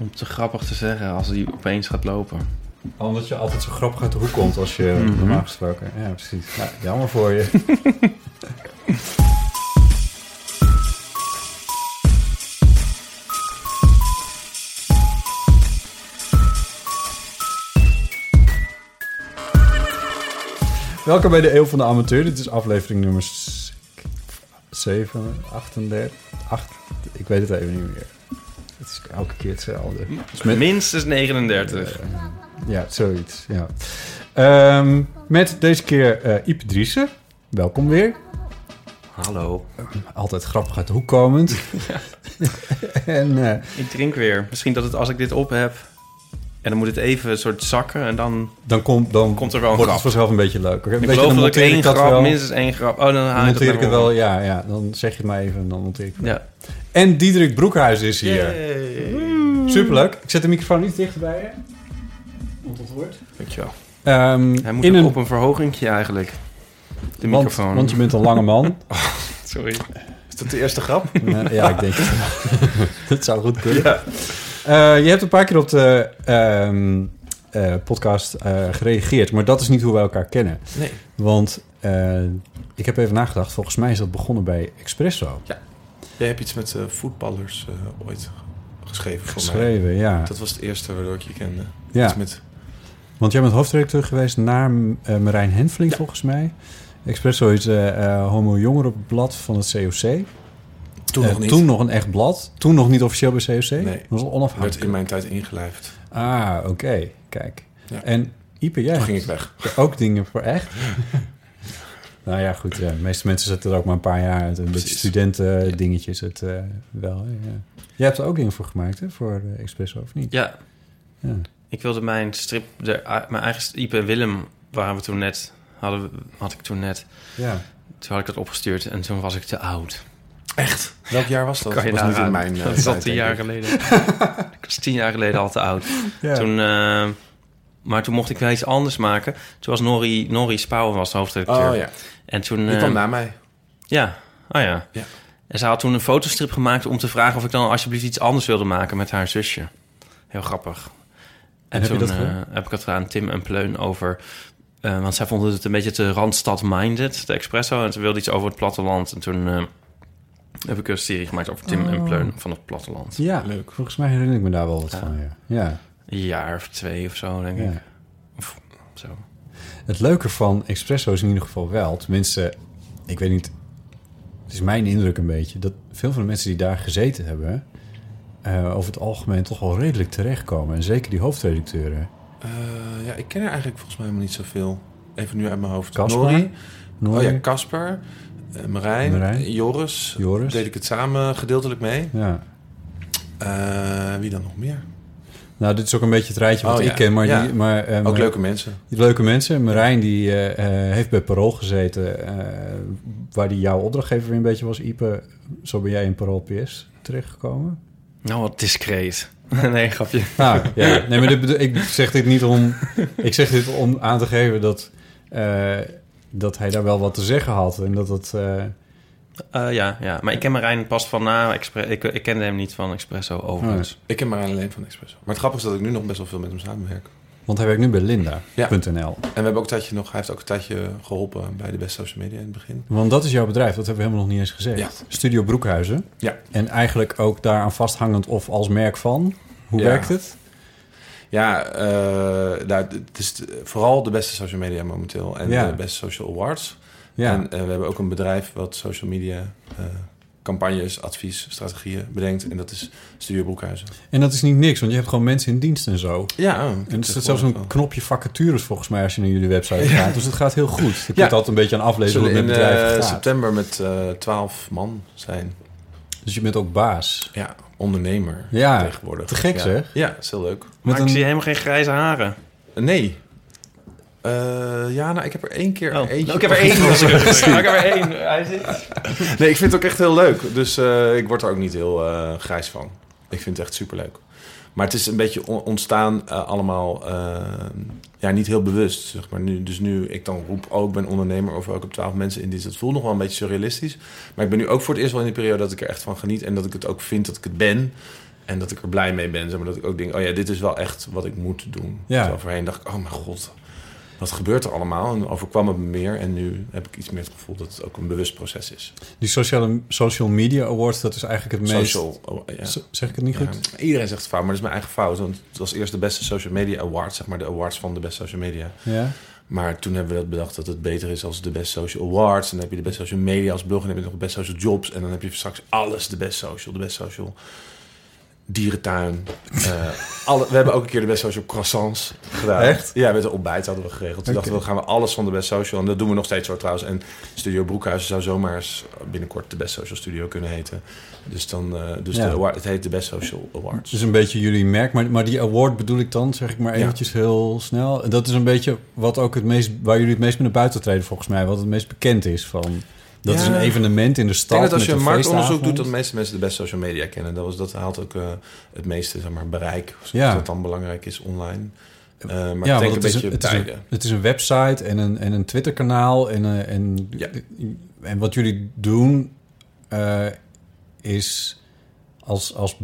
Om te grappig te zeggen als hij opeens gaat lopen. Omdat je altijd zo grappig uit de hoek komt als je Mhm. normaal gesproken. Ja, precies. Ja, jammer voor je. Welkom bij de Eeuw van de Amateur. Dit is aflevering nummer 7, 38, 8, ik weet het even niet meer. Het is elke keer hetzelfde. Dus met- Minstens 39. ja, zoiets. Ja. Ehm, met deze keer eh Ipe Driessen. Welkom weer. Hallo. Altijd grappig uit de hoek komend. en eh, Ik drink weer. Misschien dat het als ik dit op heb... En dan moet het even een soort zakken en dan... dan, komt dan Komt er wel een wordt het grap. vanzelf een beetje leuker. Ik geloof dat ik één dat grap, wel. minstens één grap... Oh, dan Dan haal ik het ik het wel, ja, ja. Dan zeg je het maar even en dan monteer ik het. Ja. En Diederik Broekhuis is hier. Yay. Superleuk. Ik zet de microfoon niet dichter bij je. Want dat wordt. Dankjewel. Ehm, Hij moet in ook een, op een verhogingje eigenlijk. De want, microfoon. want je bent een lange man. Sorry. Is dat de eerste grap? Ja, ik denk het. dat zou goed kunnen. Eh, je hebt een paar keer op de ehm, eh, podcast eh, gereageerd, maar dat is niet hoe we elkaar kennen. Nee. Want eh, ik heb even nagedacht, volgens mij is dat begonnen bij Expresso. Jij hebt iets met eh, voetballers eh, ooit geschreven voor mij. Geschreven, ja. Dat was het eerste waardoor ik je kende. ja. Iets met, Want jij bent hoofdredacteur geweest naar eh, Marijn Henfling, volgens mij. Expresso is eh eh, homo jongerenblad van het COC. Toen Eh, nog niet. Toen nog een echt blad. Toen nog niet officieel bij COC. Nee. Dat was werd onafhankelijk. in mijn tijd ingelijfd. Ah, oké. Kijk. Ja. En Ipe, jij Toen ging ik weg. Ook dingen voor echt? nou ja, goed. Ja. De meeste mensen zetten er ook maar een paar jaar uit. Een beetje studenten dingetjes het eh, wel. Ja. Jij hebt er ook dingen voor gemaakt, hè? Voor de Expresso, of niet? Ja, Ja. ik wilde mijn strip... De, mijn eigen... Ipe en Willem waren we toen net... Hadden, we- had ik toen net... ja. Toen had ik dat opgestuurd en toen was ik te oud. Echt? Welk jaar was dat? Kan je dat was niet in mijn eh, Dat is al tijd, tien jaar geleden. ik was tien jaar geleden al te oud. Ja. Toen, eh, maar toen mocht ik wel iets anders maken. Toen was Nori, Nori Spouwen was de hoofdredacteur. Oh ja, En toen... die eh, kwam na mij. Ja, oh ja. Ja. En ze had toen een fotostrip gemaakt om te vragen of ik dan alsjeblieft iets anders wilde maken met haar zusje. Heel grappig. En, heb je toen dat eh, gedaan? heb ik het gedaan, Tim en Pleun, over... eh, want zij vonden het een beetje te Randstad-minded, de Expresso. En ze wilde iets over het platteland. En toen eh, heb ik een serie gemaakt over Tim en Oh. Pleun van het platteland. ja, Leuk. Volgens mij herinner ik me daar wel wat Ja. van, ja. ja. Een jaar of twee of zo, denk ik. Of zo. Het leuke van Expresso is in ieder geval wel... Tenminste, ik weet niet... Het is mijn indruk een beetje... dat veel van de mensen die daar gezeten hebben... eh, over het algemeen toch wel redelijk terechtkomen. En zeker die hoofdredacteuren. Eh, ja, ik ken er eigenlijk volgens mij helemaal niet zoveel. Even nu uit mijn hoofd. Noor, Oh ja, Casper. Eh, Marijn. Marijn. Joris. Joris. Deed ik het samen gedeeltelijk mee. Ja. Eh, wie dan nog meer? Nou, dit is ook een beetje het rijtje wat Oh, ik ja. ken. Maar, Ja. die, maar eh, Ook leuke mensen. leuke mensen. Marijn die eh, eh, heeft bij Parool gezeten. eh, waar die jouw opdrachtgever weer een beetje was. Ipe, zo ben jij in Parool PS terechtgekomen. Nou, wat discreet. nee, grapje. Nou, ja. Nee, maar dit, ik zeg dit niet om... Ik zeg dit om aan te geven dat... dat hij daar wel wat te zeggen had. En dat het... eh, Eh, ja, ja, maar ik ken Marijn pas van na. Expre ik, ik kende hem niet van Expresso overigens. Ik ken Marijn alleen van Expresso. Maar het grappige is dat ik nu nog best wel veel met hem samenwerk. want hij werkt nu bij Linda.nl. Ja. En we hebben ook een tijdje nog... Hij heeft ook een tijdje geholpen bij de best social media in het begin. Want dat is jouw bedrijf. Dat hebben we helemaal nog niet eens gezegd. Ja. Studio Broekhuizen. Ja. En eigenlijk ook daaraan vasthangend of als merk van. Hoe Ja. werkt het? Ja, nou, het is vooral de beste social media momenteel. En Ja. de beste social awards. Ja. En eh, we hebben ook een bedrijf wat social media eh, campagnes, advies, strategieën bedenkt. En dat is Studio Broekhuizen. En dat is niet niks, want je hebt gewoon mensen in dienst en zo. Ja, oh, En er staat zelfs een knopje vacatures volgens mij als je naar jullie website gaat. Dus het gaat heel goed. Je kunt Ja. altijd een beetje aan aflezen hoe zullen het in met bedrijven gaat. september met twaalf man zijn. Dus je bent ook baas. Ja, ondernemer Ja, tegenwoordig. te gek ja. zeg. Ja, is heel leuk. Met Maar ik zie helemaal geen grijze haren. Nee. Eh, ja, nou, ik heb er één keer Oh, eentje... nou, ik heb er één. Ik heb er één. Hij zit. Nee, ik vind het ook echt heel leuk. Dus eh, ik word er ook niet heel eh, grijs van. Ik vind het echt superleuk. Maar het is een beetje on- ontstaan eh, allemaal... eh, ja, niet heel bewust, zeg maar. Nu, dus nu ik dan roep, oh, ik ben ondernemer... of ook op twaalf mensen in dienst. Dat voelt nog wel een beetje surrealistisch. Maar ik ben nu ook voor het eerst wel in die periode... dat ik er echt van geniet. En dat ik het ook vind dat ik het ben. En dat ik er blij mee ben. Zeg maar, dat ik ook denk, oh ja, dit is wel echt wat ik moet doen. Ja. Terwijl voorheen dacht ik, oh mijn god... Wat gebeurt er allemaal? En overkwam het me meer. En nu heb ik iets meer het gevoel dat het ook een bewust proces is. Die sociale, social media awards, dat is eigenlijk het meest... Social. oh, ja. Zeg ik het niet goed? Ja, iedereen zegt het fout, maar dat is mijn eigen fout. Want het was eerst de beste social media award, zeg maar de awards van de beste social media. Ja. Maar toen hebben we dat bedacht dat het beter is als de best social awards. En dan heb je de best social media als blog en dan heb je nog de best social jobs. En dan heb je straks alles de best social, de best social dierentuin. Eh, alle, we hebben ook een keer de best social croissants gedaan. Echt? Ja, met een ontbijt hadden we geregeld. Toen dachten we, gaan we alles van de best social. En dat doen we nog steeds zo trouwens. En Studio Broekhuizen zou zomaar eens binnenkort de best social studio kunnen heten. Dus, dan, eh, dus Ja. de award, het heet de best social awards. Dus een beetje jullie merk. Maar, maar die award bedoel ik dan, zeg ik maar Ja. eventjes heel snel. Dat is een beetje wat ook het meest... waar jullie het meest mee naar buiten treden volgens mij. Wat het meest bekend is van... Dat Ja. is een evenement in de Ik stad denk dat als je een marktonderzoek doet, dat de meeste mensen de best social media kennen. Dat, was, dat haalt ook eh, het meeste zeg maar, bereik, zoals Ja. dat dan belangrijk is online. Eh, maar Ja, ik denk een is, beetje een, het, is tijden. een, het is een website en een, en een Twitter-kanaal. En, eh, en, Ja. en wat jullie doen is als... als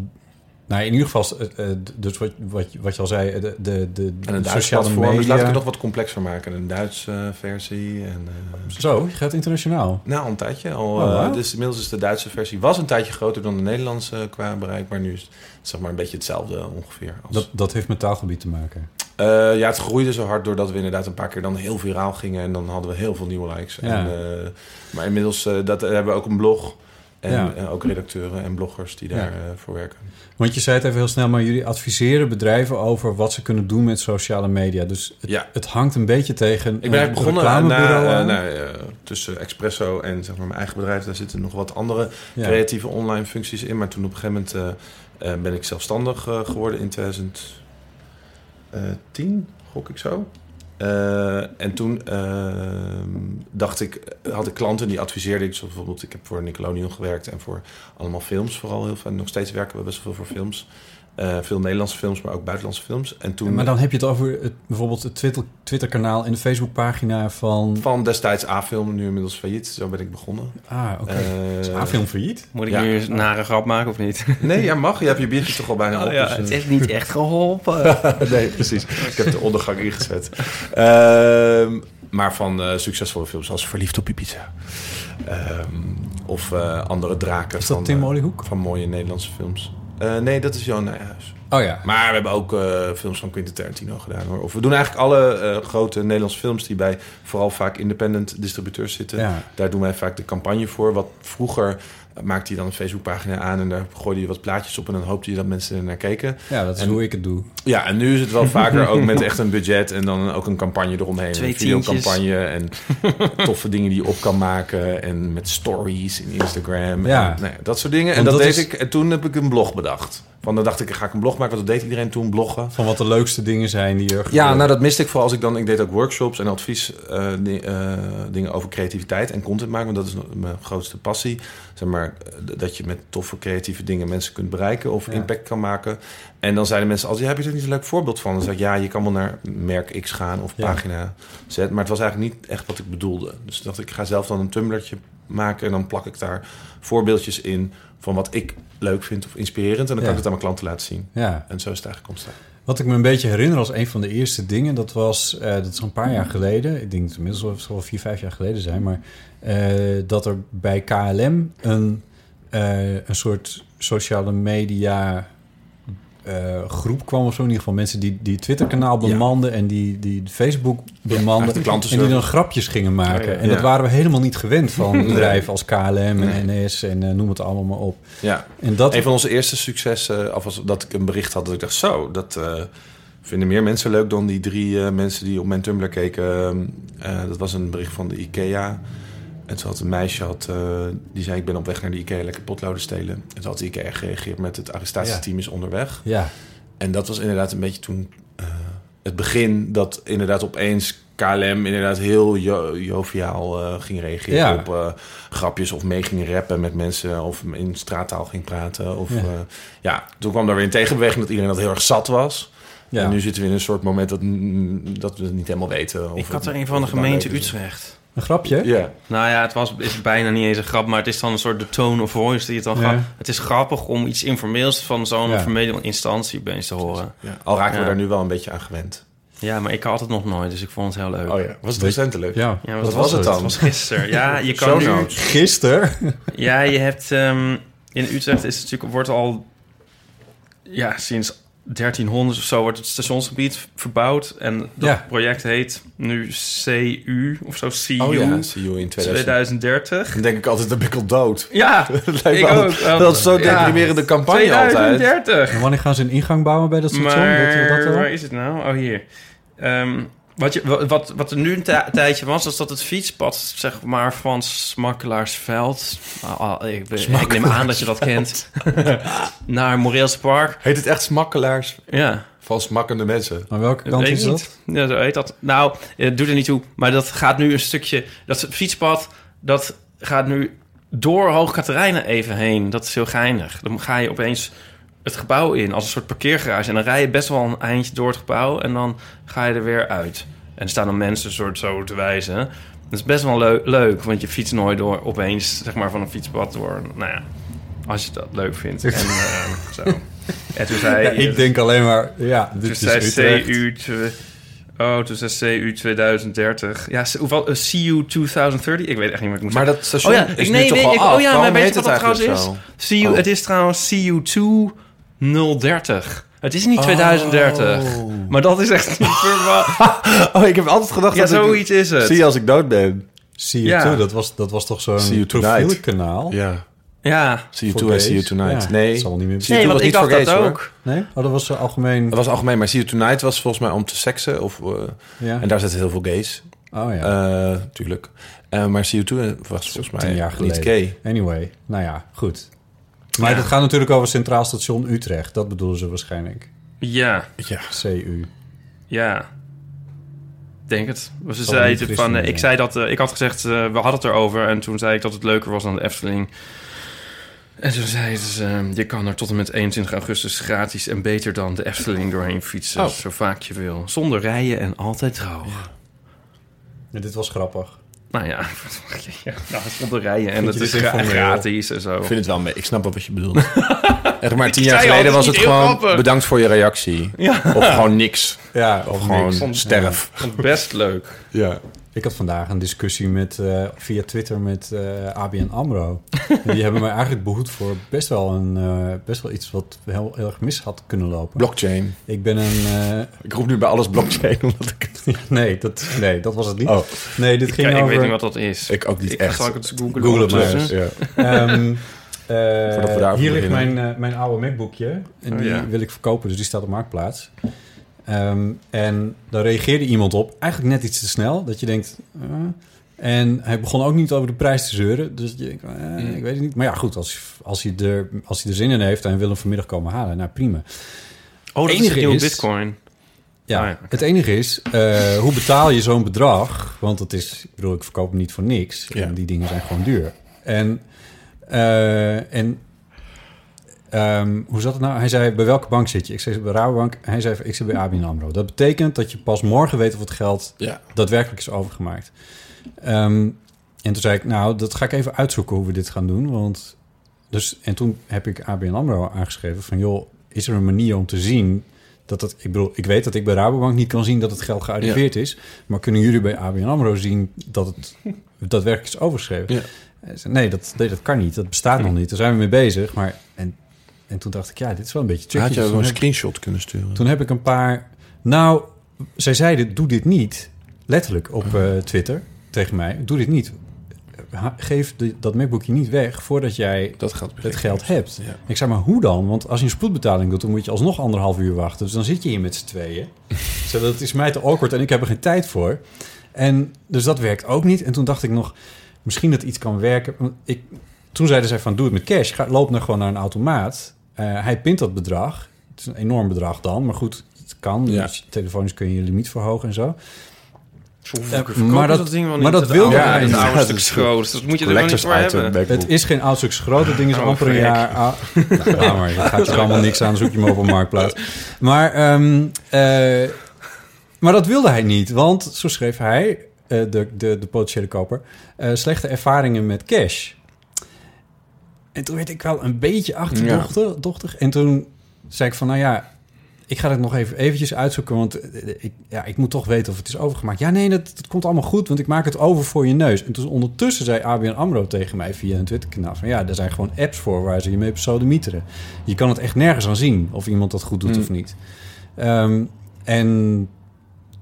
nou, in ieder geval, eh, eh, dus wat, wat, je- wat je al zei, de, de, de, En de sociale platform, media. dus laat ik het nog wat complexer maken. Een Duitse eh, versie. En, eh, Zo, je gaat internationaal. nou, een tijdje. Al, Oh, eh, dus inmiddels is de Duitse versie was een tijdje groter dan de Nederlandse eh, qua bereik. Maar nu is het zeg maar, een beetje hetzelfde ongeveer. Als, Dat, dat heeft met taalgebied te maken. Eh, ja, het groeide zo hard doordat we inderdaad een paar keer dan heel viraal gingen. En dan hadden we heel veel nieuwe likes. Ja. En, eh, maar inmiddels eh, dat, hebben we ook een blog. En Ja. eh, ook redacteuren en bloggers die Ja. daar eh, voor werken. Want je zei het even heel snel, maar jullie adviseren bedrijven over wat ze kunnen doen met sociale media. Dus het, Ja. het hangt een beetje tegen Ik ben een eigenlijk begonnen na, reclamebureau eh, aan. eh, tussen Expresso en zeg maar, mijn eigen bedrijf. Daar zitten nog wat andere creatieve online functies in. Maar toen op een gegeven moment eh, eh, ben ik zelfstandig eh, geworden in 2010, gok ik zo. Eh, en toen eh, dacht ik, had ik klanten die adviseerde ik. Zoals bijvoorbeeld, ik heb voor Nickelodeon gewerkt en voor allemaal films vooral heel veel. Nog steeds werken we best veel voor films. Eh, veel Nederlandse films, maar ook buitenlandse films. En toen Maar dan heb je het over het, bijvoorbeeld het Twitter, Twitter-kanaal en de Facebookpagina van... van destijds A-film, nu inmiddels failliet. Zo ben ik begonnen. Ah, oké. Eh, Is A-film failliet? Moet ik Ja. nu een nare grap maken of niet? Nee, ja, mag. Je hebt je biertje toch al bijna op. Oh ja, dus, eh, het heeft niet echt geholpen. nee, precies. Ik heb de ondergang ingezet. Ehm, maar van eh, succesvolle films zoals Verliefd op Ibiza. Ehm, of eh, andere draken. Is dat van, Tim eh, Oliehoek? van mooie Nederlandse films. Eh, nee, dat is Johan Nijhuis. Oh ja. Maar we hebben ook eh, films van Quentin Tarantino gedaan. Hoor. Of we doen eigenlijk alle eh, grote Nederlandse films... die bij vooral vaak independent distributeurs zitten. Ja. Daar doen wij vaak de campagne voor. Wat vroeger maakte je dan een Facebookpagina aan... en daar gooide je wat plaatjes op... en dan hoopte je dat mensen er naar keken. ja, dat is En- hoe ik het doe. Ja, en nu is het wel vaker ook met echt een budget... en dan ook een campagne eromheen. Twee een videocampagne en toffe dingen die je op kan maken... en met stories in Instagram. Ja. En, nou ja, dat soort dingen. En dat, dat deed is- ik. En toen heb ik een blog bedacht. Van dan dacht ik, ga ik een blog maken. Want dat deed iedereen toen, bloggen. Van wat de leukste dingen zijn die er Ja, nou dat miste ik voor als ik dan... Ik deed ook workshops en advies eh, eh, dingen over creativiteit en content maken. Want dat is mijn grootste passie. Zeg maar, eh, dat je met toffe creatieve dingen mensen kunt bereiken of Ja. impact kan maken. En dan zeiden mensen altijd, ja, heb je er niet een leuk voorbeeld van? Dan zei ik, ja, je kan wel naar merk X gaan of Ja. pagina Z. Maar het was eigenlijk niet echt wat ik bedoelde. Dus dacht ik, ik ga zelf dan een Tumblrtje maken en dan plak ik daar voorbeeldjes in van wat ik leuk vind of inspirerend. En dan kan ik het aan mijn klanten laten zien. Ja. En zo is het eigenlijk ontstaan. Wat ik me een beetje herinner als een van de eerste dingen, dat was, eh, dat is een paar jaar geleden, ik denk het inmiddels wel- wel vier, vijf jaar geleden zijn, maar eh, dat er bij KLM een, eh, een soort sociale media eh, groep kwam of zo. In ieder geval mensen die die Twitter-kanaal bemanden... en die, die Facebook bemanden. en die dan grapjes gingen maken. En dat waren we helemaal niet gewend van bedrijven als KLM en NS... en eh, noem het allemaal maar op. Ja. En dat, Een van onze eerste successen, of als dat ik een bericht had dat ik dacht, zo, dat eh, vinden meer mensen leuk dan die drie eh, mensen die op mijn Tumblr keken. Eh, dat was een bericht van de IKEA. En toen had een meisje, had, eh, die zei, ik ben op weg naar de IKEA lekker potloden stelen. En toen had de IKEA gereageerd met het arrestatieteam is onderweg. ja, En dat was inderdaad een beetje toen eh, het begin dat inderdaad opeens KLM inderdaad heel jo- joviaal eh, ging reageren Ja. op eh, grapjes of mee ging rappen met mensen of in straattaal ging praten. Of, Ja. ja. ja, toen kwam daar weer een tegenbeweging dat iedereen dat heel erg zat was. ja. En nu zitten we in een soort moment dat, dat we het niet helemaal weten. Of Ik had er een van de gemeente. Utrecht. Een grapje? Ja, Nou ja, het was, is bijna niet eens een grap, maar het is dan een soort de tone of voice die het dan Ja. gaat. Het is grappig om iets informeels van zo'n Ja. formele instantie opeens te horen. ja. al raken we daar nu wel een beetje aan gewend. Ja, maar ik had het nog nooit, dus ik vond het heel leuk. Oh ja, was het Weet- recentelijk? Ja. Ja, Wat was het dan? Het was gisteren. Ja, je kan nu... Gisteren? Ja, je hebt... ehm, in Utrecht is het natuurlijk, wordt al... Ja, sinds 1300 of zo wordt het stationsgebied verbouwd. En dat Ja. project heet nu CU of zo, CU Oh ja, you in 2000. 2030. Dan denk ik altijd, ik al dood. Ja, Dat lijkt ik me ook. altijd- Dat is zo'n Ja. deprimerende campagne altijd. 2030. En wanneer gaan ze een ingang bouwen bij dat station? Maar dat al? waar is het nou? Oh, hier. Ehm, wat, je, wat, wat er nu een ti- tijdje was, is dat het fietspad, zeg maar, van Smakkelaarsveld... ah, ah, ik, ik neem aan dat je dat kent. naar Moreelse Park. Heet het echt smakkelaars Ja, van smakkende mensen? Aan welke kant weet is dat? niet. Ja, zo heet dat. Nou, het doet er niet toe. Maar dat gaat nu een stukje... Dat fietspad, dat gaat nu door Hoog Katerijnen even heen. Dat is heel geinig. Dan ga je opeens het gebouw in als een soort parkeergarage. En dan rij je best wel een eindje door het gebouw. En dan ga je er weer uit. En er staan dan mensen soort zo te wijzen. Dat is best wel leu- leuk. Want je fietst nooit door opeens zeg maar, van een fietspad door. Nou ja, als je dat leuk vindt. En eh, zo. En toen zei Ja, ik denk alleen maar, ja, dit is zei. CU... Oh, toen zei CU 2030. Ja, hoeveel? eh, CU 2030? Ik weet echt niet wat ik moet Maar dat station Oh ja, is ik- nu nee, toch al ik- af? oh ja, maar weet je wat het trouwens is? CU, Oh. Het is trouwens CU 2030. Het is niet 2030. Maar dat is echt niet verwacht. Oh, ik heb altijd gedacht Ja, dat ik... zoiets is het. Zie je als ik dood ben. See you Ja. too, dat was, dat was toch See zo'n you tonight. profielkanaal? Ja. Ja. See you too and see you tonight. Ja, nee. dat zal niet meer See you Nee, too want was ik niet dacht voor dat hoor. ook. Nee? Oh, dat was zo algemeen. Dat was algemeen, maar See you tonight was volgens mij om te seksen. Of, eh, Ja. En daar zitten heel veel gays. Oh ja, Eh natuurlijk. Eh, maar See you too was volgens mij tien jaar niet geleden. gay. Anyway, nou ja, goed. Maar Ja. dat gaat natuurlijk over Centraal Station Utrecht. Dat bedoelen ze waarschijnlijk. Ja, Ja. CU. ja. Denk het. Ze zei het van, eh, zijn, ik zei dat, eh, ik had gezegd, eh, we hadden het erover. En toen zei ik dat het leuker was dan de Efteling. En toen zei ze, eh, je kan er tot en met 21 augustus gratis en beter dan de Efteling doorheen fietsen. Oh. Zo vaak je wil. Zonder rijden en altijd droog. Ja, dit was grappig. Nou ja, ja nou, zonder rijden en het is gratis en zo. Ik vind het wel mee. Ik snap wel wat je bedoelt. Echt maar tien jaar geleden het was het gewoon grappig. bedankt voor je reactie. Ja. Of gewoon niks. Ja, Of gewoon niks. sterf. Vond het best leuk. Ja. Ik had vandaag een discussie met, eh, via Twitter met eh, ABN AMRO. en die hebben mij eigenlijk behoed voor best wel, een, eh, best wel iets wat heel, heel erg mis had kunnen lopen. Blockchain. Ik ben een... eh, Ik roep nu bij alles blockchain. Omdat ik... nee, dat, nee, dat was het niet. Oh, Nee, dit ging Kijk, ik over... weet niet wat dat is. ik ook niet Ik echt. zal ik het googlen. Google het maar. Ja. Ehm, eh, hier ligt mijn, eh, mijn oude MacBookje. En Oh, die ja. wil ik verkopen, dus die staat op Marktplaats. Ehm, en daar reageerde iemand op. Eigenlijk net iets te snel. Dat je denkt... eh. en hij begon ook niet over de prijs te zeuren. Dus je denkt, eh, ik weet het niet. Maar ja, goed. Als, als, hij er, als hij er zin in heeft en wil hem vanmiddag komen halen. Nou, prima. Oh, dat is Enige is- bitcoin. Ja, Ah, ja, oké. het enige is, eh, hoe betaal je zo'n bedrag? Want het is, ik bedoel, ik verkoop hem niet voor niks. Ja. En die dingen zijn gewoon duur. En, en ehm, hoe zat het nou? Hij zei, bij welke bank zit je? Ik zei, bij Rabobank. Hij zei, ik zit bij ABN AMRO. Dat betekent dat je pas morgen weet of het geld Ja. daadwerkelijk is overgemaakt. Ehm, en toen zei ik, nou, dat ga ik even uitzoeken hoe we dit gaan doen. Want dus, en toen heb ik ABN AMRO aangeschreven van... joh, is er een manier om te zien dat het... Ik bedoel, ik weet dat ik bij Rabobank niet kan zien dat het geld gearriveerd is. Maar kunnen jullie bij ABN AMRO zien dat het daadwerkelijk is overgeschreven? Ja. Nee, dat, nee, dat kan niet. Dat bestaat nog niet. Daar zijn we mee bezig. Maar en en toen dacht ik, ja, dit is wel een beetje tricky. Had je Dus een heb- screenshot kunnen sturen? Toen heb ik een paar... Nou, zij zeiden, doe dit niet. Letterlijk op eh, Twitter tegen mij. Doe dit niet. Ha- Geef de- dat MacBookje niet weg voordat jij dat gaat het geld hebt. Ja. Ik zeg maar, hoe dan? Want als je een spoedbetaling doet, dan moet je alsnog anderhalf uur wachten. Dus dan zit je hier met z'n tweeën. Zo, dat is mij te awkward en ik heb er geen tijd voor. En dus dat werkt ook niet. En toen dacht ik nog, misschien dat iets kan werken. Ik, toen zeiden zij van, doe het met cash. Ga, loop dan gewoon naar een automaat. Eh, hij pint dat bedrag. Het is een enorm bedrag dan, maar goed, het kan. Ja. Dus telefonisch kun je je limiet verhogen en zo. Eh, verkopen maar dat- dat ding wel maar niet? dat wilde hij het niet. oude Ja, stuk dat is schroot. Dus dat moet je er niet voor hebben. Het is geen oud stuk schroot. Het ding is Oh, amper een jaar oud. Ja, maar dat gaat je er allemaal niks aan. Zoek je hem op een marktplaats. Maar, ehm, eh, maar dat wilde hij niet. Want, zo schreef hij, eh, de, de, de potentiële koper... eh, slechte ervaringen met cash. En toen werd ik wel een beetje achterdochtig. dochtig. En toen zei ik van, nou ja... Ik ga het nog even eventjes uitzoeken, want eh, ik, ja, ik moet toch weten of het is overgemaakt. Ja, nee, dat, dat komt allemaal goed, want ik maak het over voor je neus. En toen ondertussen zei ABN AMRO tegen mij via een Twitterkanaal... van ja, er zijn gewoon apps voor waar ze je mee pseudonieteren. Je kan het echt nergens aan zien of iemand dat goed doet Hmm. of niet. Ehm, en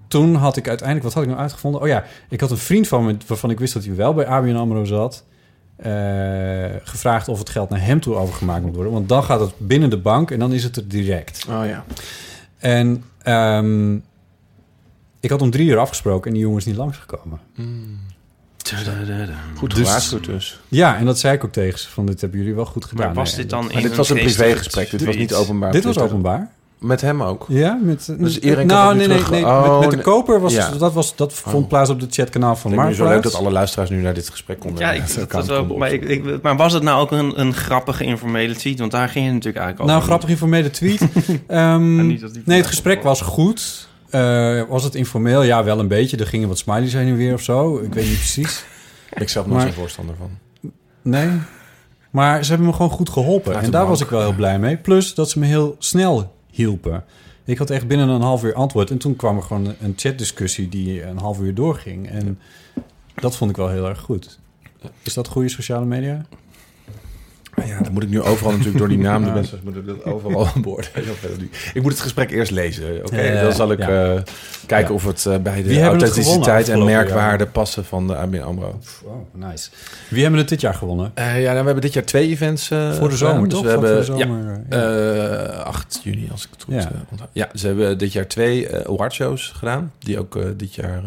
toen had ik uiteindelijk... Wat had ik nou uitgevonden? Oh ja, ik had een vriend van me... waarvan ik wist dat hij wel bij ABN AMRO zat... eh, gevraagd of het geld naar hem toe overgemaakt moet worden. Want dan gaat het binnen de bank en dan is het er direct. Oh ja. En ehm, ik had om drie uur afgesproken en die jongen is niet langsgekomen. Goed Dus- gewaarschuwd dus. Ja, en dat zei ik ook tegen ze, van dit hebben jullie wel goed gedaan. Maar was Nee, dit dan in Maar dit was een privégesprek. Dit was niet openbaar. Dit was openbaar. Met hem ook. Ja, met... Dus iedereen kan nou, het nee, nee, terug- nee. Oh, met, met de koper was Ja. dat, was, dat vond Oh. plaats op het chatkanaal van Het lijkt me zo leuk Marktplaats. dat alle luisteraars nu naar dit gesprek konden. Ja, ik, het dat was ook, konden maar, ik, ik, maar was het nou ook een, een grappige informele tweet? Want daar ging het natuurlijk eigenlijk Nou, over. grappig informele tweet. Ehm, niet nee, het gesprek was goed. Eh, was het informeel? Ja, wel een beetje. Er gingen wat smileys heen en weer of zo. Ik weet niet precies. Ik zelf nog Maar- geen voorstander van. Nee. Maar ze hebben me gewoon goed geholpen. En daar bank. was ik wel heel blij mee. Plus dat ze me heel snel hielpen. Ik had echt binnen een half uur antwoord. En toen kwam er gewoon een chatdiscussie die een half uur doorging. En dat vond ik wel heel erg goed. Is dat goede sociale media? Ja, dan moet ik nu overal natuurlijk door die naam. De mensen moeten dat overal aan boord. Ik moet het gesprek eerst lezen. Oké, dan zal ik ja. eh, kijken Ja. of het eh, bij de authenticiteit en merkwaarde passen van de ABN AMRO. Oh, nice. Wie hebben het dit jaar gewonnen? Eh, ja, nou, we hebben dit jaar twee events eh, Voor de zomer, Dus toch? we Voor hebben, de zomer, ja, ja. eh, 8 juni, als ik het goed Ja. ja. onthoud. Ja, ze hebben dit jaar twee awardshows gedaan. Die ook dit jaar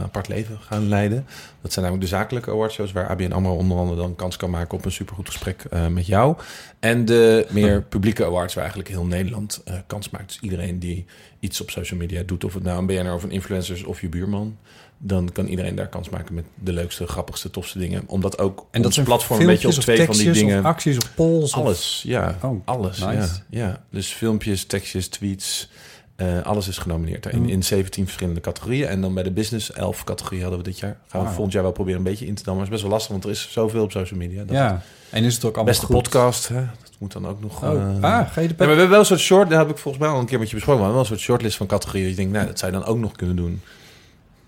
apart leven gaan leiden. Dat zijn namelijk de zakelijke awardshows... waar ABN AMRO onder andere dan kans kan maken... op een supergoed gesprek eh, met jou. En de meer publieke awards... waar eigenlijk heel Nederland eh, kans maakt. Dus iedereen die iets op social media doet... of het nou een BNR of een influencer of je buurman... dan kan iedereen daar kans maken met de leukste, grappigste, tofste dingen. Omdat ook En dat ons zijn platform een beetje op twee van die dingen... Of acties of polls. of- Alles, ja. Oh, alles, nice. ja, ja. Dus filmpjes, tekstjes, tweets, eh, alles is genomineerd in, Mm. in 17 verschillende categorieën. En dan bij de business 11 categorieën hadden we dit jaar. Gaan we volgend jaar wel proberen een beetje in te dammen. Maar het is best wel lastig, want er is zoveel op social media. Dat Ja. En is het ook allemaal Beste goed? podcast, hè? dat moet dan ook nog... Oh. eh, ah, ga je de ja, maar we hebben wel een soort short, daar heb ik volgens mij al een keer met je besproken, maar wel een soort shortlist van categorieën. Je denkt, nou, dat zou je dan ook nog kunnen doen.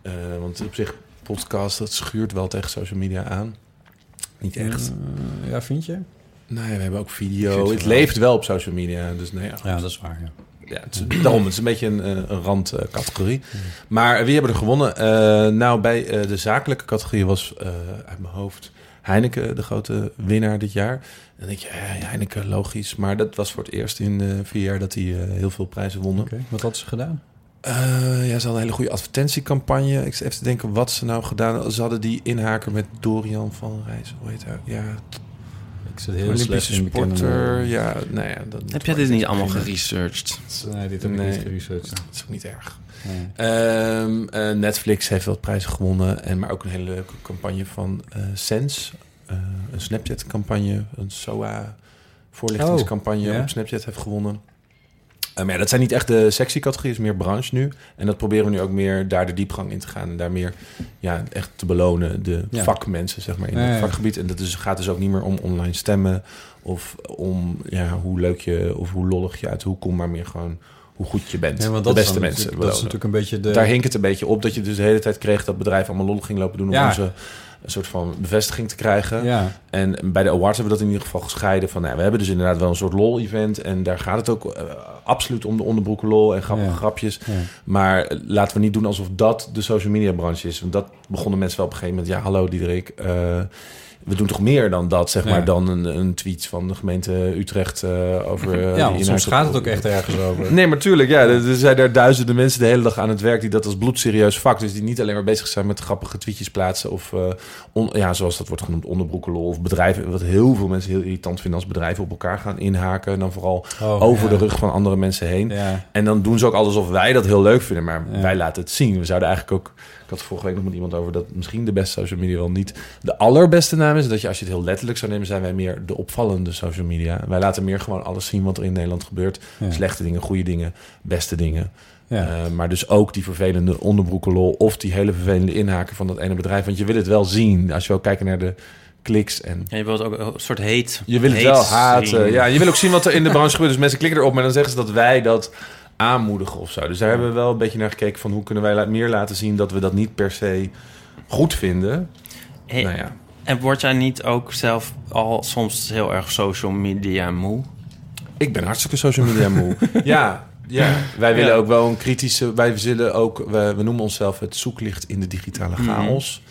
Eh, want op zich, podcast, dat schuurt wel tegen social media aan. Niet echt. Eh, ja, vind je? Nee, we hebben ook video. Het leeft wel op social media. Dus nee, ja, Ja, dat is waar, ja. Ja, het is, daarom, het is een beetje een, eh, een randcategorie. Maar wie hebben er gewonnen? Eh, nou, bij eh, de zakelijke categorie was uit mijn hoofd Heineken de grote winnaar dit jaar. Dan denk je, ja, Heineken, logisch. Maar dat was voor het eerst in vier jaar dat hij heel veel prijzen wonnen. Oké, wat had ze gedaan? Ja, ze hadden een hele goede advertentiecampagne. Ik zit even te denken wat ze nou gedaan hadden. Ze hadden die inhaker met Dorian van Rijs. Hoe heet hij? Ja, Ik zit heel slecht Olympische in bekende sporter. Ja, nou ja. Dat Heb jij dit niet allemaal geresearched? Nee, dit heb ik Nee. niet geresearched. Dat is ook niet erg. Nee. Ehm, eh, Netflix heeft wat prijzen gewonnen. En, maar ook een hele leuke campagne van eh Sense. Eh, een Snapchat-campagne. Een SOA-voorlichtingscampagne Oh, op Snapchat heeft gewonnen. Eh, maar ja, dat zijn niet echt de sexy categorieën, is meer branche nu. En dat proberen we nu ook meer daar de diepgang in te gaan. En daar meer ja, echt te belonen. De Ja. vakmensen, zeg maar, in het vakgebied. En dat is, gaat dus ook niet meer om online stemmen. Of om ja, hoe leuk je of hoe lollig je uit de hoek komt. Maar meer gewoon hoe goed je bent. Ja, de beste mensen. Dat is natuurlijk een beetje de... Daar hing het een beetje op dat je dus de hele tijd kreeg dat bedrijf allemaal lol ging lopen doen om Ja. onze een soort van bevestiging te krijgen. Ja. En bij de awards hebben we dat in ieder geval gescheiden van... Nou, we hebben dus inderdaad wel een soort lol-event... en daar gaat het ook eh, absoluut om de onderbroeken lol en grappige Ja. grapjes. Ja. Maar laten we niet doen alsof dat de social media branche is. Want dat begonnen mensen wel op een gegeven moment... ja, hallo Diederik, eh, we doen toch meer dan dat, zeg Ja. maar... dan een, een tweet van de gemeente Utrecht eh, over... eh, ja, die soms gaat het ook echt ergens over. Nee, maar tuurlijk, ja. Er zijn er duizenden mensen de hele dag aan het werk... die dat als bloedserieus vak... dus die niet alleen maar bezig zijn met grappige tweetjes plaatsen... of, eh, on- ja, zoals dat wordt genoemd, onderbroekenlol... of bedrijven, wat heel veel mensen heel irritant vinden... als bedrijven op elkaar gaan inhaken... en dan vooral Oh, over ja. de rug van andere mensen heen. Ja. En dan doen ze ook alles alsof wij dat heel leuk vinden... maar wij laten het zien. We zouden eigenlijk ook... Ik had vorige week nog met iemand over dat misschien de beste social media wel niet de allerbeste naam is. Dat je als je het heel letterlijk zou nemen, zijn wij meer de opvallende social media. Wij laten meer gewoon alles zien wat er in Nederland gebeurt. Ja. Slechte dingen, goede dingen, beste dingen. Ja. Eh, maar dus ook die vervelende onderbroekenlol of die hele vervelende inhaken van dat ene bedrijf. Want je wil het wel zien als je ook kijkt naar de kliks en... En je wilt ook een soort heet. Je wil het wel haten. zien. Ja, je wil ook zien wat er in de branche gebeurt. Dus mensen klikken erop, maar dan zeggen ze dat wij dat aanmoedigen of zo. Dus daar hebben we wel een beetje naar gekeken van hoe kunnen wij meer laten zien dat we dat niet per se goed vinden. Hey, Nou ja. En word jij niet ook zelf al soms heel erg social media moe? Ik ben hartstikke social media moe. ja, ja, wij willen ook wel een kritische... Wij zullen ook... We, we noemen onszelf het zoeklicht in de digitale Mhm. chaos.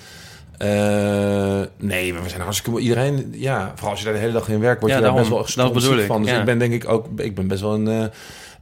Eh, nee, we zijn hartstikke. Iedereen... Ja, vooral als je daar de hele dag in werkt... word Ja, je daar daarom. best wel van. Dus ja. ik ben denk ik ook... Ik ben best wel een... eh,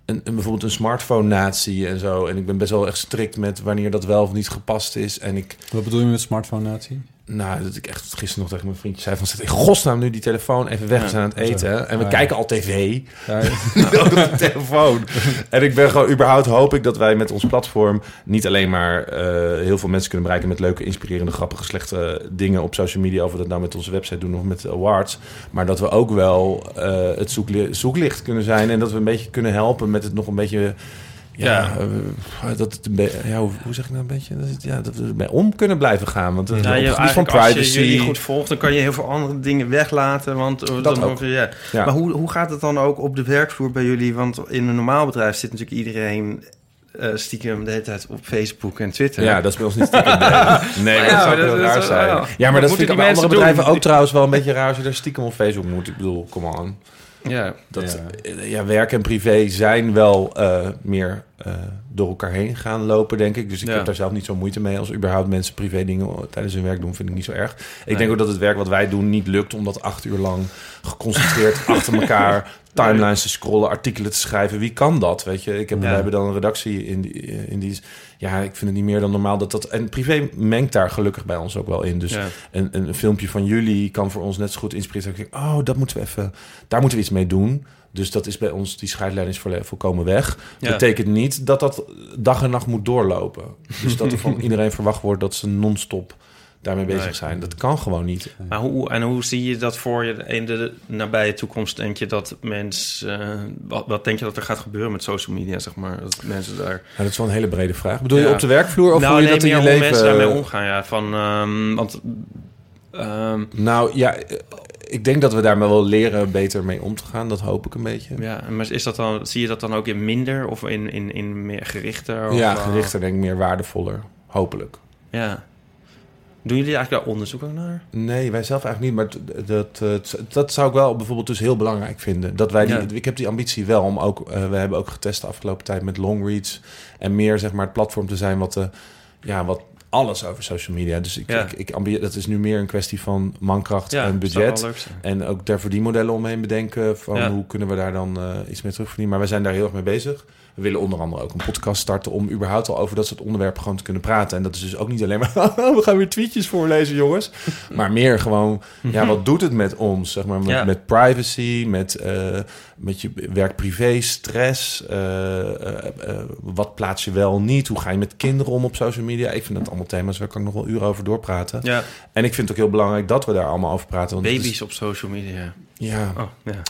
een, een, bijvoorbeeld een smartphone-natie en zo. En ik ben best wel echt strikt met wanneer dat wel of niet gepast is. En ik, Wat bedoel je met smartphone-natie? Nou, dat ik echt gisteren nog tegen mijn vriendje zei van... Zet in godsnaam nu die telefoon even weg. We zijn aan het eten. En we kijken al tv. Op de telefoon. En ik ben gewoon, überhaupt hoop ik dat wij met ons platform niet alleen maar eh, heel veel mensen kunnen bereiken met leuke, inspirerende, grappige, slechte dingen op social media, of we dat nou met onze website doen of met awards, maar dat we ook wel eh, het zoekli- zoeklicht kunnen zijn en dat we een beetje kunnen helpen met het nog een beetje. Ja, Ja. eh, dat het een ja, hoe, hoe zeg ik nou een beetje? Dat, het, ja, dat we ermee om kunnen blijven gaan. Want Ja, je, van privacy. als je jullie goed volgt, dan kan je heel veel andere dingen weglaten. Want eh, dan ook. ja. Ja. Maar hoe, hoe gaat het dan ook op de werkvloer bij jullie? Want in een normaal bedrijf zit natuurlijk iedereen eh, stiekem de hele tijd op Facebook en Twitter. Ja, dat is bij ons niet stiekem. Nee, nee maar Ja, dat zou heel dat raar zijn. ja. Ja, maar dat vind ik bij andere bedrijven doen? ook trouwens wel een beetje raar als je daar stiekem op Facebook moet. Ik bedoel, come on. Ja. Dat, Ja. ja. werk en privé zijn wel eh, meer eh, door elkaar heen gaan lopen, denk ik. Dus ik Ja. heb daar zelf niet zo moeite mee. Als überhaupt mensen privé dingen tijdens hun werk doen, vind ik niet zo erg. Ik Nee. denk ook dat het werk wat wij doen niet lukt om dat acht uur lang geconcentreerd achter elkaar timelines te scrollen, artikelen te schrijven. Wie kan dat? Weet je, ik heb, Ja. we hebben dan een redactie in die, in die. Ja, ik vind het niet meer dan normaal dat dat. En privé mengt daar gelukkig bij ons ook wel in. Dus Ja. een, een filmpje van jullie kan voor ons net zo goed inspireren. Dat ik denk, oh, dat moeten we even, daar moeten we iets mee doen. Dus dat is bij ons, die scheidlijn is volkomen weg. Ja. Betekent niet dat dat dag en nacht moet doorlopen. Dus dat er van iedereen verwacht wordt dat ze non-stop daarmee bezig Nee. zijn. Dat kan gewoon niet. Maar hoe, en hoe zie je dat voor je in de nabije toekomst? Denk je dat mensen... eh, wat, wat denk je dat er gaat gebeuren met social media, zeg maar? Dat mensen daar... Ja, dat is wel een hele brede vraag. Bedoel je op de werkvloer of nou, hoe je nee, dat in meer je hoe leven... mensen daarmee omgaan, ja. Van, ehm, want... ehm, Nou ja, eh, ik denk dat we daar wel leren beter mee om te gaan. Dat hoop ik een beetje. ja, maar is dat dan, zie je dat dan ook in minder of in, in, in meer gerichter? Of, Ja, eh, gerichter denk ik meer waardevoller. Hopelijk. Ja. Doen jullie eigenlijk daar onderzoek ook naar? Nee, wij zelf eigenlijk niet. Maar dat, dat, dat zou ik wel bijvoorbeeld dus heel belangrijk vinden. Dat wij die, Ja. Ik heb die ambitie wel om ook... eh, we hebben ook getest de afgelopen tijd met longreads. En meer zeg maar het platform te zijn wat... de ja, wat alles over social media. Dus ik, Ja. ik, dat is nu meer een kwestie van mankracht Ja, en budget. En ook daar verdienmodellen omheen bedenken. Van Ja. hoe kunnen we daar dan eh, iets mee terugverdienen. Maar wij zijn daar heel erg mee bezig. We willen onder andere ook een podcast starten om überhaupt al over dat soort onderwerpen gewoon te kunnen praten. En dat is dus ook niet alleen maar, we gaan weer tweetjes voorlezen, jongens. Maar meer gewoon, ja, wat doet het met ons? Zeg maar, met, Ja. met privacy, met, eh, met je werk-privé, stress. eh, eh, wat plaats je wel niet? Hoe ga je met kinderen om op social media? Ik vind dat allemaal thema's, waar kan ik nog wel uren over doorpraten. Ja, En ik vind het ook heel belangrijk dat we daar allemaal over praten. Want is- baby's op social media. ja, Oh, ja.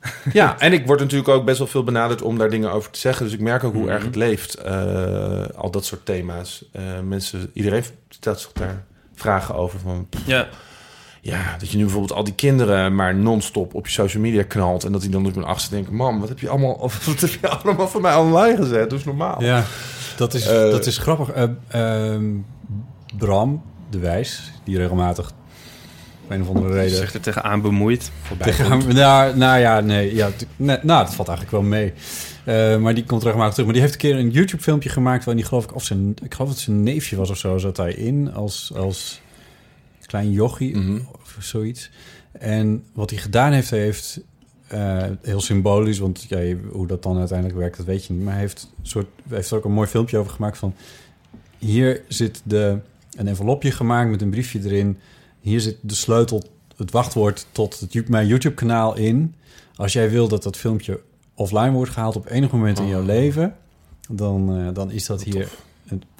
ja, en ik word natuurlijk ook best wel veel benaderd om daar dingen over te zeggen. Dus ik merk ook hoe Mhm. erg het leeft. eh, al dat soort thema's. Eh, mensen, iedereen stelt zich daar vragen over. Van, pff, Ja, ja, dat je nu bijvoorbeeld al die kinderen maar non-stop op je social media knalt. En dat die dan op hun achter denken: Mam, wat heb je allemaal, of, wat heb je allemaal voor mij online gezet? Dat is normaal. Ja, dat is, Eh, dat is grappig. Eh, ehm, Bram, de Wijs, die regelmatig om een of andere reden Zegt er tegenaan bemoeid. voorbij komt. Nou, nou ja, nee, ja, nee, nou, dat valt eigenlijk wel mee. Eh, maar die komt regelmatig terug. Maar die heeft een keer een YouTube-filmpje gemaakt... waarin die geloof ik, of zijn, ik geloof dat het zijn neefje was of zo... zat hij in als, als klein jochie Mhm. of zoiets. En wat hij gedaan heeft, heeft... eh, heel symbolisch, want ja, je- hoe dat dan uiteindelijk werkt, dat weet je niet. Maar hij heeft, soort, heeft er ook een mooi filmpje over gemaakt van... Hier zit de, een envelopje gemaakt met een briefje erin. Hier zit de sleutel, het wachtwoord tot het, mijn YouTube-kanaal in. Als jij wil dat dat filmpje offline wordt gehaald op enig moment in jouw leven... dan, eh, dan is dat hier...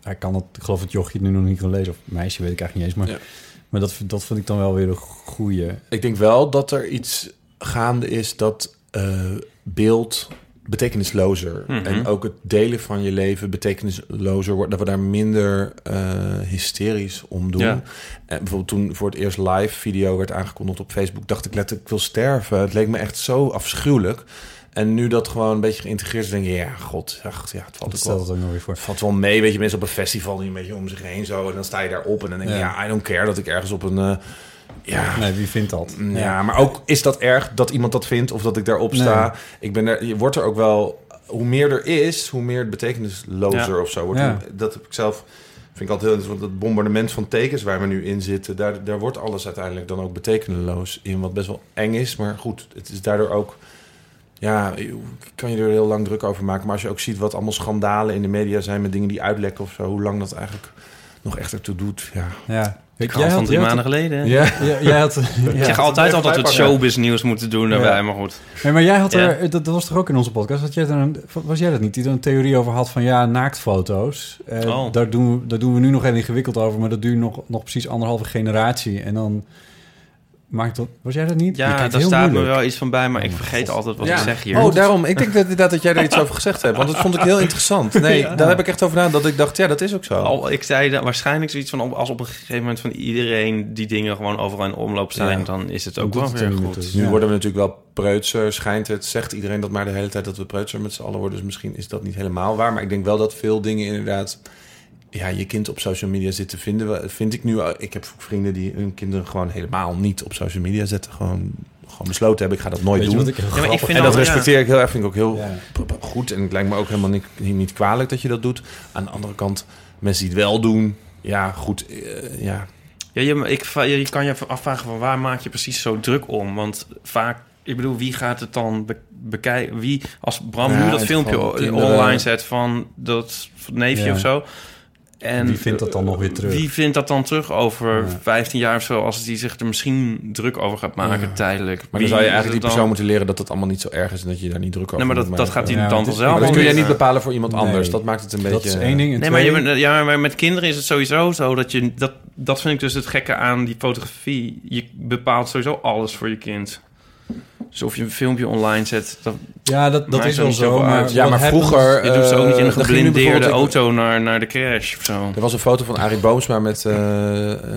Hij kan het, ik geloof het jochje nu nog niet kan lezen. Of meisje, weet ik eigenlijk niet eens. Maar, Ja. maar dat, dat vind ik dan wel weer een goeie. Ik denk wel dat er iets gaande is dat eh, beeld betekenislozer Mhm. en ook het delen van je leven betekenislozer wordt. Dat we daar minder eh, hysterisch om doen. Ja. En bijvoorbeeld toen voor het eerst live video werd aangekondigd op Facebook, dacht ik letterlijk, ik wil sterven. Het leek me echt zo afschuwelijk. En nu dat gewoon een beetje geïntegreerd is, denk je, ja, god, ach, ja, het valt Dat wel ook nog weer voor. het valt wel mee, weet je, mensen op een festival die een beetje om zich heen zo. En dan sta je daar op en dan denk je, Ja. ja, I don't care dat ik ergens op een... eh, ja, Nee, wie vindt dat? ja, maar ook is dat erg dat iemand dat vindt of dat ik daarop sta? Nee. Ik ben er, je wordt er ook wel, hoe meer er is, hoe meer het betekenislozer Ja. of zo wordt. Ja. Dat heb ik zelf, vind ik altijd heel interessant. Dat bombardement van tekens waar we nu in zitten, daar, daar wordt alles uiteindelijk dan ook betekenisloos in, wat best wel eng is. Maar goed, het is daardoor ook, ja, ik kan je er heel lang druk over maken. Maar als je ook ziet wat allemaal schandalen in de media zijn met dingen die uitlekken of zo, hoe lang dat eigenlijk nog echt ertoe doet, ja. Ja. Ik van drie jij had- maanden geleden. Ja. Ja, jij had, Ik zeg altijd al dat we het showbiz nieuws moeten doen daarbij, Ja. maar goed. Nee, maar jij had Ja. er, dat, dat was toch ook in onze podcast, had jij er een, was jij dat niet, die er een theorie over had van ja, naaktfoto's. Eh, Oh. daar, doen we, daar doen we nu nog heel ingewikkeld over, maar dat duurt nog, nog precies anderhalve generatie. En dan maakt dat, was jij dat niet? Ja, daar heel staat me moeilijk. wel iets van bij, maar ik Oh, vergeet God. altijd wat Ja. ik zeg hier. Oh, daarom. Ik denk dat, inderdaad dat jij er iets over gezegd hebt. Want dat vond ik heel interessant. Nee, daar heb ik echt over gedaan. Dat ik dacht, ja, dat is ook zo. Al, ik zei dat waarschijnlijk zoiets van... als op een gegeven moment van iedereen die dingen gewoon overal in omloop zijn... Ja. dan is het Dan ook wel er weer goed. Nu Ja. worden we natuurlijk wel preutser, schijnt het. Zegt iedereen dat maar de hele tijd dat we preutser met z'n allen worden. Dus misschien is dat niet helemaal waar. Maar ik denk wel dat veel dingen inderdaad... Ja, je kind op social media zitten vinden. Vind ik nu... Ik heb vrienden die hun kinderen gewoon helemaal niet op social media zetten. Gewoon, gewoon besloten hebben. Ik ga dat nooit Weet doen. wat ik heel maar ik grappig vind En dat respecteer ik heel erg. Vind ik ook heel Ja. goed. En het lijkt me ook helemaal niet, niet kwalijk dat je dat doet. Aan de andere kant, mensen die het wel doen... Ja, goed. eh, ja, Ja, je, ik, je kan je afvragen van waar maak je precies zo druk om? Want vaak, ik bedoel, wie gaat het dan be- bekijken? Wie, als Bram Ja, nu dat filmpje online zet van dat neefje Ja. of zo. En Wie vindt dat dan nog weer terug? Wie vindt dat dan terug over Ja. 15 jaar of zo, als die zich er misschien druk over gaat maken Ja. tijdelijk? Maar Wie dan zou je eigenlijk die dan- persoon moeten leren dat het allemaal niet zo erg is en dat je daar niet druk over Nee, maar dat, moet dat maken. gaat die Ja, dan Maar dat kun wel niet bepalen voor iemand Nee. anders. Dat maakt het een beetje... Dat is één ding. Nee, maar, je ja, maar met kinderen is het sowieso zo dat je... Dat, dat vind ik dus het gekke aan die fotografie. Je bepaalt sowieso alles voor je kind. Dus of je een filmpje online zet... Dat, Ja, dat, dat is wel zo. Maar uit. Ja, maar happens- vroeger... je doet ze ook niet in een eh, geblindeerde auto naar, naar de crash of zo. Er was een foto van Arie Boomsma met eh,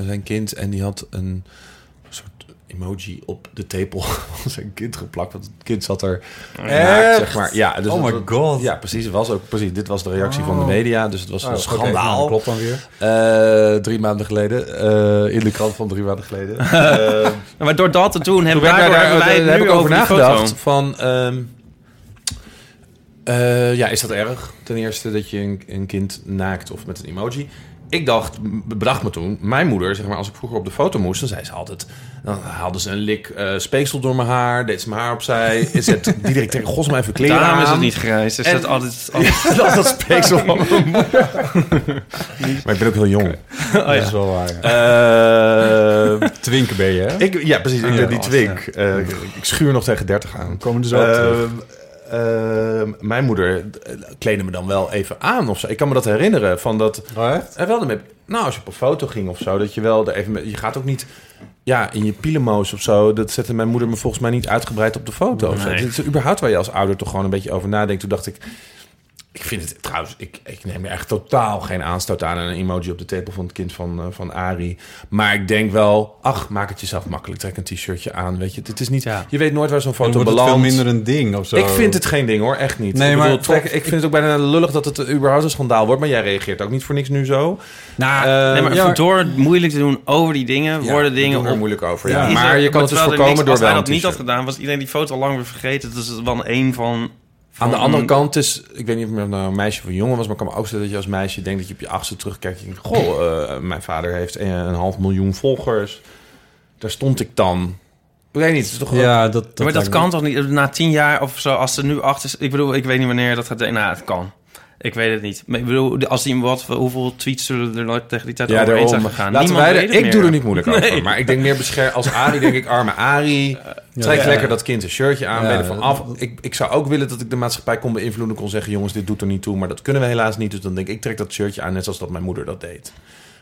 zijn kind en die had een emoji op de tepel van zijn kind geplakt. Want het kind zat er naakt, Echt? zeg maar. Ja, dus Oh my god. Ja, precies. Het was ook precies. Dit was de reactie van de Oh. media, dus het was Oh, een schandaal. dat klopt dan weer. Eh, drie maanden geleden. eh, in de krant van drie maanden geleden. Maar door dat te doen hebben, daar, wij daar heb ik over nagedacht. Van, ehm, eh, ja, is dat erg? Ten eerste dat je een, een kind naakt of met een emoji. Ik dacht, bedacht me toen, mijn moeder, zeg maar, als ik vroeger op de foto moest, dan zei ze altijd, dan haalde ze een lik eh, speeksel door mijn haar, deed ze mijn haar opzij, zet Diederik tegen gos mij even kleren Daarom is aan. het niet grijs. Dus En- dat altijd... altijd Ja, dat dat speeksel van mijn moeder. maar ik ben ook heel jong. Dat is wel waar. ja. Eh, Twinken ben je, hè? ik, ja, precies. Ik ben die ja. twink. Eh, ik, ik schuur nog tegen 30 aan. Komen er zo Ehm, mijn moeder eh, kleedde me dan wel even aan of zo. Ik kan me dat herinneren van dat. Oh, echt? Er wel ermee, nou, als je op een foto ging of zo, dat je wel er even. met- Je gaat ook niet. Ja, in je pielemoos of zo. Dat zette mijn moeder me volgens mij niet uitgebreid op de foto. Nee. Het is überhaupt waar je als ouder toch gewoon een beetje over nadenkt. Toen dacht ik. Ik vind het trouwens, ik, ik neem er echt totaal geen aanstoot aan. En een emoji op de tepel van het kind van, eh, van Ari. Maar ik denk wel, ach, maak het jezelf makkelijk. Trek een t-shirtje aan, weet je. Het is niet, Ja. Je weet nooit waar zo'n Dan foto wordt het veel belandt. minder een ding of zo. Ik vind het geen ding hoor, echt niet. Nee, ik, maar bedoel, trek- ik vind het ook bijna lullig dat het überhaupt een schandaal wordt. Maar jij reageert ook niet voor niks nu zo. Nou, Eh, nee, maar ja, door het moeilijk te doen over die dingen, worden dingen doen er op... moeilijk over. Ja. Maar je kan het dus voorkomen niks- door Als hij wel dat niet had gedaan, was iedereen die foto al lang weer vergeten. Dat is wel een van... Aan de andere kant is, ik weet niet of het nou een meisje of een jongen was, maar ik kan me ook zeggen dat je als meisje denkt dat je op je achtste terugkijkt. en denkt, goh, eh, mijn vader heeft een, een half miljoen volgers. Daar stond ik dan. Ik weet niet, het is toch ja, dat, dat, maar dat me- kan toch niet? Na tien jaar of zo, als er nu acht is... Ik bedoel, ik weet niet wanneer dat gaat... Nou, het kan. Ik weet het niet. Maar ik bedoel, als die wat, hoeveel tweets zullen er nooit tegen die tijd Ja, overheen zijn gegaan? Laten Niemand wij weet het ik meer. doe er niet moeilijk Nee. over. Maar ik denk meer beschermd. Als Ari denk ik, arme Ari. Trek Ja. lekker dat kind een shirtje aan. Ja, ben er van af. Ik, ik zou ook willen dat ik de maatschappij kon beïnvloeden. Kon zeggen, jongens, dit doet er niet toe. Maar dat kunnen we helaas niet. Dus dan denk ik, ik trek dat shirtje aan. Net zoals dat mijn moeder dat deed.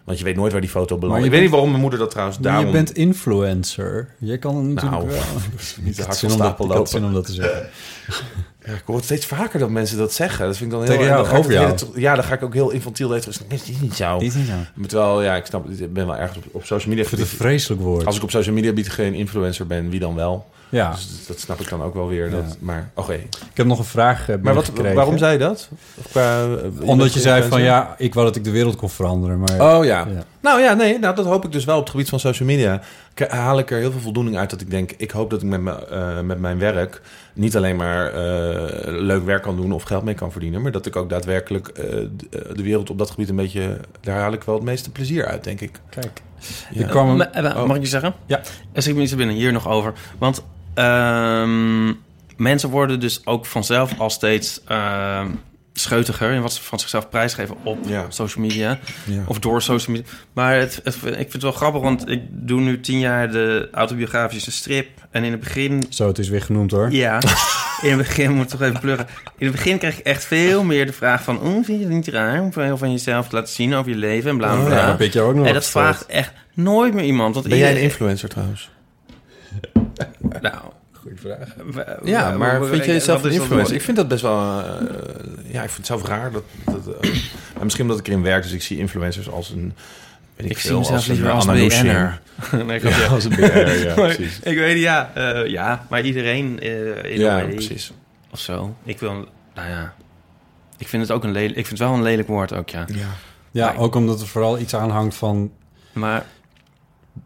Want je weet nooit waar die foto belandt. je Ik weet niet waarom mijn moeder dat trouwens Maar daarom... je bent influencer. Je kan natuurlijk Nou, wel... niet te Ik hard van stapel ik had lopen. zin om dat te zeggen. Ja, ik hoor het steeds vaker dat mensen dat zeggen. Dat vind ik dan heel Tegen erg- jou, dan ga ik over jou. hele- Ja, dan ga ik ook heel infantiel weten. Dus dat is niet zo. Niet zo. Maar Terwijl, ja, ik snap, ik ben wel ergens op, op social media. Ik vind het een vreselijk woord. Als ik op social media bied geen influencer ben, wie dan wel? Ja, Dus dat snap ik dan ook wel weer. Dat, Ja. Maar, oké. ik heb nog een vraag eh, Maar wat, waarom zei je dat? Qua, eh, Omdat je zei van ja, ik wou dat ik de wereld kon veranderen. Maar Oh ja. Ja. Nou ja, nee, nou, dat hoop ik dus wel op het gebied van social media. Haal ik er heel veel voldoening uit dat ik denk... ik hoop dat ik met, me, eh, met mijn werk niet alleen maar eh, leuk werk kan doen... of geld mee kan verdienen... maar dat ik ook daadwerkelijk eh, eh, de wereld op dat gebied een beetje... daar haal ik wel het meeste plezier uit, denk ik. kijk. Ja. Ik kwam hem- Ma- Oh. Mag ik je zeggen? Ja. Er schiet me iets binnen, hier nog over. Want ehm, mensen worden dus ook vanzelf al steeds ehm, scheutiger... in wat ze van zichzelf prijsgeven op Ja. social media. Ja. Of door social media. Maar het, het- ik vind het wel grappig, want ik doe nu tien jaar de autobiografische strip. En in het begin Zo, het is weer genoemd hoor. Ja, in het begin moet ik toch even pluggen. In het begin kreeg ik echt veel meer de vraag van... Oh, vind je het niet raar om veel van jezelf te laten zien over je leven en bla bla Oh, bla. ja, dat je ook nog en dat vraagt echt nooit meer iemand. Want Ben jij een influencer trouwens? Nou, Vraag. w- Ja, maar vind je jezelf een influencer? Ik vind dat best wel... eh, ja, ik vind het zelf raar. Dat, dat, eh, maar misschien omdat ik erin werk, dus ik zie influencers als een... Weet ik, Ik zie veel, mezelf als een liever als Nushin. BN'er. nee, ik Ja, als een BN'er, ja, precies. Ik weet ja. eh, ja, maar iedereen eh in Ja, precies. of zo. Ik wil, nou ja... Ik vind het ook een lelijk... Ik vind het wel een lelijk woord ook, ja. Ja. Ja, Maar- ook omdat er vooral iets aanhangt van Maar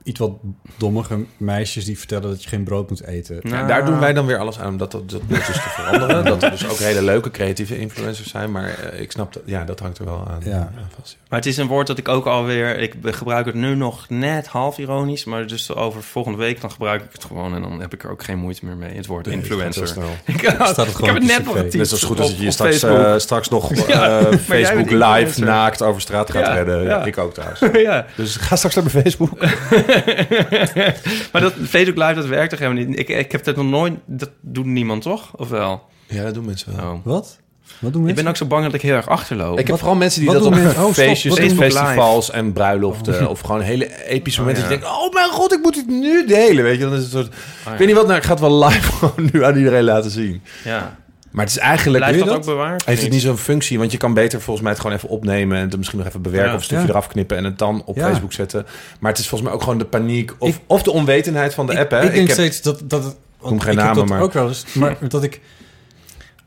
iets wat dommige meisjes die vertellen dat je geen brood moet eten. nou, daar doen wij dan weer alles aan om dat, dat, dat dus te veranderen. dat er dus ook hele leuke creatieve influencers zijn. Maar eh, ik snap dat, ja, dat hangt er wel aan, Ja. aan vast. Maar het is een woord dat ik ook alweer... Ik gebruik het nu nog net half ironisch. Maar dus over volgende week dan gebruik ik het gewoon. En dan heb ik er ook geen moeite meer mee. Het woord influencer. Snel. Ik, Staat het ik gewoon heb het net nog getypt Net zo goed als je straks, Facebook. eh, straks nog eh, Ja, Facebook live naakt over straat gaat Ja, redden. ja. Ik ook trouwens. ja. Dus ga straks naar mijn Facebook. Maar dat Facebook Live, dat werkt toch helemaal niet? Ik, ik heb dat nog nooit... Dat doet niemand, toch? Of wel? Ja, dat doen mensen wel. Oh. Wat? Wat doen Ik ben ook zo bang dat ik heel erg achterloop. Ik heb vooral mensen die wat dat op? Oh, feestjes, festivals en bruiloften... of gewoon hele epische momenten... ja. dat je denkt, oh mijn god, ik moet het nu delen. Weet je, dan is het soort... ja. Ik weet niet wat, nou, ik ga het wel live gewoon nu aan iedereen laten zien. Ja. Maar het is eigenlijk... Blijft dat, ook bewaard? Heeft het niet zo'n functie? Want je kan beter volgens mij het gewoon even opnemen... en het misschien nog even bewerken Ja. of een stukje Ja. eraf knippen... en het dan op Ja. Facebook zetten. Maar het is volgens mij ook gewoon de paniek... of, Ik- of de onwetendheid van de ik, app, hè? Ik denk heb- steeds dat, dat het... want Noem geen ik heb namen, dat maar- ook wel eens. Maar dat ik...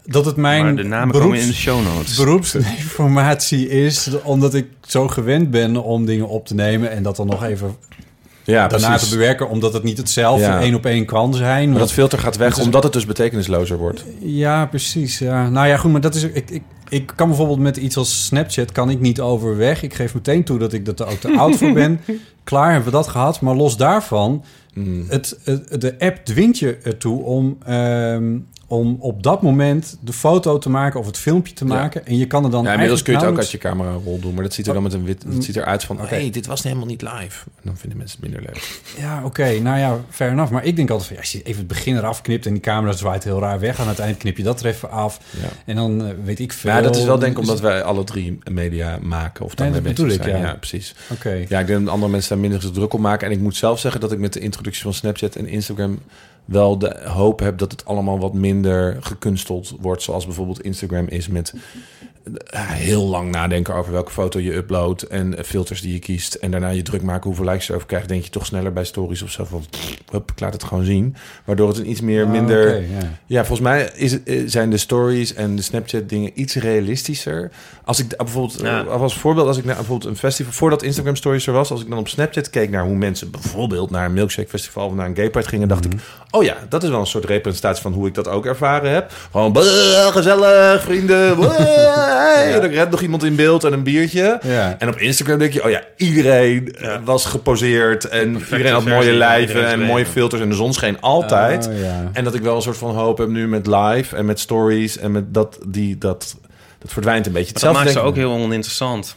Dat het mijn Maar de namen beroeps, komen in de show notes. beroepsinformatie is... omdat ik zo gewend ben om dingen op te nemen... en dat dan nog even ja, daarna precies. te bewerken... omdat het niet hetzelfde Ja. één op één kan zijn. Maar dat filter gaat weg, is- omdat het dus betekenislozer wordt. Ja, precies. Ja. Nou ja, goed, maar dat is... Ik, ik, ik kan bijvoorbeeld met iets als Snapchat kan ik niet overweg. Ik geef meteen toe dat ik er ook te oud voor ben. Klaar, hebben we dat gehad. Maar los daarvan, Mm. het, het- de app dwingt je ertoe om, ehm, om op dat moment de foto te maken of het filmpje te Ja. maken. En je kan er dan Ja, inmiddels kun je het ook uit eigenlijk je camera rol doen, maar dat ziet er dan met een wit. Het ziet eruit van, Oké. hey, dit was helemaal niet live. En dan vinden mensen het minder leuk. Ja, oké. nou ja, fair enough. Maar ik denk altijd van, ja, als je even het begin eraf knipt en die camera zwaait heel raar weg. Aan het eind knip je dat er even af. Ja. En dan eh, weet ik veel. Maar ja, dat is wel denk ik Dus- omdat wij alle drie media maken of dan Nee, dat bezig bedoel ik, zijn. ja. precies. Oké. Ja, ik denk dat andere mensen daar minder druk op maken. En ik moet zelf zeggen dat ik met de introductie van Snapchat en Instagram wel de hoop heb dat het allemaal wat minder gekunsteld wordt. Zoals bijvoorbeeld Instagram is met heel lang nadenken over welke foto je uploadt en eh, filters die je kiest. En daarna je druk maken hoeveel likes je erover krijgt. Denk je toch sneller bij stories of zo van, hup, ik laat het gewoon zien. Waardoor het een iets meer Ah, minder... ja. Ja, volgens mij is, het- eh, zijn de stories en de Snapchat dingen iets realistischer. Als ik eh, bijvoorbeeld, Ja. eh, als voorbeeld, als ik naar bijvoorbeeld een festival, voordat Instagram stories er was, als ik dan op Snapchat keek naar hoe mensen bijvoorbeeld naar een milkshake festival of naar een gay pride gingen, dacht ik, oh ja, dat is wel een soort representatie van hoe ik dat ook ervaren heb. Gewoon "Bleh, gezellig, vrienden. hey." En dan rent nog iemand in beeld en een biertje. Ja. En op Instagram denk je, oh ja, iedereen eh, was geposeerd en iedereen had mooie lijven en mooie filters en de zon scheen altijd. Oh, ja. En dat ik wel een soort van hoop heb nu met live en met stories en met dat die dat dat verdwijnt een beetje. Maar dat maakt ze ook heel oninteressant.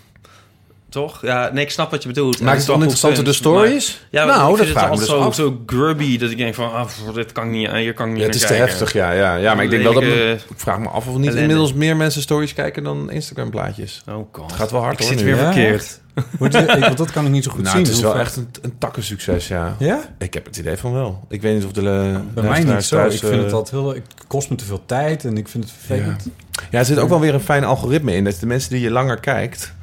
Toch? Ja, nee, ik snap wat je bedoelt. Maakt het goed oninteressanter de stories? maar- Ja, Nou, nou, ik dat vind vraag het dus zo, af. zo grubby dat ik denk van, ah, dit kan ik niet, hier kan ik niet Ja, het is te heftig, ja, ja. Ja, maar ik denk wel dat... Lelijke ik vraag me af of niet ellende. inmiddels meer mensen stories kijken dan Instagram plaatjes. Oh god. Het gaat wel hard ik hoor zit nu, weer verkeerd. Wordt het- ik, want dat kan ik niet zo goed Nou, zien. het is wel echt een, een takkensucces, ja. Ja? Ik heb het idee van wel. Ik weet niet of de eh, Bij mij niet zo. thuis, ik vind eh, het altijd heel... Het kost me te veel tijd en ik vind het vervelend. Ja, er zit ook wel weer een fijn algoritme in. Dat de mensen die je langer kijkt,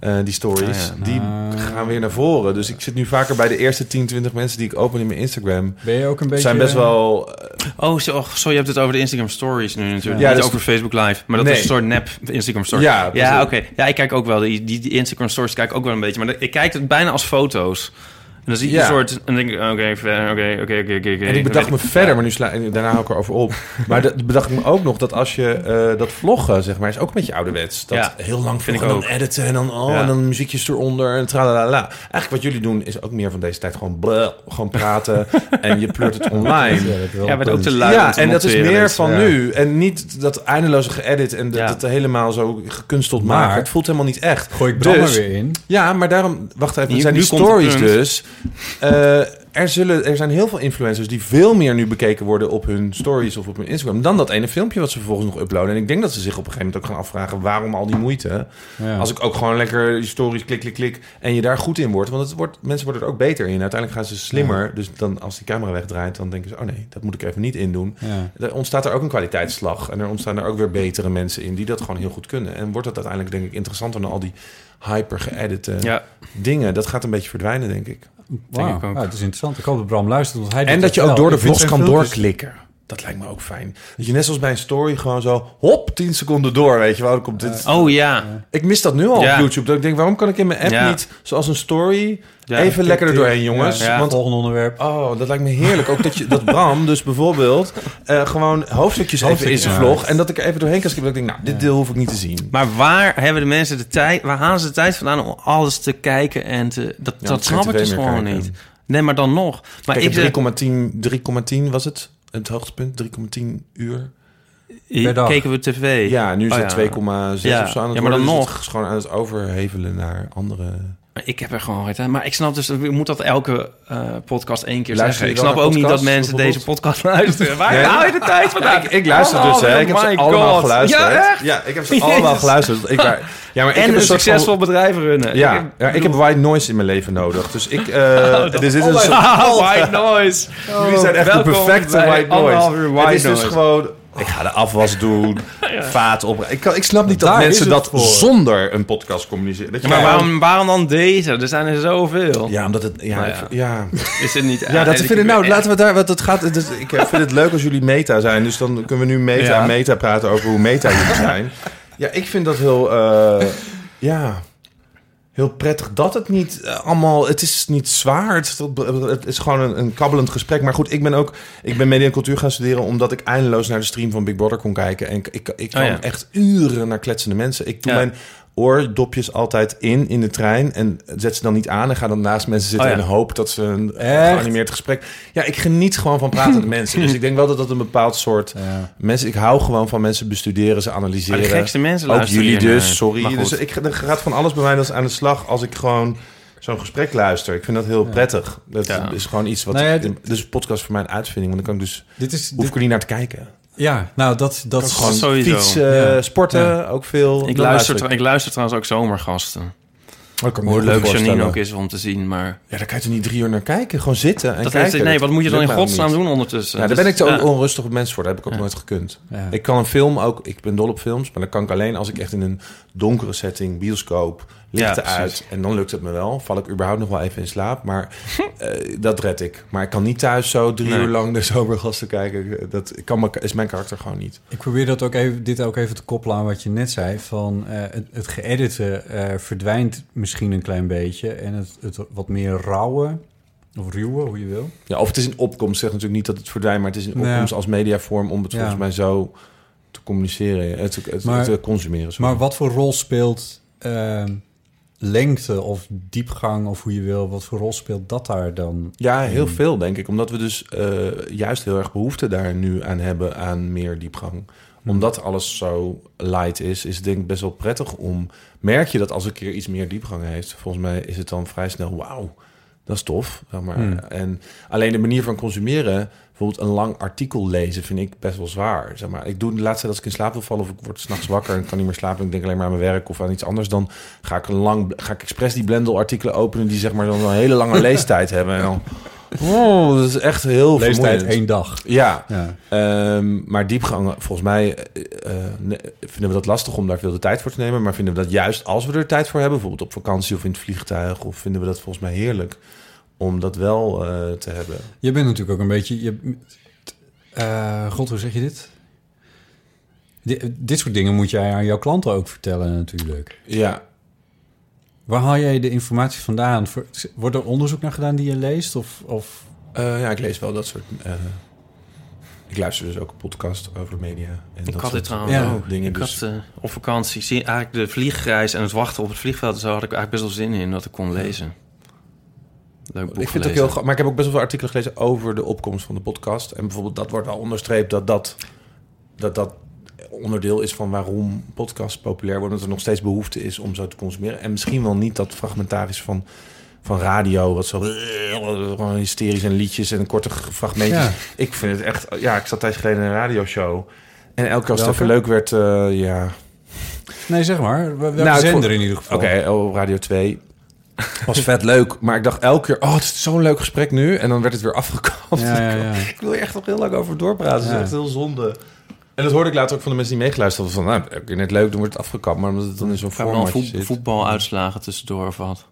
eh, die stories, Ah, ja. die Ah. gaan weer naar voren. Dus ik zit nu vaker bij de eerste 10, 20 mensen die ik open in mijn Instagram. Ben je ook een beetje... zijn best wel... eh, Oh, zo, oh, zo, je hebt het over de Instagram stories nu natuurlijk. Ja, Niet dus- over Facebook Live. Maar dat Nee. is een soort nep Instagram story. Ja, ja oké. Ja, ik kijk ook wel. Die, die, die Instagram stories kijk ik ook wel een beetje. Maar ik kijk het bijna als foto's. En dan zie je Ja. een soort... En dan denk ik, oké, verder, oké, oké, oké, oké. En ik bedacht me verder, maar nu sla daarna hou ik erover op. Maar dat bedacht ik me ook nog dat als je eh, dat vloggen, zeg maar, is ook een beetje ouderwets. Dat Ja, heel lang vind ik dan editen en dan, oh, Ja. en dan muziekjes eronder en tralalala. Eigenlijk wat jullie doen is ook meer van deze tijd gewoon bleh, gewoon praten en je pleurt het online. Ja, maar ook te lui om Ja, en dat is meer van ja. nu. En niet dat eindeloze geëdit en dat helemaal zo gekunsteld Maar- maken. Het voelt helemaal niet echt. Gooi ik Dus- er weer in. Ja, maar daarom, wacht even, er zijn die stories dus. Eh, er, zullen, er zijn heel veel influencers die veel meer nu bekeken worden op hun stories of op hun Instagram dan dat ene filmpje wat ze vervolgens nog uploaden. En ik denk dat ze zich op een gegeven moment ook gaan afvragen waarom al die moeite. Ja. Als ik ook gewoon lekker die stories klik, klik, klik en je daar goed in wordt. Want het wordt, mensen worden er ook beter in. Uiteindelijk gaan ze slimmer. Dus dan als die camera wegdraait, dan denken ze, oh nee, dat moet ik even niet indoen. Ja. Er ontstaat er ook een kwaliteitsslag. En er ontstaan er ook weer betere mensen in die dat gewoon heel goed kunnen. En wordt het uiteindelijk denk ik interessanter dan al die hyper geëdite Ja, dingen. Dat gaat een beetje verdwijnen, denk ik. Ik ook. Ja, het is interessant. Ik hoop dat Bram luistert. Want hij En dat je ook door de vlogs kan doorklikken. Dat lijkt me ook fijn. Dat je net zoals bij een story gewoon zo... hop, 10 seconden door, weet je wel. Dan komt dit. Oh ja. Ik mis dat nu al Ja. op YouTube. Dat ik denk, waarom kan ik in mijn app Ja. niet... zoals een story... Ja, even lekker er doorheen, jongens. Ja. Want Volgende onderwerp. Oh, dat lijkt me heerlijk. Ook dat, je, dat Bram dus bijvoorbeeld eh, gewoon hoofdstukjes even in zijn vlog... en dat ik er even doorheen kan skippen. Dat ik denk, nou, dit deel hoef ik niet te zien. Maar waar hebben de mensen de tijd... Waar halen ze de tijd vandaan om alles te kijken en te... Dat, Ja, dat snap ik dus gewoon kijken. niet. Nee, maar dan nog. Maar Kijk, ik zeg, 3,10 3,10 was het? Het hoogtepunt, 3,10 uur. per dag. keken we tv. Ja, nu is Oh, het ja. 2,6 Ja. of zo aan het Ja, maar dan worden. Dus nog. het is gewoon aan het overhevelen naar andere... Ik heb er gewoon geen tijd. Maar ik snap dus, ik moet dat elke eh, podcast één keer Luister zeggen. Ik snap ook niet dat mensen deze podcast luisteren. Waar Nee. haal je de tijd vandaan? ik, ik luister Oh, dus, hè. Ik heb ze allemaal geluisterd. Ja, echt? Ja, ik heb ze allemaal geluisterd. Ik, ja, maar ik en heb een succesvol Van, bedrijf runnen. ja, Ik- ja, ik heb white noise in mijn leven nodig. Dus ik... eh dit is een soort... White noise. Jullie zijn echt de perfecte white noise. het is dus gewoon... Ik ga de afwas doen, vaat op. Ik, kan, ik snap niet dat mensen dat voor. zonder een podcast communiceren. Dat je Maar waarom, waarom dan deze? Er zijn er zoveel. Ja, omdat het... Ja, Nou ik- ja. ja. Is het niet... Ja, dat ik- vind ik. Nou, laten we daar. Want het gaat. Is, ik vind het leuk als jullie meta zijn. Dus dan kunnen we nu meta Ja. en meta praten over hoe meta jullie zijn. Ja, ik vind dat heel. eh, ja. Heel prettig dat het niet eh, allemaal. Het is niet zwaar. Het, is- het is gewoon een, een kabbelend gesprek. Maar goed, ik ben ook. Ik ben media en cultuur gaan studeren. omdat ik eindeloos naar de stream van Big Brother kon kijken. En ik, ik, ik kan Oh ja. echt uren naar kletsende mensen. Ik doe Ja. mijn oordopjes altijd in in de trein. En zet ze dan niet aan. En ga dan naast mensen zitten Oh ja. en hoop dat ze een Echt? geanimeerd gesprek. Ja, ik geniet gewoon van praten met mensen. Dus ik denk wel dat dat een bepaald soort Ja. mensen. Ik hou gewoon van mensen bestuderen, ze Maar analyseren. de gekste mensen Ook jullie dus, sorry. Maar. Dus ik, er gaat van alles bij mij dus aan de slag als ik gewoon zo'n gesprek luister. Ik vind dat heel prettig. Dat Ja. is gewoon iets wat. Nou ja, ik- dit- dus een podcast voor mij een uitvinding, want dan kan ik dus Dit is... hoef ik er niet naar te kijken. Ja, nou, dat... dat is Gewoon Sowieso. fietsen, Ja. sporten, Ja. ook veel. Ik luister, ik. ik luister trouwens ook zomergasten. Me Hoe leuk Janine ook is om te zien, maar... Ja, daar kan je toch niet drie uur naar kijken? Gewoon zitten en Dat kijken. heeft, nee, wat moet je dan in godsnaam doen ondertussen? Ja, daar Dus- ben ik te ja. onrustig op mensen voor. Dat heb ik ook Ja. nooit gekund. Ja. Ik kan een film ook... Ik ben dol op films, maar dat kan ik alleen als ik echt in een donkere setting, bioscoop, lichten Ja, uit. En dan lukt het me wel. Val ik überhaupt nog wel even in slaap. Maar eh, dat red ik. Maar ik kan niet thuis zo drie Nee. uur lang de zomergasten kijken. Dat kan, me- is mijn karakter gewoon niet. Ik probeer dat ook even, dit ook even te koppelen aan wat je net zei. Van eh, het, het eh, verdwijnt misschien een klein beetje. En het, het wat meer rauwe, of ruwe, hoe je wil. Ja, of het is een opkomst. Zeg natuurlijk niet dat het verdwijnt, maar het is een opkomst als mediavorm om het Ja. volgens mij zo te communiceren, het, het, Maar- te consumeren. sorry. Maar wat voor rol speelt eh, lengte of diepgang, of hoe je wil, wat voor rol speelt dat daar dan? Ja, heel Hmm. veel denk ik. Omdat we dus eh, juist heel erg behoefte daar nu aan hebben aan meer diepgang. Omdat alles zo light is, is het denk ik best wel prettig om... Merk je dat als een keer iets meer diepgang heeft... volgens mij is het dan vrij snel, wauw, dat is tof. Zeg maar. Hmm. En alleen de manier van consumeren... bijvoorbeeld een lang artikel lezen vind ik best wel zwaar. Zeg maar. Ik doe de laatste tijd als ik in slaap wil vallen... of ik word s'nachts wakker en kan niet meer slapen... en ik denk alleen maar aan mijn werk of aan iets anders... dan ga ik, een lang, ga ik expres die Blendel-artikelen openen... die zeg maar dan een hele lange leestijd hebben. En dan... Oh, dat is echt heel Leestijd vermoeiend. één dag. Ja, Ja. Ehm, maar diepgang, volgens mij eh, eh, ne- vinden we dat lastig om daar veel de tijd voor te nemen. Maar vinden we dat juist als we er tijd voor hebben, bijvoorbeeld op vakantie of in het vliegtuig, of vinden we dat volgens mij heerlijk om dat wel eh, te hebben. Je bent natuurlijk ook een beetje... Je, eh, God, hoe zeg je dit? Di- dit soort dingen moet jij aan jouw klanten ook vertellen natuurlijk. Ja, Waar haal jij de informatie vandaan? Voor- Wordt er onderzoek naar gedaan die je leest? Of, of eh, ja ik lees wel dat soort. eh, ik luister dus ook een podcast over media. En Ik dat had dit trouwens ook. dingen. ik dus, had op vakantie, zie, eigenlijk de vliegreis en het wachten op het vliegveld... zo had ik eigenlijk best wel zin in dat ik kon lezen. Leuk boek ik vind het ook heel Maar ik heb ook best wel veel artikelen gelezen over de opkomst van de podcast. En bijvoorbeeld dat wordt wel onderstreept dat dat, dat, dat onderdeel is van waarom podcasts populair worden. Dat er nog steeds behoefte is om zo te consumeren. En misschien wel niet dat fragmentarisch van, van radio, wat zo gewoon hysterisch en liedjes en korte fragmentjes. Ja. Ik vind het echt. Ja, ik zat tijdens geleden in een radioshow. En elke keer als het even leuk werd, eh, ja. Nee, zeg maar. Welke Nou, zender in ieder geval? Oké, op Radio 2. Was vet leuk, maar ik dacht elke keer, oh, het is zo'n leuk gesprek nu. En dan werd het weer afgekapt. Ja, ja, ja. Ik wil er echt nog heel lang over doorpraten. Dat Ja. is echt heel zonde. En dat hoorde ik later ook van de mensen die meegeluisterd hadden. Van, nou, elke keer net leuk, dan wordt het afgekapt. Maar omdat het dan in zo'n formatje voet, zit. voetbaluitslagen tussendoor of wat?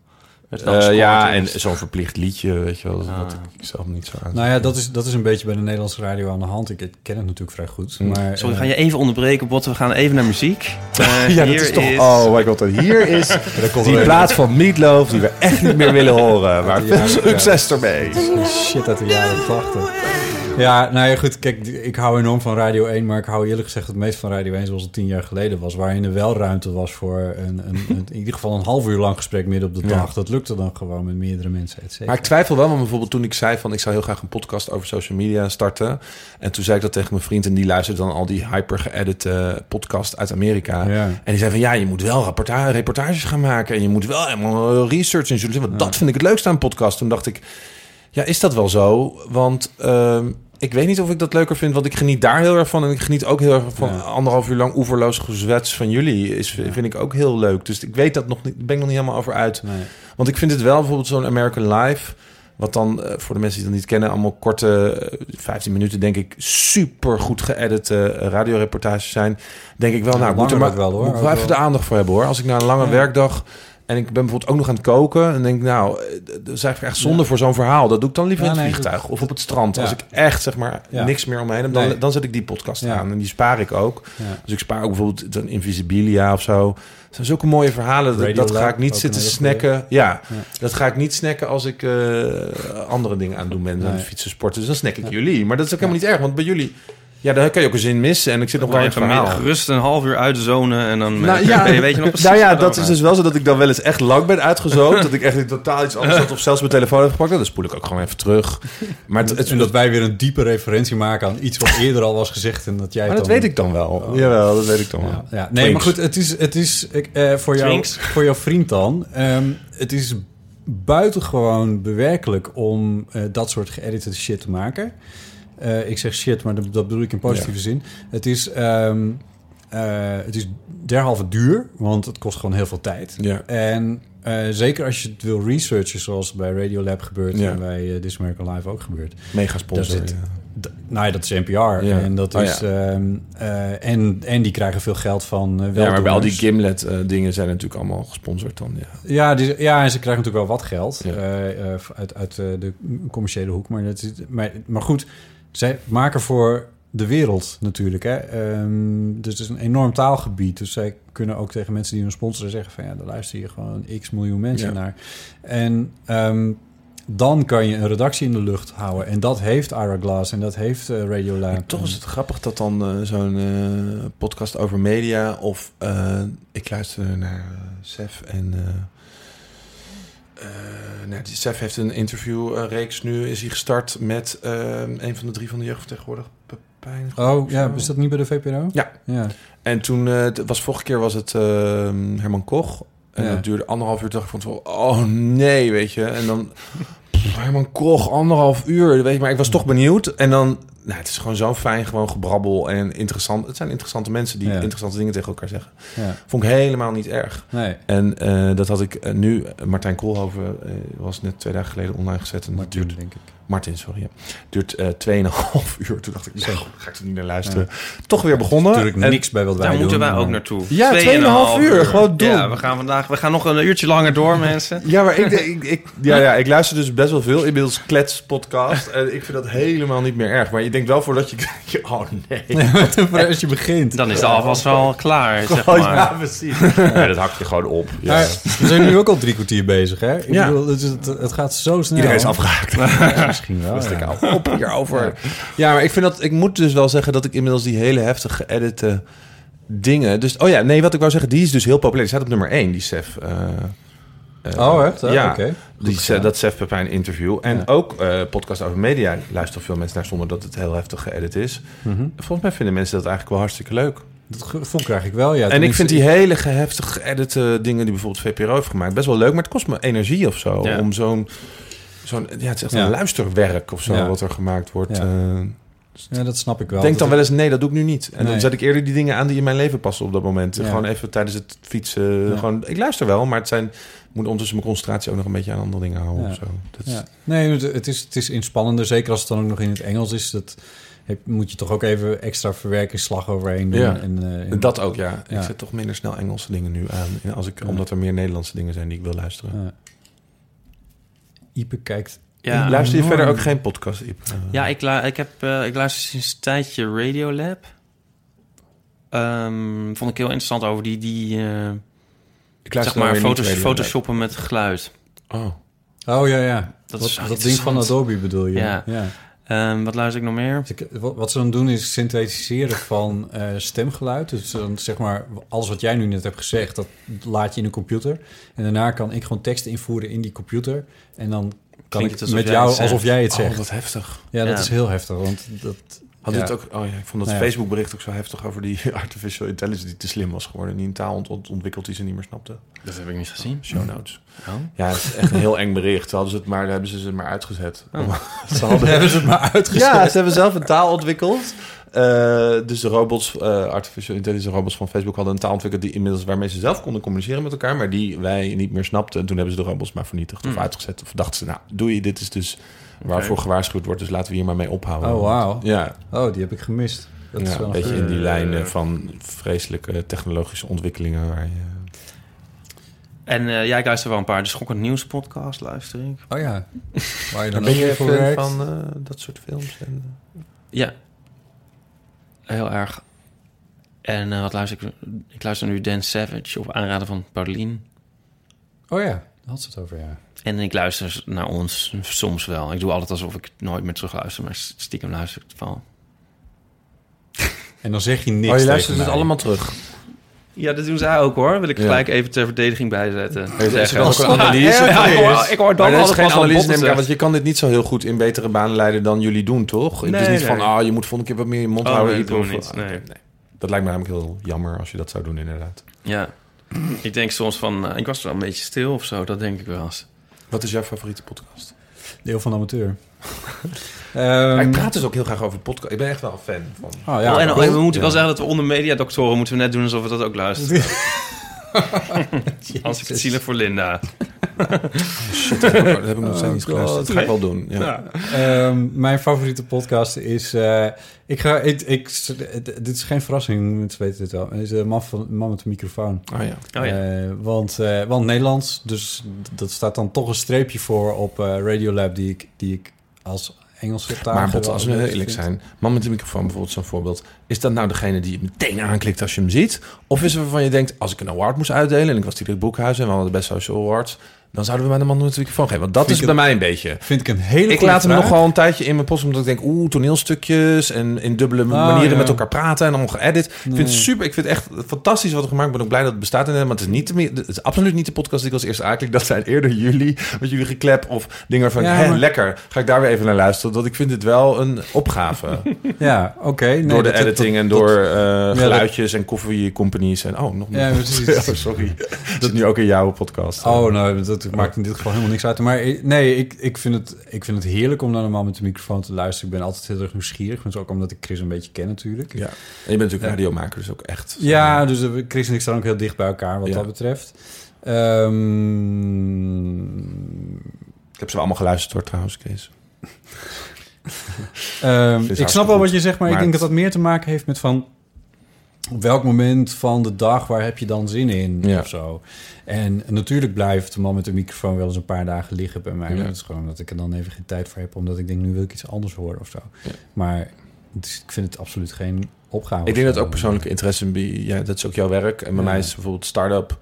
Eh, ja, en zo'n verplicht liedje, weet je wel. Ah. Wat ik zelf niet zo aan. Nou ja, dat is, dat is een beetje bij de Nederlandse radio aan de hand. Ik, ken het natuurlijk vrij goed. Hm. Maar, Sorry, eh, ga je even onderbreken, Botte? We gaan even naar muziek. Eh, ja, dat hier is toch... Oh my god, hier is die plaats van Meatloaf die we echt niet meer willen horen. Maar veel ja. succes ermee. Shit uit de jaren 80. Ja, nou ja, goed. Kijk, ik hou enorm van Radio 1, maar ik hou eerlijk gezegd het meest van Radio 1 zoals het tien jaar geleden was. Waarin er wel ruimte was voor een, een, een- in ieder geval een half uur lang gesprek midden op de Ja. dag. Dat lukte dan gewoon met meerdere mensen, et cetera. Maar ik twijfel wel, want bijvoorbeeld toen ik zei van... ik zou heel graag een podcast over social media starten. En toen zei ik dat tegen mijn vriend... en die luisterde dan al die hyper geëdite podcast uit Amerika. Ja. En die zei van ja, je moet wel rapporta- reportages gaan maken... en je moet wel helemaal research en journalistiek... want dat vind ik het leukste aan een podcast. Toen dacht ik, ja, is dat wel zo? Want... ehm, ik weet niet of ik dat leuker vind, want ik geniet daar heel erg van. En ik geniet ook heel erg van Ja. anderhalf uur lang oeverloos gezwets van jullie. Is, Vind ik ook heel leuk. Dus ik weet dat nog niet, ben ik nog niet helemaal over uit. Nee. Want ik vind het wel bijvoorbeeld zo'n American Life... wat dan, eh, voor de mensen die dat niet kennen... allemaal korte, eh, 15 minuten denk ik... super goed geëdite eh, radioreportages zijn. Denk ik wel, nou, ik moet er maar wel, hoor. moet wel even de aandacht voor hebben, hoor. Als ik na een lange Ja. werkdag... en ik ben bijvoorbeeld ook nog aan het koken... en denk nou, eh, dat is eigenlijk echt zonde Ja. voor zo'n verhaal. Dat doe ik dan liever Ja, in het nee, vliegtuig of op het strand. Ja. Als ik echt, zeg maar, niks meer om me heen heb... Dan, Nee. dan zet ik die podcast aan. En die spaar ik ook. Dus ik spaar ook bijvoorbeeld een Invisibilia of zo. Het zijn zulke mooie verhalen. Dat, dat ga ik niet zitten snacken. Ja, dat ga ik niet snacken als ik eh, andere dingen aan het doen ben. Nee. fietsen, sporten. Dus dan snack ik jullie. Maar dat is ook helemaal niet erg. Want bij jullie... Ja, daar kan je ook een zin missen. En ik zit nog wel in het verhaal. gerust een half uur uit de zone en dan Nou, eh, ja, ben je, weet je nog precies nou ja, dat is dus wel zo dat ik dan wel eens echt lang ben uitgezoomd. dat ik echt in totaal iets anders had of zelfs mijn telefoon heb gepakt. Dan spoel ik ook gewoon even terug. Maar het, het, en dat wij weer een diepe referentie maken aan iets wat eerder al was gezegd. En dat jij maar dat dan- weet ik dan wel. Jawel, dat weet ik dan wel. Ja, ja. Nee, Twinks. maar goed, het is, het is ik, eh, voor, jou, voor jouw vriend dan. ehm, het is buitengewoon bewerkelijk om eh, dat soort geëditeerde shit te maken. Eh, ik zeg shit, maar dat, dat bedoel ik in positieve Ja. zin. Het is, ehm, eh, het is derhalve duur, want het kost gewoon heel veel tijd. Ja. En eh, zeker als je het wil researchen, zoals bij Radiolab gebeurt Ja. en bij eh, This American Live ook gebeurt. Mega sponsor. Zit- ja. Nou ja, dat is NPR. Ja. En, dat Oh, is, ehm, eh, en, en die krijgen veel geld van uh, Ja, maar bij al die Gimlet eh, dingen zijn natuurlijk allemaal gesponsord dan. Ja. Ja, die, ja, en ze krijgen natuurlijk wel wat geld uit, uit de commerciële hoek. Maar, dat is, maar, maar goed, zij maken voor de wereld natuurlijk. Hè. Ehm, dus het is een enorm taalgebied. Dus zij kunnen ook tegen mensen die hun sponsoren zeggen... van ja, daar luisteren hier gewoon x miljoen mensen Ja. naar. En ehm, dan kan je een redactie in de lucht houden. En dat heeft Ira Glass en dat heeft eh Radiolab. Maar toch is het grappig dat dan eh, zo'n eh, podcast over media of ik luister naar Sef en uh, nou, Sef heeft een interviewreeks nu is hij gestart met uh, een van de drie van de jeugdvertegenwoordig Pepijn. Oh ja, is dat niet bij de VPRO? Ja. ja. En toen uh, was vorige keer was het uh, Herman Koch en Ja. dat duurde anderhalf uur. Dacht ik van tevoren, oh nee, weet je. En dan Herman Koch anderhalf uur, weet je. Maar ik was toch benieuwd. En dan, nou, het is gewoon zo fijn, gewoon gebrabbel en interessant. Het zijn interessante mensen die Ja. interessante dingen tegen elkaar zeggen. Ja. Vond ik helemaal niet erg. Nee, En uh, dat had ik uh, nu, Martijn Koolhoven uh, was net twee dagen geleden online gezet. En dat Martin, duurt, denk ik. Martin, sorry. Ja. Duurt uh, 2,5 uur. Toen dacht ik, nou, ga ik er niet naar luisteren. Toch weer begonnen. Natuurlijk En- niks bij wat wij Daar doen. moeten wij ook naartoe. Ja, 2,5 2,5 uur, gewoon doen. Ja, we gaan vandaag we gaan nog een uurtje langer door, mensen. Ja, maar ik, ik, ik, ja, ja, ik luister dus best wel veel. Inmiddels klets podcast. En ik vind dat helemaal niet meer erg. Maar je denkt wel voordat je... Oh nee. Als je begint. Dan is de afwas wel klaar, zeg Oh, maar. ja, precies. Dat hak je gewoon op. Ja. Maar we zijn nu ook al drie kwartier bezig, hè? Ik Ja. bedoel, het, is- het, het gaat zo snel. Iedereen is afgehaakt. Ja, misschien wel. Ik ja. al op hierover. Ja, maar ik vind dat... Ik moet dus wel zeggen dat ik inmiddels die hele heftig geëdite dingen... Dus, oh ja, nee, wat ik wou zeggen, die is dus heel populair. Die staat op nummer 1, die Sef. Oh, echt? Ja, Oké. die, gedaan. dat Sef Pepijn interview. En Ja. ook eh, podcast over media luisteren veel mensen naar zonder dat het heel heftig geëdit is. Mhm. Volgens mij vinden mensen dat eigenlijk wel hartstikke leuk. Dat gevoel krijg ik wel, ja. en ik vind die hele geheftig geëdite dingen die bijvoorbeeld VPRO heeft gemaakt best wel leuk, maar het kost me energie of zo Ja. om zo'n zo'n ja, het is echt Ja. een luisterwerk of zo wat er gemaakt wordt. Ja. eh. Ja, dat snap ik wel. denk dan wel eens nee, dat doe ik nu niet. En Nee. dan zet ik eerder die dingen aan die in mijn leven passen op dat moment. Ja. Gewoon even tijdens het fietsen. Ja. Gewoon, ik luister wel, maar het zijn moet ondertussen mijn concentratie ook nog een beetje aan andere dingen houden Ja. of zo. Dat is-. Nee, het- is, het is inspannender. Zeker als het dan ook nog in het Engels is. Dat heb, moet je toch ook even extra verwerking slag overheen doen. Ja. En, eh, Dat ook, ja. Ja. Ik zet toch minder snel Engelse dingen nu aan. Als ik, Ja. Omdat er meer Nederlandse dingen zijn die ik wil luisteren. ja. Ipe kijkt... Ja, Luister je enorm. verder ook geen podcast, Iep? Ja ik, lu- ik, heb, eh, ik luister sinds een tijdje Radiolab. Ehm vond ik heel interessant over die, die eh, ik zeg maar, foto's, photoshoppen met geluid. Oh. Oh ja, ja. Dat is dat, ding van. Adobe bedoel je? Ja. Ehm, wat luister ik nog meer? Wat, wat ze dan doen is synthetiseren van eh, stemgeluid. Dus dan zeg maar, alles wat jij nu net hebt gezegd, dat laat je in een computer. En daarna kan ik gewoon tekst invoeren in die computer. En dan kan Klinkt ik met jou alsof jij het Oh, zegt. wat heftig. ja, dat Ja. is heel heftig. Want dat, Had ja. het ook, oh ja, ik vond dat Ja. Facebook bericht ook zo heftig over die artificial intelligence die te slim was geworden. Die een taal ont- ont- ontwikkeld die ze niet meer snapte. Dat heb ik niet gezien. Show notes. Oh. Ja, het is echt een heel eng bericht. Hadden ze het maar, hebben ze ze maar uitgezet. Oh. ze hadden, hebben ze het maar uitgezet. ja, ze hebben zelf een taal ontwikkeld. Eh, dus de robots, eh, artificial intelligence robots van Facebook hadden een taal ontwikkeld die inmiddels waarmee ze zelf konden communiceren met elkaar, maar die wij niet meer snapten. En toen hebben ze de robots maar vernietigd of Hmm. uitgezet. Of dachten ze, nou, doe je dit is dus waarvoor gewaarschuwd wordt, dus laten we hier maar mee ophouden. Oh, wauw. Ja, Oh, die heb ik gemist. Dat is ja wel een beetje in die Eh, lijnen van vreselijke technologische ontwikkelingen waar je... En eh, ja, ik luister wel een paar. De Schokkend Nieuws podcast luister ik. Oh ja. Waar je dan ben ook je weer voor fan werkt. van eh, dat soort films? En, Ja. Heel erg. En eh, wat luister ik? Ik luister nu Dan Savage op aanraden van Paulien. Oh ja, daar had ze het over, ja. En ik luister naar ons soms wel. Ik doe altijd alsof ik nooit meer terug luister, maar stiekem luister ik het wel. En dan zeg je niks oh, je luistert tegen het mij. allemaal terug. Ja, dat doen zij ook hoor. Wil ik Ja. gelijk even ter verdediging bijzetten. Is er Zeggen. dan ook een analyse? Ja, ik hoor, ik hoor dan maar is altijd geen analyse, neem ik aan, zegt. want je kan dit niet zo heel goed in betere banen leiden dan jullie doen, toch? het is Nee, niet van, nee. ah, je moet volgende keer wat meer je mond Oh, houden. nee, dat of- niet, ah, nee. Dat lijkt me namelijk heel jammer als je dat zou doen, inderdaad. Ja. Ik denk soms van, eh, ik was wel een beetje stil of zo. Dat denk ik wel eens. Wat is jouw favoriete podcast? Deel van de amateur. Ehm, ik praat dus ook heel graag over podcast. Ik ben echt wel een fan van. oh, ja, oh, en we moeten wel zeggen dat we onder mediadoktoren moeten we net doen alsof we dat ook luisteren. Als ik het zielig voor Linda. Shit, dat heb ik- nog steeds niet Oh, geluisterd. God. Dat ga ik wel doen. Ja. Ehm, mijn favoriete podcast is... eh, ik ga, ik, ik, dit is geen verrassing, mensen weten dit wel. Het is de man, van, man met de microfoon. Oh ja. Oh ja. Eh, want, eh, want Nederlands, dus dat staat dan toch een streepje voor op eh, Radiolab... die ik, die ik als Engelse taal... Maar Bot, als we heel eerlijk zijn, man met de microfoon bijvoorbeeld zo'n voorbeeld. Is dat nou degene die je meteen aanklikt als je hem ziet? Of is er waarvan je denkt, als ik een award moest uitdelen... en ik was Diederik Boekhuizen en we hadden de Best Social Awards... dan zouden we mij de man met de microfoon geven. Want dat Vind is bij mij een beetje... Vind ik een hele Ik laat hem nog wel een tijdje in mijn post, omdat ik denk, oeh, toneelstukjes en in dubbele manieren ja. met elkaar praten en allemaal geëdit. Ik vind het super, ik vind het echt fantastisch wat er gemaakt. Ik ben ook blij dat het bestaat maar het is, niet de, het is absoluut niet de podcast die ik als eerste aanklik. Dat zijn eerder jullie, met jullie geklep of dingen van, Ja, maar- lekker, ga ik daar weer even naar luisteren. Want ik vind het wel een opgave. Ja, oké. nee, door de dat- dat- editing en door eh, geluidjes en koffie companies en oh, nog Ja, meer. precies. Oh, sorry. Dat is nu ook in jouw podcast. Oh, nou, dat maakt in dit geval helemaal niks uit. Maar nee, ik, ik, vind het, ik vind het heerlijk om naar een man met de microfoon te luisteren. Ik ben altijd heel erg nieuwsgierig. Maar ook omdat ik Chris een beetje ken natuurlijk. Ja. En je bent natuurlijk radiomaker, dus ook echt. Ja, dus eh, Chris en ik staan ook heel dicht bij elkaar wat Ja. dat betreft. Ehm, Ik heb ze allemaal geluisterd hoor trouwens, Kees. ehm, ik snap wel wat je zegt, maar, Maar ik denk dat dat meer te maken heeft met van... op welk moment van de dag waar heb je dan zin in Ja. of zo. En natuurlijk blijft de man met de microfoon wel eens een paar dagen liggen bij mij. Ja. Dat is gewoon dat ik er dan even geen tijd voor heb... omdat ik denk, nu wil ik iets anders horen of zo. Ja. Maar het is- ik vind het absoluut geen opgave. Ik denk dat ook persoonlijke interesse bij, ja, dat is ook jouw werk. En bij mij is bijvoorbeeld start-up.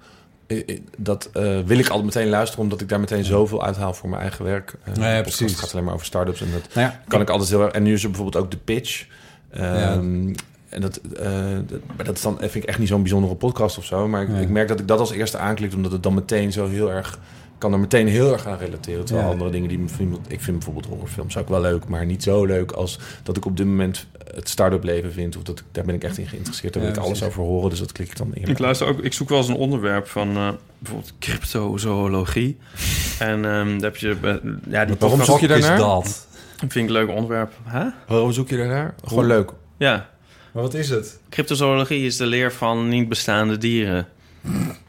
Dat eh, wil ik altijd meteen luisteren, omdat ik daar meteen zoveel uithaal voor mijn eigen werk. Ja, podcast precies. gaat alleen maar over start-ups en dat Nou ja, kan ik altijd heel erg. En nu is er bijvoorbeeld ook de pitch. Ehm. En dat, eh, dat, maar dat is dan, vind ik echt niet zo'n bijzondere podcast of zo. Maar ik, Nee. ik merk dat ik dat als eerste aanklik, omdat het dan meteen zo heel erg kan er meteen heel erg aan relateren. Terwijl Ja. andere dingen die me vind, ik vind bijvoorbeeld horrorfilms ook wel leuk, maar niet zo leuk als dat ik op dit moment het start-up leven vind. Of dat ik, daar ben ik echt in geïnteresseerd. Daar wil Ja, ik alles over horen, dus dat klik ik dan in. Ik luister ook, ik zoek wel eens een onderwerp van eh, bijvoorbeeld cryptozoologie. en ehm daar heb je, eh, ja, die Waarom zoek je is daarnaar? dat? vind ik een leuk onderwerp. Huh? Waarom zoek je daarnaar? Gewoon leuk. Ja, Maar wat is het? cryptozoologie is de leer van niet bestaande dieren.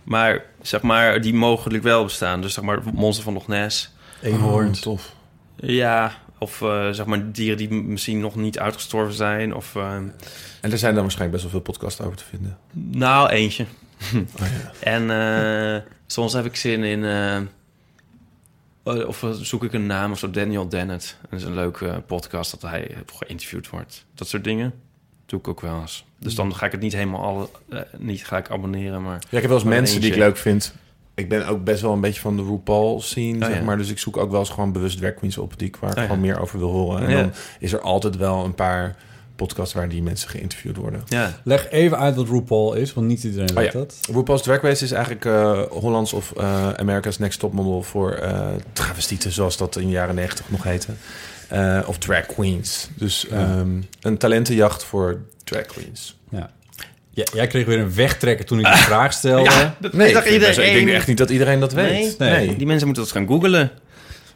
Maar zeg maar, die mogelijk wel bestaan. Dus zeg maar, het monster van Loch Ness. Eenhoorn. Oh, tof. Ja, of eh, zeg maar dieren die misschien nog niet uitgestorven zijn. Of eh, En er zijn dan waarschijnlijk best wel veel podcasts over te vinden. nou, eentje. Oh, ja. En eh, soms heb ik zin in... eh, eh, of zoek ik een naam of zo. Daniel Dennett. Dat is een leuke podcast dat hij geïnterviewd wordt. Dat soort dingen doe ik ook wel eens. Dus dan ga ik het niet helemaal alle, eh, niet ga ik abonneren, maar... Ja, ik heb wel eens mensen die ik leuk vind. Ik ben ook best wel een beetje van de RuPaul scene, Oh, zeg ja. maar. Dus ik zoek ook wel eens gewoon bewust drag queens op die ik waar ik Oh, ja. gewoon meer over wil horen. En Ja. dan is er altijd wel een paar podcasts waar die mensen geïnterviewd worden. Ja, Leg even uit wat RuPaul is, want niet iedereen Oh, weet ja. dat. RuPaul's Drag Race is eigenlijk eh, Hollands of eh America's Next Top Model voor eh travestieten, zoals dat in de jaren negentig nog heette. Eh, of drag queens. Dus Ja. ehm, een talentenjacht voor drag queens. Ja. Ja, jij kreeg weer een wegtrekker toen ik die vraag stelde. Ja, dat Nee, weet ik, best- ik iedereen? denk echt niet dat iedereen dat weet. Nee? Nee. Die mensen moeten dat gaan googlen.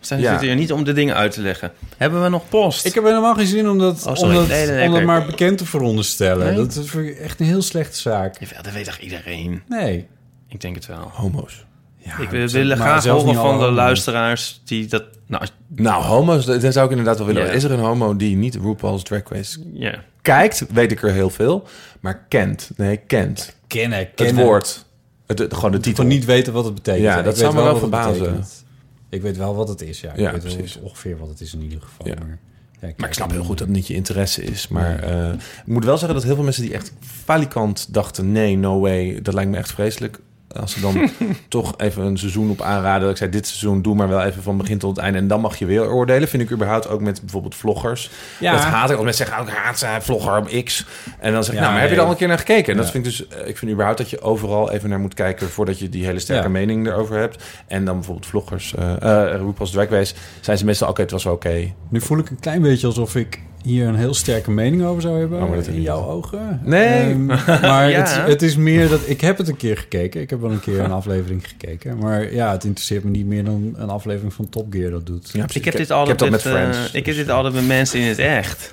Zijn Ja. zitten hier niet om de dingen uit te leggen. Hebben we nog post? Ik heb helemaal geen zin om dat, Oh, om dat, Nee, om maar bekend te veronderstellen. Nee? Dat is voor je echt een heel slechte zaak. Jawel, dat weet toch iedereen? Nee. Ik denk het wel. Homo's. Ja, ik wil maar graag horen van de luisteraars die dat... Nou, Nou, homo's, dat zou ik inderdaad wel willen. Is er een homo die niet RuPaul's Drag Race ja. kijkt? Weet ik er heel veel. Maar kent. Nee, kent. Kennen, kennen. Het woord. Het, het- gewoon de Ik titel. niet weten wat het betekent. Ja, Ik dat weet zou me wel wat het verbazen. Ik weet wel wat het is, ja. Ik Ja, weet wel precies. ongeveer wat het is in ieder geval. Ja. Maar, ja, Maar ik snap heel goed dat het niet je interesse is. Maar eh, ik moet wel zeggen dat heel veel mensen die echt falikant dachten... nee, no way, dat lijkt me echt vreselijk. Als ze dan toch even een seizoen op aanraden... dat ik zei, dit seizoen doe maar wel even van begin tot het einde... en dan mag je weer oordelen. Vind ik überhaupt ook met bijvoorbeeld vloggers. Ja. Dat haat ik. Als mensen zeggen, oh, ik haat zijn vlogger op X. En dan zeg ik, Ja, nou, maar heb je er al een keer naar gekeken? En dat vind ik dus... eh, Ik vind überhaupt dat je overal even naar moet kijken... voordat je die hele sterke Ja. mening erover hebt. En dan bijvoorbeeld vloggers... eh uh, RuPaul's Drag Race... zijn ze meestal, oké, het was wel oké. Nu voel ik een klein beetje alsof ik hier een heel sterke mening over zou hebben. Oh, maar dat heb in jouw ogen. Nee. Ehm, maar Ja. het, het is meer dat... Ik heb het een keer gekeken. Ik heb wel een keer een aflevering gekeken. Maar ja, het interesseert me niet meer dan een aflevering van Top Gear dat doet. Ja. Ik heb dit ik altijd heb met, met Friends. eh, ik heb dit altijd met mensen in het echt.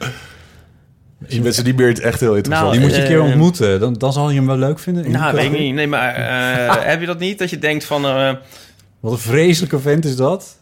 Je bent ze niet meer in het echt heel interessant. Nou, Die moet je een keer eh, ontmoeten. Dan, dan zal je hem wel leuk vinden. In Nou, weet ik niet. Nee, maar eh, heb je dat niet? Dat je denkt van... eh, Wat een vreselijke vent is dat.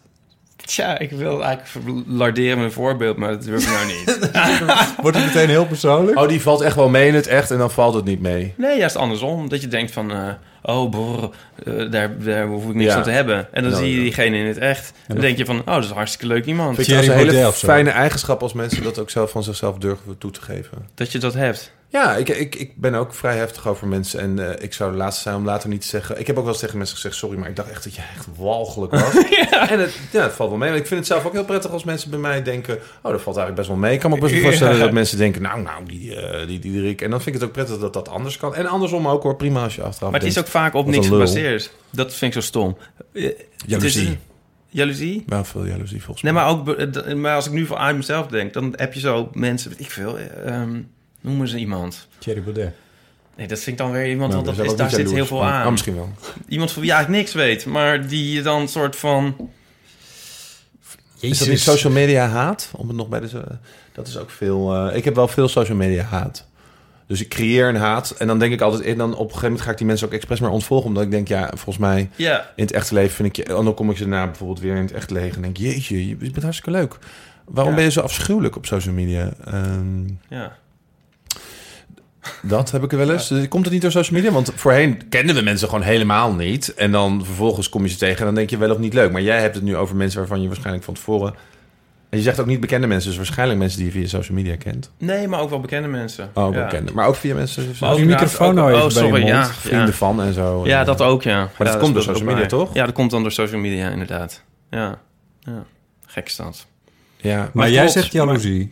tja, ik wil eigenlijk larderen met een voorbeeld, maar dat durf ik nou niet. Wordt het meteen heel persoonlijk? Oh, die valt echt wel mee in het echt en dan valt het niet mee. Nee, juist andersom. Dat je denkt van... eh, oh, brr, eh, daar, daar hoef ik niks Ja. aan te hebben. En dan zie je diegene in het echt. Dan denk je van... Oh, dat is een hartstikke leuk iemand. Vind Thierry trouwens een hele fijne eigenschap als mensen dat ook zelf van zichzelf durven toe te geven. Dat je dat hebt. Ja, ik, ik, ik ben ook vrij heftig over mensen. En eh, ik zou de laatste zijn om later niet te zeggen... Ik heb ook wel eens tegen mensen gezegd... Sorry, maar ik dacht echt dat je echt walgelijk was. En het, ja, het valt wel mee. Maar ik vind het zelf ook heel prettig als mensen bij mij denken... Oh, dat valt eigenlijk best wel mee. Ik kan me ook best wel voorstellen Ja. dat mensen denken... Nou, nou, die, eh die, die, Rick. En dan vind ik het ook prettig dat dat anders kan. En andersom ook hoor. Prima als je achteraf Maar het is ook vaak op niks gebaseerd. Dat vind ik zo stom. Eh, Jaloezie. Jaloezie? Wel veel jaloezie volgens Nee, mij. maar ook maar als ik nu van uit mezelf denk, dan heb je zo mensen, weet ik veel, eh, ehm, noemen ze iemand. Thierry Baudet. Nee, dat vind ik dan weer iemand, Nou, want daar dat is, daar zit heel veel aan. Oh, misschien wel. Iemand van wie je eigenlijk niks weet, maar die je dan soort van... Is dat niet social media haat? Om het nog bij de, dat is ook veel. eh, ik heb wel veel social media haat. Dus ik creëer een haat. En dan denk ik altijd. En dan op een gegeven moment ga ik die mensen ook expres maar ontvolgen. Omdat ik denk, ja, volgens mij Ja, in het echte leven vind ik je. En dan kom ik ze daarna bijvoorbeeld weer in het echte leven. En denk, jeetje, je bent hartstikke leuk. Waarom Ja. ben je zo afschuwelijk op social media? Ehm, ja. Dat heb ik er wel eens. Komt het niet door social media? Want voorheen kenden we mensen gewoon helemaal niet. En dan vervolgens kom je ze tegen en dan denk je wel of niet leuk. Maar jij hebt het nu over mensen waarvan je waarschijnlijk van tevoren... En je zegt ook niet bekende mensen, dus waarschijnlijk mensen die je via social media kent. Nee, maar ook wel bekende mensen. Oh, ja. bekende. Maar ook via mensen... Maar ook je inderdaad microfoon nou even oh, bij je sorry, mond. ja, vrienden van en zo. Ja, dat ook, ja. dat ja, komt door social media, bij. toch? Ja, dat komt dan door social media, inderdaad. Ja, ja. Gek dat. Ja, Maar jij klopt, zegt jaloezie.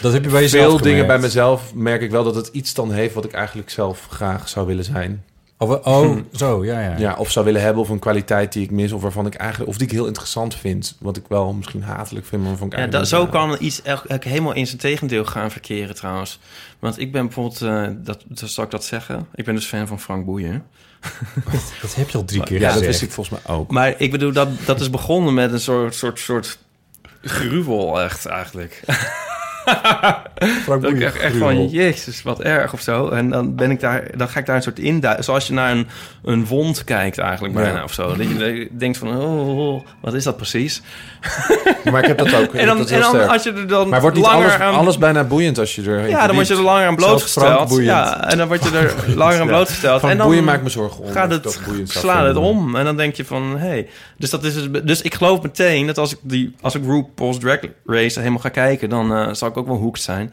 Dat heb je bij jezelf veel dingen bij mezelf merk ik wel dat het iets dan heeft wat ik eigenlijk zelf graag zou willen zijn. Oh, we- oh, zo, ja, ja. Ja, of zou willen hebben of een kwaliteit die ik mis of waarvan ik eigenlijk of die ik heel interessant vind, wat ik wel misschien hatelijk vind, maar waarvan ik Ja, eigenlijk dat, zo kan iets echt echt helemaal in zijn tegendeel gaan verkeren trouwens. Want ik ben bijvoorbeeld, eh, dat, dat zal ik dat zeggen? Ik ben dus fan van Frank Boeien. Dat heb je al drie keer Ja, dat gezegd. wist ik volgens mij ook. Maar ik bedoel, dat, dat is begonnen met een soort, soort, soort gruwel echt eigenlijk. Frank Dat ik echt, echt van, jezus, wat erg of zo. En dan, ben ik daar, dan ga ik daar een soort in... Zoals je naar een, een wond kijkt eigenlijk Ja. bijna of zo. Dat je denkt van, oh, oh, wat is dat precies? Maar ik heb dat ook. En dan, dat en heel dan sterk. als je er dan maar wordt niet langer alles, aan... alles bijna boeiend als je er ja, dan word je er langer aan blootgesteld. Ja, en dan word je er langer aan blootgesteld. Van en dan boeien maakt me zorgen om. gaat het, slaat het om. En dan denk je van, hé. Hey. Dus, dat is dus, dus ik geloof meteen dat als ik, die, als ik RuPaul's Drag Race helemaal ga kijken... dan eh, zal ik ook wel hoekt zijn.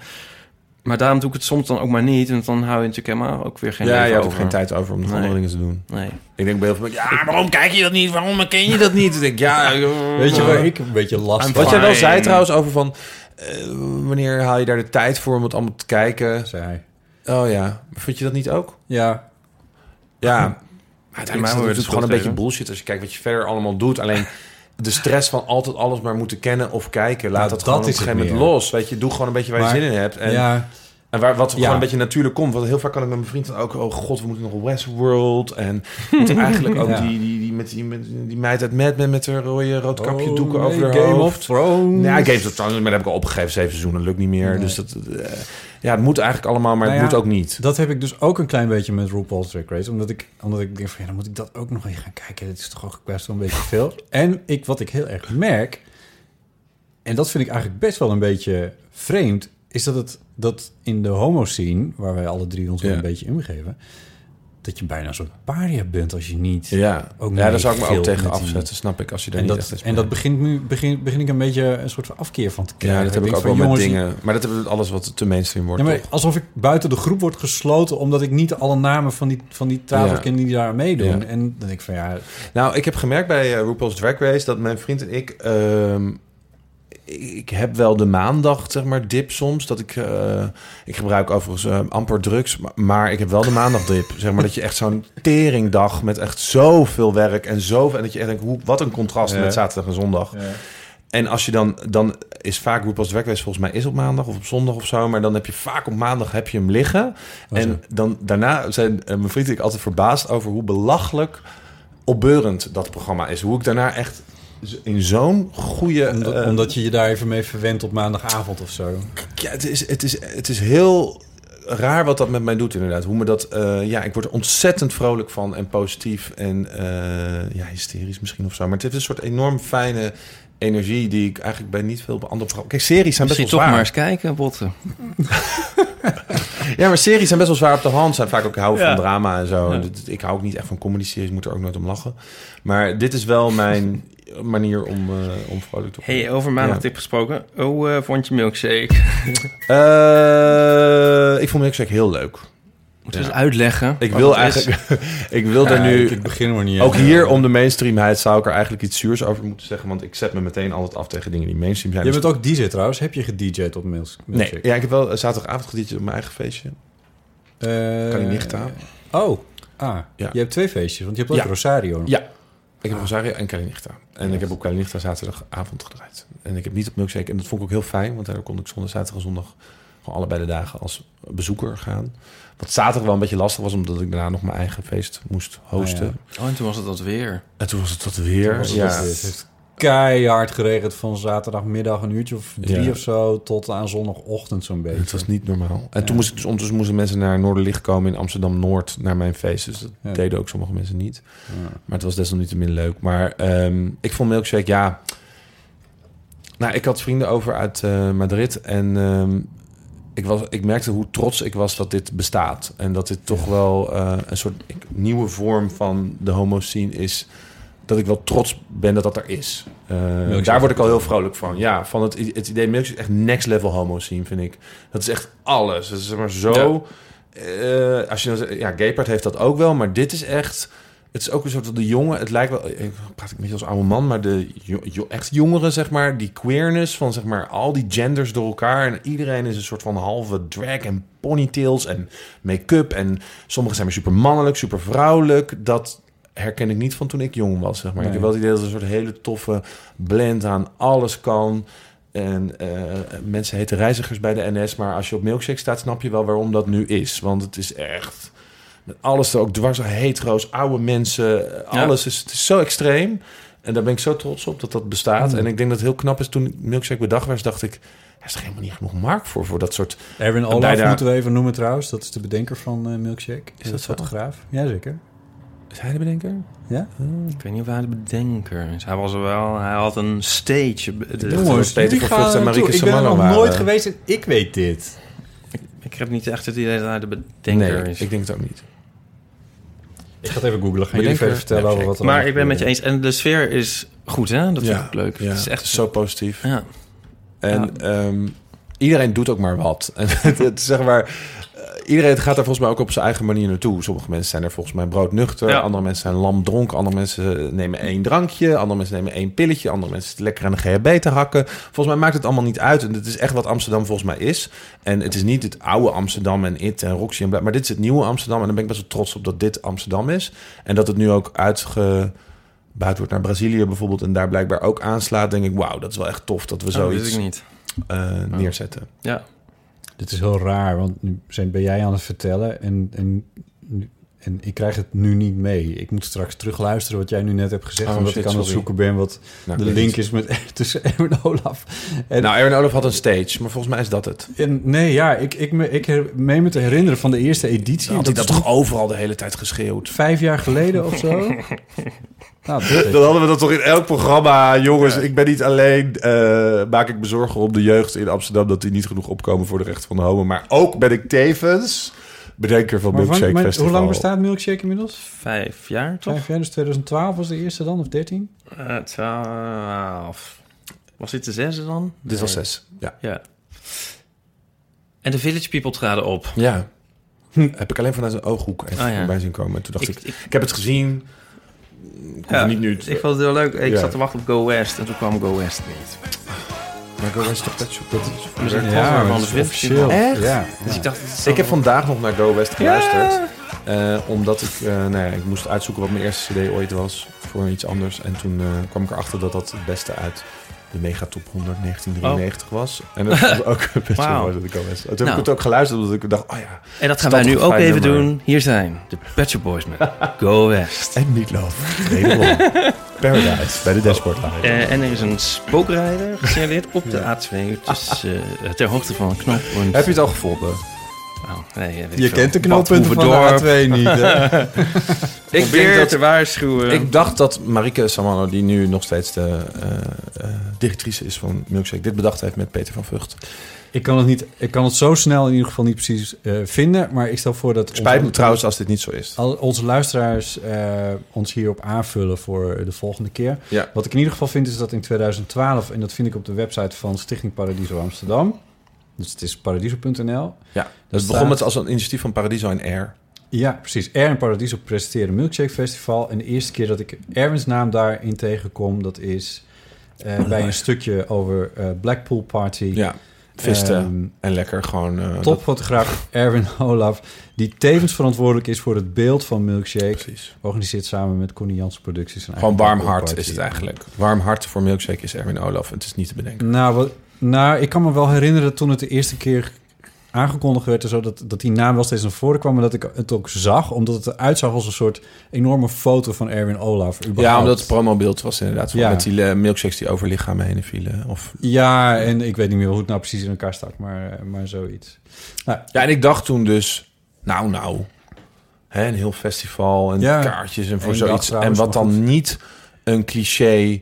Maar daarom doe ik het soms dan ook maar niet. En dan hou je natuurlijk helemaal ook weer geen Ja, ook over. geen tijd over om nog Nee. andere dingen te doen. Nee. Ik denk bij heel veel mensen, ja, waarom kijk je dat niet? Waarom ken je dat niet? Ik denk, ja, Weet je waar ik een beetje last van Wat jij wel zei trouwens over van... eh, wanneer haal je daar de tijd voor om het allemaal te kijken? zei hij. Oh ja, vind je dat niet ook? Ja, Ja, mij uiteindelijk is het gewoon een beetje bullshit als je kijkt wat je verder allemaal doet. Alleen de stress van altijd alles maar moeten kennen of kijken, laat dat, gewoon op een gegeven moment los. Weet je, doe gewoon een beetje waar je Maar- zin in hebt. En, ja, en waar, wat gewoon een beetje natuurlijk komt. Want heel vaak kan ik met mijn vriend dan ook, oh god, we moeten nog Westworld. En eigenlijk ook Ja. die, die, die, met die, met die meid uit Mad Men met haar rode roodkapje Oh, doeken nee, over haar Game hoofd. of Thrones. Ja, Game of Thrones, maar dat heb ik al opgegeven. Zeven seizoenen, lukt niet meer. Nee. Dus dat, eh, ja, het moet eigenlijk allemaal, maar Nou het ja, moet ook niet. Dat heb ik dus ook een klein beetje met RuPaul's Drag Race. Omdat ik, omdat ik denk van, ja, dan moet ik dat ook nog even gaan kijken. Dat is toch ook best wel een beetje veel. En ik, wat ik heel erg merk... en dat vind ik eigenlijk best wel een beetje vreemd... is dat het dat in de homo-scene... waar wij alle drie ons wel Ja. een beetje in begeven... dat je bijna een soort paria bent als je niet... Ja, Ook ja daar zou ik me ook tegen die- afzetten, snap ik. Als je daar En niet dat, echt en dat begint nu begin, begin ik een beetje een soort van afkeer van te krijgen. Ja, dat heb ik ook wel met dingen. Maar dat hebben we alles wat te mainstream wordt. Ja, maar alsof ik buiten de groep word gesloten... omdat ik niet alle namen van die, van die tafels Ja. ken die daar meedoen. Ja. En dan denk ik van ja... Nou, ik heb gemerkt bij eh, RuPaul's Drag Race dat mijn vriend en ik. ehm, ik heb wel de maandag, zeg maar, dip soms. Dat ik. eh, ik gebruik overigens eh, amper drugs. Maar, maar ik heb wel de maandag dip. Zeg maar dat je echt zo'n teringdag met echt zoveel werk en zoveel. En dat je echt denkt, hoe, wat een contrast Ja. met zaterdag en zondag. En als je dan, dan is vaak Drag Race volgens mij is op maandag of op zondag of zo. Maar dan heb je vaak op maandag heb je hem liggen. Oh, en dan daarna zijn eh, mijn vriend en ik altijd verbaasd over hoe belachelijk opbeurend dat programma is. Hoe ik daarna echt in zo'n goede... Omdat, eh, omdat je je daar even mee verwendt op maandagavond of zo. ja, het is, het, is, het is heel raar wat dat met mij doet inderdaad. Hoe me dat, eh, ja, ik word er ontzettend vrolijk van en positief en eh, ja, hysterisch misschien of zo. Maar het heeft een soort enorm fijne energie die ik eigenlijk bij niet veel andere programma's... Kijk, series zijn best wel toch zwaar. maar eens kijken, Botten. Ja, maar series zijn best wel zwaar op de hand. Zijn vaak ook houden Ja. van drama en zo. Ja. En dit- Ik hou ook niet echt van comedy series. Moet er ook nooit om lachen. Maar dit is wel mijn manier om, eh, om vrolijk te worden. Hey, over maandagtip gesproken. Hoe eh, vond je Milkshake? Eh, ik vond Milkshake heel leuk. Moeten we eens uitleggen? Ik wat wil het is? eigenlijk... ik wil daar Ja, nu... ik, begin maar niet Ook aan. hier, om de mainstreamheid, zou ik er eigenlijk iets zuurs over moeten zeggen. Want ik zet me meteen altijd af tegen dingen die mainstream zijn. Je Dus- bent ook DJ trouwens. Heb je gedj'd op Mails? Nee, ja, ik heb wel zaterdagavond gedietje op mijn eigen feestje. Kan je nicht aan? Oh, ah. Ja. Je hebt twee feestjes, want je hebt ook Ja. Rosario. Ja. Ik heb Rosario en Kalinchta. En ik heb ook Kalinchta zaterdagavond gedraaid. En ik heb niet op Milkshake. En dat vond ik ook heel fijn. Want daar kon ik zondag, zaterdag en zondag... gewoon allebei de dagen als bezoeker gaan. Wat zaterdag wel een beetje lastig was... omdat ik daarna nog mijn eigen feest moest hosten. Ah, Oh, en toen was het dat weer. En toen was het dat weer. Het ja. dit. Het heeft keihard geregend van zaterdagmiddag een uurtje of drie Ja. of zo... tot aan zondagochtend zo'n beetje. Het was niet normaal. En Ja. toen moest ik dus ondertussen moesten mensen naar Noorderlicht komen in Amsterdam Noord naar mijn feest. Dus dat Ja. deden ook sommige mensen niet. Maar het was desalniettemin leuk. Maar ehm, ik vond Milkshake, ja... Nou, ik had vrienden over uit eh, Madrid. En ehm, ik, was, ik merkte hoe trots ik was dat dit bestaat. En dat dit toch wel eh, een soort nieuwe vorm van de homo-scene is... dat ik wel trots ben dat dat er is. Eh, daar word ik al heel vrolijk van. Ja, van het, het idee Milkshake is echt next level homo-scene, vind ik. Dat is echt alles. Dat is zeg maar zo... eh, als je ja, Gaypart heeft dat ook wel, maar dit is echt... Het is ook een soort van de jongen. Het lijkt wel. Ik praat ik een beetje als oude man, maar de jo- jo- echt jongeren, zeg maar. Die queerness van zeg maar al die genders door elkaar. En iedereen is een soort van halve drag en ponytails en make-up. En sommigen zijn maar super mannelijk, super vrouwelijk. Dat herken ik niet van toen ik jong was, zeg maar. Ik heb wel het idee dat het een soort hele toffe blend aan alles kan. En eh, mensen heten reizigers bij de NS. Maar als je op Milkshake staat, snap je wel waarom dat nu is. Want het is echt... Met alles er ook dwars, hetero's, oude mensen. eh, Ja. Alles is, het is zo extreem. En daar ben ik zo trots op dat dat bestaat. Mm. En ik denk dat het heel knap is. Toen Milkshake bedacht werd, dacht ik... Er is er helemaal niet genoeg markt voor, voor dat soort... Erwin Olaf bijna- moeten we even noemen trouwens. Dat is de bedenker van eh, Milkshake. Is dat dat zo? fotograaf? Jazeker. Is hij de bedenker? Ja? Ik weet niet of hij de bedenker is. Hij was er wel... Hij had een stage. De- Jongens, Peter van Vught en Marieke. Ik ben er nog waren. nooit geweest en ik weet dit. Ik heb niet echt het idee dat hij de bedenker nee, is. ik denk het ook niet. Ik ga het even googlen. Gaan jullie even vertellen over wat er maar ik ben met je eens. En de sfeer is goed, hè? Dat vind ik leuk. Ja, Het is echt zo positief. Ja. En ehm, iedereen doet ook maar wat. En het, het, zeg maar, eh, iedereen gaat daar volgens mij ook op zijn eigen manier naartoe. Sommige mensen zijn er volgens mij broodnuchter. Ja. Andere mensen zijn lamdronken. Andere mensen nemen één drankje. Andere mensen nemen één pilletje. Andere mensen zitten lekker aan de GHB te hakken. Volgens mij maakt het allemaal niet uit. En het is echt wat Amsterdam volgens mij is. En het is niet het oude Amsterdam en It en Roxy en bla- Maar dit is het nieuwe Amsterdam. En daar ben ik best wel trots op dat dit Amsterdam is. En dat het nu ook uitge buiten wordt naar Brazilië bijvoorbeeld en daar blijkbaar ook aanslaat, denk ik, wauw, dat is wel echt tof dat we Oh, dat zoiets niet. eh, neerzetten. Ja. Dit is heel raar, want nu zijn, ben jij aan het vertellen en, en, en ik krijg het nu niet mee. Ik moet straks terugluisteren wat jij nu net hebt gezegd, Oh, omdat shit, ik aan het zoeken ben wat Nou, de link is met, tussen Erwin Olaf. En, Nou, Erwin Olaf had een stage, maar volgens mij is dat het. en nee, ja, ik, ik, me, ik her- meen me te herinneren van de eerste editie. Had hij dat dat is toch overal de hele tijd geschreeuwd? vijf jaar geleden of zo. nou, dat Dan hadden we dat toch in elk programma. Jongens, ik ben niet alleen. eh, maak ik me zorgen om de jeugd in Amsterdam dat die niet genoeg opkomen voor de rechten van de homo. Maar ook ben ik tevens bedenker van maar Milkshake Festival. hoe lang bestaat Milkshake inmiddels? Vijf jaar, toch? Vijf jaar, dus 2012 was de eerste dan, of 13? Eh, twaalf. Was dit de zesde dan? Dit was Nee. zes. Ja. Ja. En de Village People traden op. Ja. Heb ik alleen vanuit een ooghoek even Oh, ja. voorbij zien komen. En toen dacht ik, Ik- ik, ik- heb het gezien. Ja, niet nu te- Ik vond het heel leuk. Ik Ja. zat te wachten op Go West en toen kwam Go West niet. Maar Go West toch Pet Shop? Dat is We zijn Ja, van de officieel. Echt? Ja. Dus ik dacht... Ik heb vandaag nog naar Go West geluisterd. Eh, omdat ik, eh, nou ja, ik moest uitzoeken wat mijn eerste cd ooit was voor iets anders. En toen eh, kwam ik erachter dat dat het beste uit de Megatop 100 1993 was. En dat was ook best wel mooi dat ik Go West. Toen heb Nou. ik het ook geluisterd, omdat ik dacht, oh ja. En dat gaan wij nu ook even nummer? doen. Hier zijn de Shop Boys met Go West. En niet love. Paradise bij de Dashboard. Eh, en er is een spookrijder gesignaleerd op de A2. Dus eh, ter hoogte van een knooppunt. Heb je het al gevonden? Oh, nee, Je veel. kent de knooppunten van de A2 niet, hè? Ik Probeer denk dat te waarschuwen. Ik dacht dat Marike Samano, die nu nog steeds de eh, eh, directrice is van Milkshake, dit bedacht heeft met Peter van Vught. Ik kan het, niet, ik kan het zo snel in ieder geval niet precies eh, vinden. Maar ik stel voor dat... Spijt me onze- trouwens als dit niet zo is. al onze luisteraars eh, ons hierop aanvullen voor de volgende keer. Ja. Wat ik in ieder geval vind is dat in 2012... en dat vind ik op de website van Stichting Paradiso Amsterdam... dus het is paradiso.nl. Ja, Dat het begon met als een initiatief van Paradiso en Air. Ja, precies. Air en Paradiso presenteren Milkshake Festival. En de eerste keer dat ik Erwin's naam daarin tegenkom... dat is eh, bij een stukje over eh, Blackpool Party. Ja, visten Ehm, en lekker gewoon... eh, dat- Topfotograaf Erwin Olaf, die tevens verantwoordelijk is voor het beeld van Milkshake. Precies. Organiseert samen met Connie Jans Producties. een Gewoon warm hart is het eigenlijk. Warm hart voor Milkshake is Erwin Olaf. Het is niet te bedenken. Nou, wat, nou, ik kan me wel herinneren toen het de eerste keer aangekondigd werd... en zo, dat, dat die naam wel steeds naar voren kwam... en dat ik het ook zag, omdat het eruit zag als een soort enorme foto van Erwin Olaf. Ja, omdat het promobeeld was inderdaad. Ja. Met die eh, milkshakes die over lichamen heen vielen. Of... Ja, en ik weet niet meer hoe het nou precies in elkaar stak, maar, eh, maar zoiets. Nou, Ja, en ik dacht toen dus... Nou, nou. Hè, een heel festival en Ja. kaartjes en voor zoiets. en wat maar dan goed. niet een cliché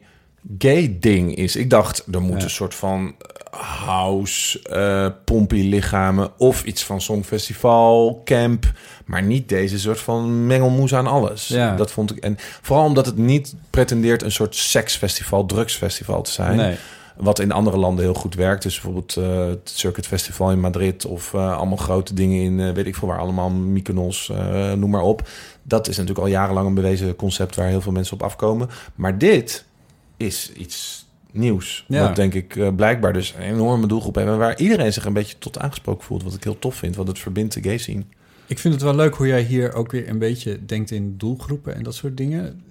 gay ding is. Ik dacht, er moet Ja. een soort van house, eh pompie lichamen... of iets van songfestival, camp... maar niet deze soort van mengelmoes aan alles. Ja. Dat vond ik... En vooral omdat het niet pretendeert een soort seksfestival, drugsfestival te zijn... nee. Wat in andere landen heel goed werkt. Dus bijvoorbeeld eh, het Circuit Festival in Madrid... of eh, allemaal grote dingen in, weet ik veel waar... allemaal Mykonos, noem maar op. Dat is natuurlijk al jarenlang een bewezen concept... waar heel veel mensen op afkomen. Maar dit is iets nieuws. Ja. Wat denk ik eh, blijkbaar dus een enorme doelgroep hebben... en waar iedereen zich een beetje tot aangesproken voelt. Wat ik heel tof vind, want het verbindt de gay scene. Ik vind het wel leuk hoe jij hier ook weer een beetje denkt in doelgroepen en dat soort dingen.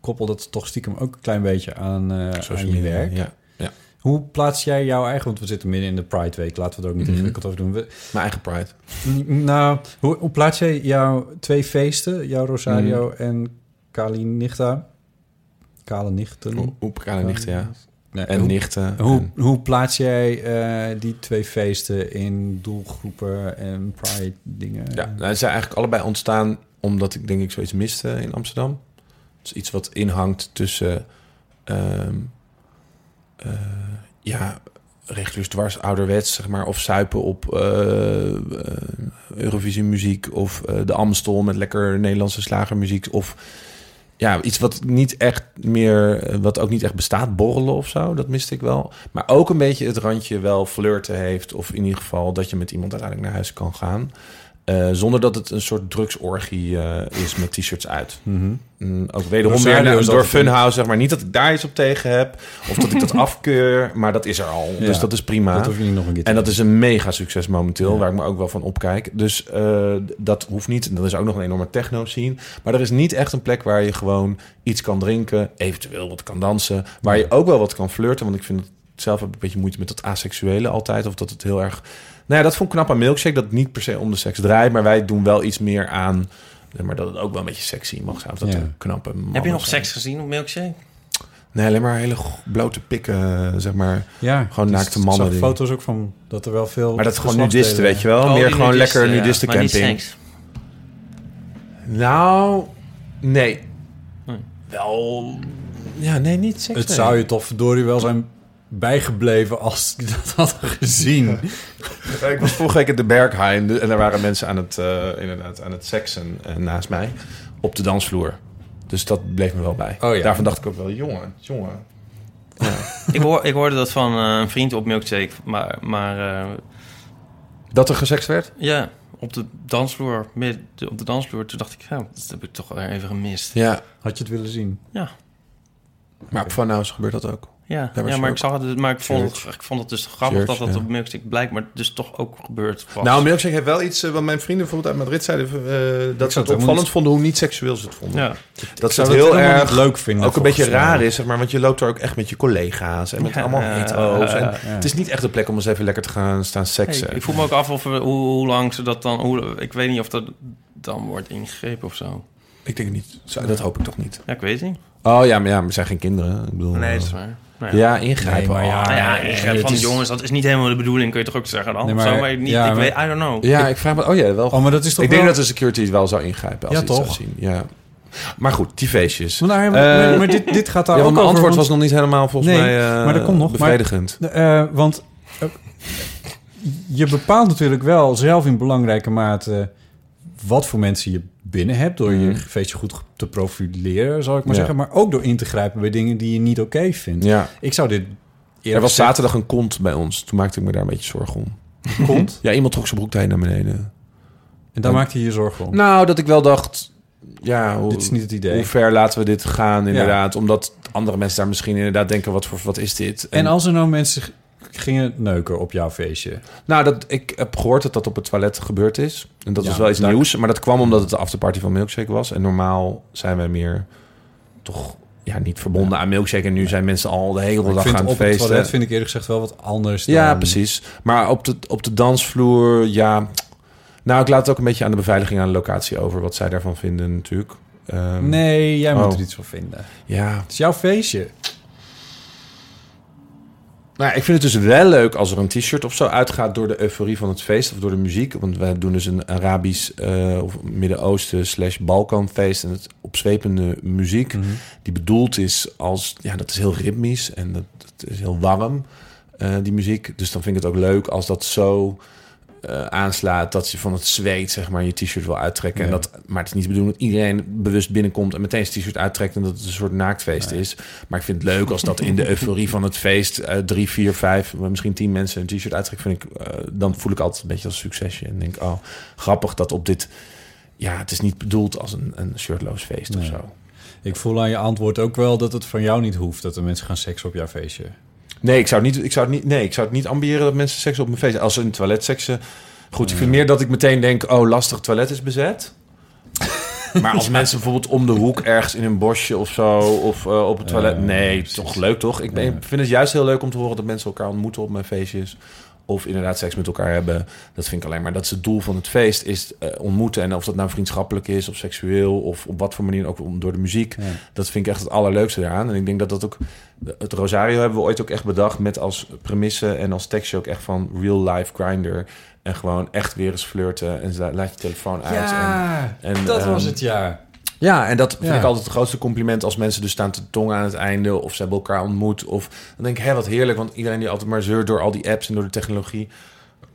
Koppel dat toch stiekem ook een klen beetje aan, eh, aan je werk. Ja, ja. Hoe plaats jij jouw eigen... Want we zitten midden in de Pride Week. Laten we er ook niet Mhm. ingewikkeld over doen. We- Mijn eigen pride. Nou, hoe, hoe plaats jij jouw twee feesten? Jouw Rosario Mhm. en Kali Nichta? Kale Nichten? Hoe kale nichten, ja. Nee, En hoe, nichten. Hoe, en- hoe plaats jij eh, die twee feesten in doelgroepen en Pride dingen? Ja, nou, ze zijn eigenlijk allebei ontstaan omdat ik denk ik zoiets miste in Amsterdam. Is iets wat inhangt tussen, ehm eh, ja, reguliers dwars ouderwets, zeg maar, of suipen op eh, Eurovisie muziek of de Amstel met lekker Nederlandse slagermuziek of ja, iets wat niet echt meer, wat ook niet echt bestaat, borrelen of zo, dat miste ik wel. Maar ook een beetje het randje wel flirten heeft, of in ieder geval dat je met iemand uiteindelijk naar huis kan gaan. Eh, zonder dat het een soort drugsorgie eh, is met t-shirts uit. Mhm. Mm, ook wederom weer is door Funhouse, zeg maar. Niet dat ik daar iets op tegen heb, of dat ik dat afkeur, maar dat is er al. Ja. Dus dat is prima. Dat hoef je niet nog een keer te En dat is een mega succes momenteel, Ja. waar ik me ook wel van opkijk. Dus eh, dat hoeft niet. En dat is ook nog een enorme techno scene. Maar er is niet echt een plek waar je gewoon iets kan drinken, eventueel wat kan dansen. Waar je ook wel wat kan flirten. Want ik vind het zelf heb ik een beetje moeite met dat asexuele altijd. Of dat het heel erg. Nou ja, dat vond ik knap aan Milkshake. Dat het niet per se om de seks draait. Maar wij doen wel iets meer aan. Maar dat het ook wel een beetje sexy mag zijn. Of dat Ja. knappe Heb je nog zijn. seks gezien op Milkshake? Nee, alleen maar hele blote pikken, zeg maar. Ja, Gewoon dus naakte ik mannen zag die- foto's ook van dat er wel veel. Maar dat is gewoon nudisten, weet je wel. Oh, meer gewoon nudisten, lekker ja. nudisten Maar niet camping. seks. Nou, nee. Nee. Wel... Ja, nee, niet seks. Het nee. zou je toch verdorie wel zijn bijgebleven als die dat hadden gezien. Ik was vorige week in de Berghain en daar waren mensen aan het, eh, inderdaad, aan het seksen eh, naast mij op de dansvloer. Dus dat bleef me wel bij. Oh ja. Daarvan dacht ik ook wel, jongen, jongen. ik, hoor, ik hoorde dat van eh, een vriend op Milkshake. Maar, maar eh, Dat er gesext werd? ja, op de dansvloer, midden op de dansvloer, toen dacht ik, ja, dat heb ik toch even gemist. Ja. Had je het willen zien? Ja, Maar op Funhouse gebeurt dat ook. Ja, ja maar ik zag het, maar ik vond, het, ik vond het dus grappig Church, dat dat ja. op Milkshake blijkbaar dus toch ook gebeurd was. Nou, Milkshake heeft wel iets, eh, wat mijn vrienden bijvoorbeeld uit Madrid zeiden, eh, dat ze het opvallend niet- vonden hoe niet seksueel ze het vonden. ja. Dat ze het heel erg leuk vinden, Ook een beetje raar is, zeg maar, want je loopt er ook echt met je collega's en met Ja, allemaal hetero's. En. Het is niet echt een plek om eens even lekker te gaan staan Hey, seksen. ik voel me ook af of we, hoe, hoe lang ze dat dan... Hoe, ik weet niet of dat dan wordt ingegrepen of zo. Ik denk het niet. Dat hoop ik toch niet. Ja, ik weet niet. Oh ja, maar ja, we zijn geen kinderen. Ik bedoel, Nee, eh, dat is waar. Nou ja. Ja, ingrijpen. Nee, maar ja, Oh. Ja, het van is- jongens, dat is niet helemaal de bedoeling, kun je toch ook zeggen dan? Nee, maar- zo, maar niet, ja, ik maar- weet, I don't know. Ja, ik vraag me... Oh ja, wel. Oh, maar dat is toch ik denk dat de security wel zou ingrijpen als Ja, toch? zou zien. Ja. Maar goed, die feestjes. Maar, nou, maar, Eh, maar dit, dit gaat daar Ja, ook want mijn over, antwoord want- was nog niet helemaal volgens Nee, mij eh, maar dat komt nog. Maar- bevredigend. Eh, want je bepaalt natuurlijk wel zelf in belangrijke mate wat voor mensen je binnen hebt door je Mhm. feestje goed te profileren, zal ik maar Ja. zeggen, maar ook door in te grijpen bij dingen die je niet oké vindt. Ja. Ik zou dit Er was zaterdag een kont bij ons. Toen maakte ik me daar een beetje zorgen om. Kont? Ja, iemand trok zijn broek naar beneden. En daar maakte je je zorgen om. Nou, dat ik wel dacht... Ja, hoe, dit is niet het idee. hoe ver laten we dit gaan inderdaad? Omdat andere mensen daar misschien inderdaad denken... wat, voor, wat is dit? En als er nou mensen gingen neuken op jouw feestje. Nou, dat, ik heb gehoord dat dat op het toilet gebeurd is. En dat Ja, was wel iets nieuws. Maar dat kwam omdat het de afterparty van Milkshake was. En normaal zijn wij meer toch ja, niet verbonden aan Milkshake. En nu zijn mensen al de hele dag aan het op het feesten. toilet vind ik eerlijk gezegd wel wat anders dan... Ja, precies. Maar op de, op de dansvloer, ja... Nou, ik laat het ook een beetje aan de beveiliging aan de locatie over... wat zij daarvan vinden natuurlijk. Ehm, Nee, jij moet Oh. er iets van vinden. Ja, Het is jouw feestje. Nou, ik vind het dus wel leuk als er een t-shirt of zo uitgaat door de euforie van het feest of door de muziek. Want wij doen dus een Arabisch eh, of Midden-Oosten slash Balkanfeest en het opzwepende muziek Mhm. die bedoeld is als, ja, dat is heel ritmisch en dat, dat is heel warm, eh, die muziek. Dus dan vind ik het ook leuk als dat zo eh, aanslaat dat je van het zweet, zeg maar, je t-shirt wil uittrekken. En dat, maar het is niet de bedoeling dat iedereen bewust binnenkomt en meteen zijn t-shirt uittrekt en dat het een soort naaktfeest is. Maar ik vind het leuk als dat in de euforie van het feest eh, drie, vier, vijf, misschien tien mensen een t-shirt uittrekken. Vind ik, eh, dan voel ik altijd een beetje als succesje. En denk, oh, grappig dat op dit... Ja, het is niet bedoeld als een, een shirtloos feest of Nee. zo. Ik voel aan je antwoord ook wel dat het van jou niet hoeft... dat de mensen gaan seks op jouw feestje. Nee, ik zou het niet, ik zou het niet, nee, ik zou het niet ambiëren dat mensen seks op mijn feest. Als ze het toilet seksen. Goed, ik vind meer dat ik meteen denk: oh, lastig, toilet is bezet. Maar als mensen bijvoorbeeld om de hoek ergens in een bosje of zo, of eh, op het toilet. Ja, nee, precies. toch leuk toch? Ik ben, vind het juist heel leuk om te horen dat mensen elkaar ontmoeten op mijn feestjes. Of inderdaad seks met elkaar hebben. Dat vind ik alleen maar. Dat is het doel van het feest, is eh, ontmoeten. En of dat nou vriendschappelijk is, of seksueel, of op wat voor manier ook door de muziek. Ja. Dat vind ik echt het allerleukste daaraan. En ik denk dat dat ook... Het Rosario hebben we ooit ook echt bedacht... met als premisse en als tekstje ook echt van real life grinder. En gewoon echt weer eens flirten. En laat je telefoon uit. En, en, dat ehm, was het ja. ja, en dat vind Ja. ik altijd het grootste compliment... als mensen dus staan te tongen aan het einde... of ze hebben elkaar ontmoet. Of dan denk ik, hé, wat heerlijk. Want iedereen die altijd maar zeurt door al die apps en door de technologie...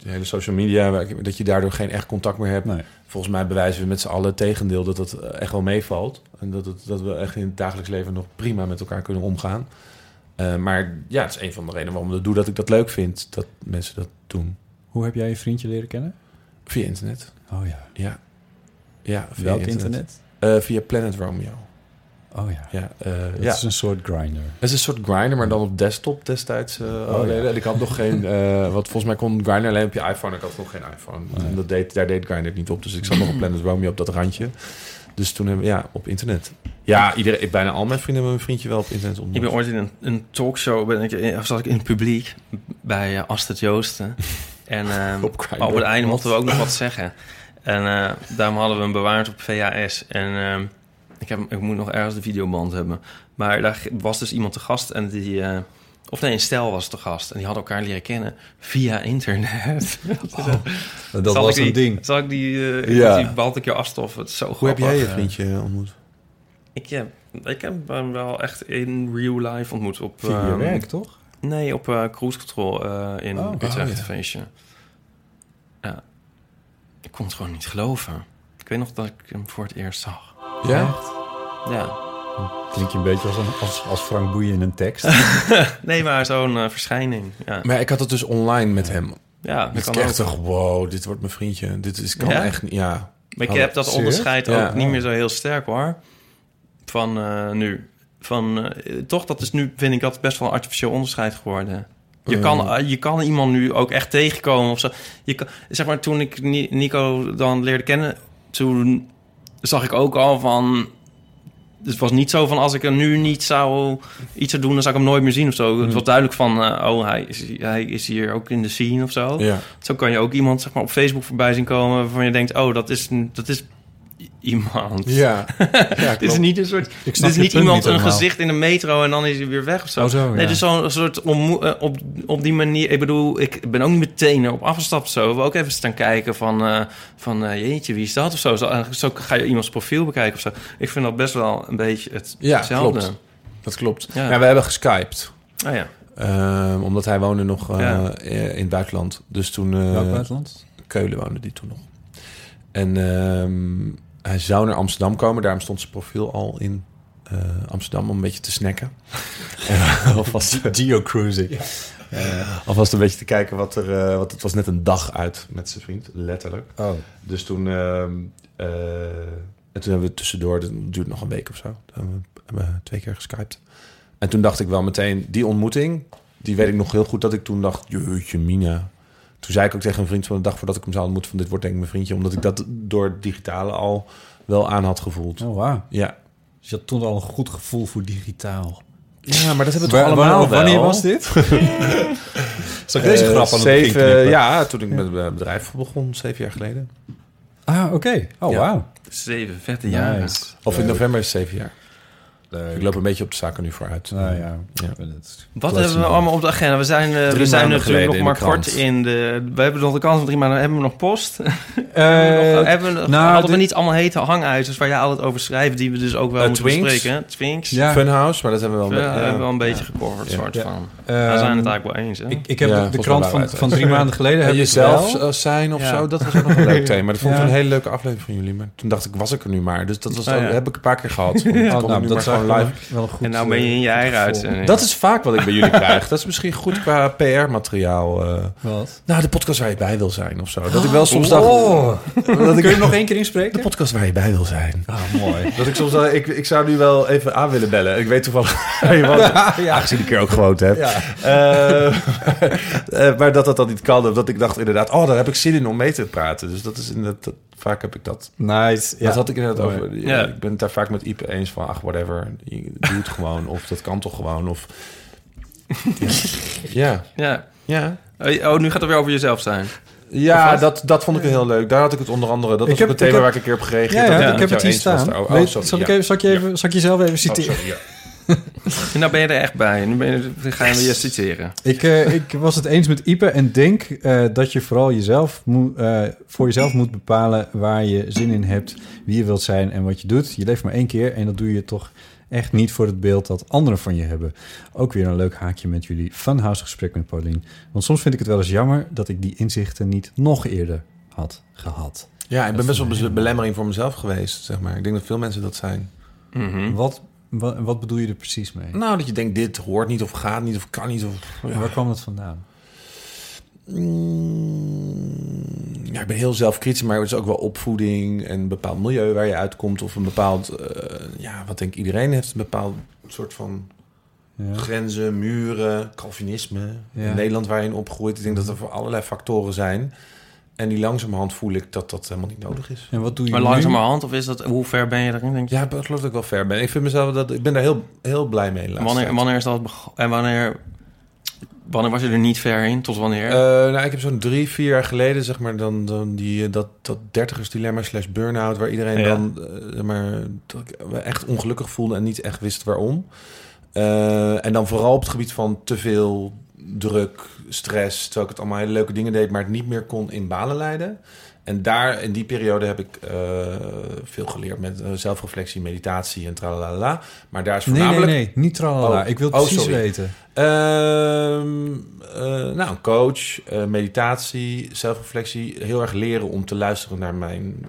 de hele social media... dat je daardoor geen echt contact meer hebt. Nee. Volgens mij bewijzen we met z'n allen het tegendeel dat het eh, echt wel meevalt. En dat, het, dat we echt in het dagelijks leven nog prima met elkaar kunnen omgaan. Eh, maar ja, het is een van de redenen waarom ik dat doe, dat ik dat leuk vind dat mensen dat doen. Hoe heb jij je vriendje leren kennen? Via internet. Oh ja. Ja. Ja, via Welk internet? Eh, via Planet Romeo. Oh ja. Ja, eh, Dat ja. is een soort grinder. Het is een soort grinder, maar dan op desktop destijds. eh Oh, oh, nee, ja. En ik had nog geen... eh wat volgens mij kon grinder alleen op je iPhone. Ik had nog geen iPhone. Nee. En dat deed, daar deed grinder niet op. Dus ik zat nog op Planet Romeo op dat randje. Dus toen hebben we... Ja, op internet. Ja, iedereen, bijna al mijn vrienden hebben mijn vriendje wel op internet ontmoet. Ik ben ooit in een, een talkshow, ben ik, of zat ik in het publiek bij uh, Astrid Joosten. En eh, Op op het einde mochten we ook nog wat zeggen. En eh, daarom hadden we hem bewaard op VHS. En eh, ik, heb, ik moet nog ergens de videoband hebben. Maar daar was dus iemand te gast en die... eh, of nee, een stel was te gast. En die hadden elkaar leren kennen via internet. Dat Zal was die, een ding. Zal ik die... eh Ja. Die balt ik je afstof. Het is zo Hoe heb jij je vriendje ontmoet? Ik heb, ik heb hem wel echt in real life ontmoet. Op, Via je ehm, werk, toch? Nee, op eh, cruise control eh, in Oh, Utrecht oh, ja. feestje. Ja. Ik kon het gewoon niet geloven. Ik weet nog dat ik hem voor het eerst zag. Ja? Ja. Klink je een beetje als, een, als, als Frank Boeien in een tekst. Nee, maar zo'n eh, verschijning. Ja, Maar ik had het dus online met hem. ja dat Ik kan echt toch, wow, dit wordt mijn vriendje. Dit is, kan Ja? echt niet, ja. Maar ik Oh, heb dat onderscheid ook niet meer zo heel sterk hoor. Van eh, nu. Van, eh, toch, dat is nu, vind ik dat best wel een artificieel onderscheid geworden. Je, Mm. kan, eh, je kan iemand nu ook echt tegenkomen of zo. Je kan, zeg maar, toen ik Ni- Nico dan leerde kennen, toen zag ik ook al van... Het was niet zo van als ik hem nu niet zou iets zou doen, dan zou ik hem nooit meer zien of zo. Mm. Het was duidelijk van, oh, hij is, hij is hier ook in de scene of zo. Ja. Zo kan je ook iemand zeg maar, op Facebook voorbij zien komen waarvan je denkt, oh, dat is, dat is iemand. Ja, ja Het is niet een soort. Ik Het is niet iemand niet een helemaal. gezicht in de metro en dan is hij weer weg of zo. Oh, zo, nee, ja. dus zo'n soort ommo- eh, op, op die manier. Ik bedoel, ik ben ook niet meteen erop afgestapt zo. We ook even staan kijken van, eh, van eh, jeetje, wie is dat of zo. zo. Zo ga je iemands profiel bekijken of zo. Ik vind dat best wel een beetje het, Ja, hetzelfde. klopt. dat klopt. Ja. Ja. we hebben geskyped. Ah ja. Ehm, omdat hij woonde nog eh, Ja. in het buitenland. Dus toen... eh, Welk buitenland? Keulen woonde die toen nog. En ehm, hij zou naar Amsterdam komen. Daarom stond zijn profiel al in eh, Amsterdam om een beetje te snacken. En alvast, Geocruising. alvast een beetje te kijken wat er... eh want het was net een dag uit met zijn vriend, letterlijk. Oh. Dus toen... ehm, eh, en toen hebben we tussendoor... Het duurt nog een week of zo. Toen hebben we, hebben we twee keer geskyped. En toen dacht ik wel meteen... Die ontmoeting, die weet ik nog heel goed... dat ik toen dacht... Jeetje, Mina... Toen zei ik ook tegen een vriend van de dag voordat ik hem zou ontmoeten... van dit wordt denk ik mijn vriendje. Omdat ik dat door het digitale al wel aan had gevoeld. Oh, wauw. Ja. Dus je had toen al een goed gevoel voor digitaal. ja, maar dat hebben we toch allemaal wanneer- was dit? Zal ik deze grap aan het begin zeven, knippen? Ja, toen ik met mijn bedrijf begon, zeven jaar geleden. Ah, oké. Oh, Ja. wauw. Zeven vette. Nice. Of in november is het zeven jaar. Leuk. Ik loop een beetje op de zaken nu vooruit. Nou ja. Ja. Ik ben het- Wat hebben we in. allemaal op de agenda? We zijn, eh, we zijn natuurlijk nog maar kort in de... We hebben nog de kans van drie maanden. Hebben we nog post? Eh, hebben we, nog- nou, hadden we niet allemaal hete hangijzers waar jij altijd over schrijft... die we dus ook wel Eh, moeten Twinks. bespreken? Twinks. Ja. Funhouse, maar dat hebben we We wel... hebben ja. we wel een beetje gecoverd, Ja. soort Ja. van. Ehm, we zijn het eigenlijk wel eens, hè? Ik, ik heb Ja, de- krant van, van drie maanden geleden En heb jezelf wel. eh, zijn of zo, dat was ook nog een leuk thema. Dat vond ik een hele leuke aflevering van jullie. Maar toen dacht ik, was ik er nu maar. Dus dat was Oh, heb ik een paar keer gehad. Nou, dat gewoon live. wel, goed. en nou ben je in je eh, eigen uitzending. Dat is vaak wat ik bij jullie krijg. Dat is misschien goed qua PR-materiaal. eh. Wat? nou, de podcast waar je bij wil zijn of zo. Dat ik wel soms dacht... Oh. dat ik, Kun je hem nog één keer de inspreken? podcast waar je bij wil zijn. Ah, mooi. Dat ik soms ik, ik zou nu wel even aan willen bellen. Ik weet toevallig waar je woont. ja. Aangezien ik er ook gewoond heb. Ja. Eh, eh, maar dat dat dan niet kan. Of dat ik dacht inderdaad, oh, daar heb ik zin in om mee te praten. Dus dat is inderdaad, dat, vaak heb ik dat. Nice. Ja. Dat had ik Mooi. over. Ja. Ja. Ik ben het daar vaak met Ipe eens van, ach, whatever. Je doet het gewoon. Of dat kan toch gewoon. Of... Ja. Ja. Ja. Oh, nu gaat het weer over jezelf zijn. Ja, dat, dat vond ik heel leuk. Daar had ik het onder andere. Dat Ik was heb- ik thema heb- waar ik een keer op gereageerd Ja, ik heb het hier staan. Oh, oh, Weet- zal, ik even, zal, ik je even, zal ik jezelf even Oh, citeren? sorry, ja. En nou ben je er echt bij. Nu ben je, gaan we je citeren. Ik, eh, ik was het eens met Ipe en denk eh, dat je vooral jezelf moet, eh, voor jezelf moet bepalen waar je zin in hebt, wie je wilt zijn en wat je doet. Je leeft maar één keer en dat doe je toch echt niet voor het beeld dat anderen van je hebben. Ook weer een leuk haakje met jullie funhouse gesprek met Paulien. Want soms vind ik het wel eens jammer dat ik die inzichten niet nog eerder had gehad. Ja, ik ben best wel een belemmering voor mezelf geweest, zeg maar. Ik denk dat veel mensen dat zijn. Mhm. Wat, wat, wat bedoel je er precies mee? Nou, dat je denkt, dit hoort niet of gaat niet of kan niet. Of, Waar kwam dat vandaan? Mm, ja, ik ben heel zelfkritisch, maar het is ook wel opvoeding en een bepaald milieu waar je uitkomt. Of een bepaald, eh, ja, wat denk ik, iedereen heeft een bepaald soort van Ja. grenzen, muren, Calvinisme. Ja. In Nederland waar je in opgroeit. Ik denk dat er voor allerlei factoren zijn. En die langzamerhand voel ik dat dat helemaal niet nodig is. En wat doe je Maar nu? langzamerhand, of is dat, hoe ver ben je erin, denk je? Ja, ik geloof dat ik wel ver ben. Ik vind mezelf dat ik ben daar heel, heel blij mee. wanneer, tijd. wanneer is dat En wanneer, wanneer was je er niet ver in? Tot wanneer? Eh, nou, ik heb zo'n drie, vier jaar geleden, zeg maar, dan, dan die, eh, dat, dat dertigersdilemma slash burn-out, waar iedereen Ja. dan, eh, maar, dat ik echt ongelukkig voelde en niet echt wist waarom. Eh, en dan vooral op het gebied van te veel druk, stress, terwijl ik het allemaal hele leuke dingen deed, maar het niet meer kon in banen leiden. En daar, in die periode heb ik eh, veel geleerd met eh, zelfreflectie, meditatie en tralalala. Maar daar is Nee, nee, voornamelijk... nee, niet tralala. Oh. Ik wil het Oh, precies sorry. weten. Ehm, eh, nou, een coach, meditatie, zelfreflectie. Heel erg leren om te luisteren naar mijn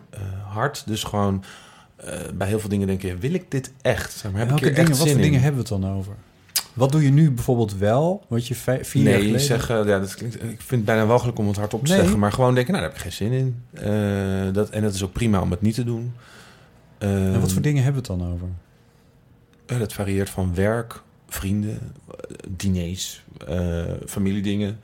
hart. Dus gewoon bij heel veel dingen denken, wil ik dit echt? Zeg maar, heb Welke ik dingen, echt wat zin voor dingen in? hebben we het dan over? Wat doe je nu bijvoorbeeld wel, wat je vier jaar Nee, geleden... zeggen, ja, dat klinkt, ik vind het bijna walgelijk om het hardop te Nee. zeggen. Maar gewoon denken, nou, daar heb ik geen zin in. Eh, dat, en dat is ook prima om het niet te doen. En wat voor Ehm, dingen hebben we het dan over? Eh, Dat varieert van werk, vrienden, eh, diners, eh, familiedingen.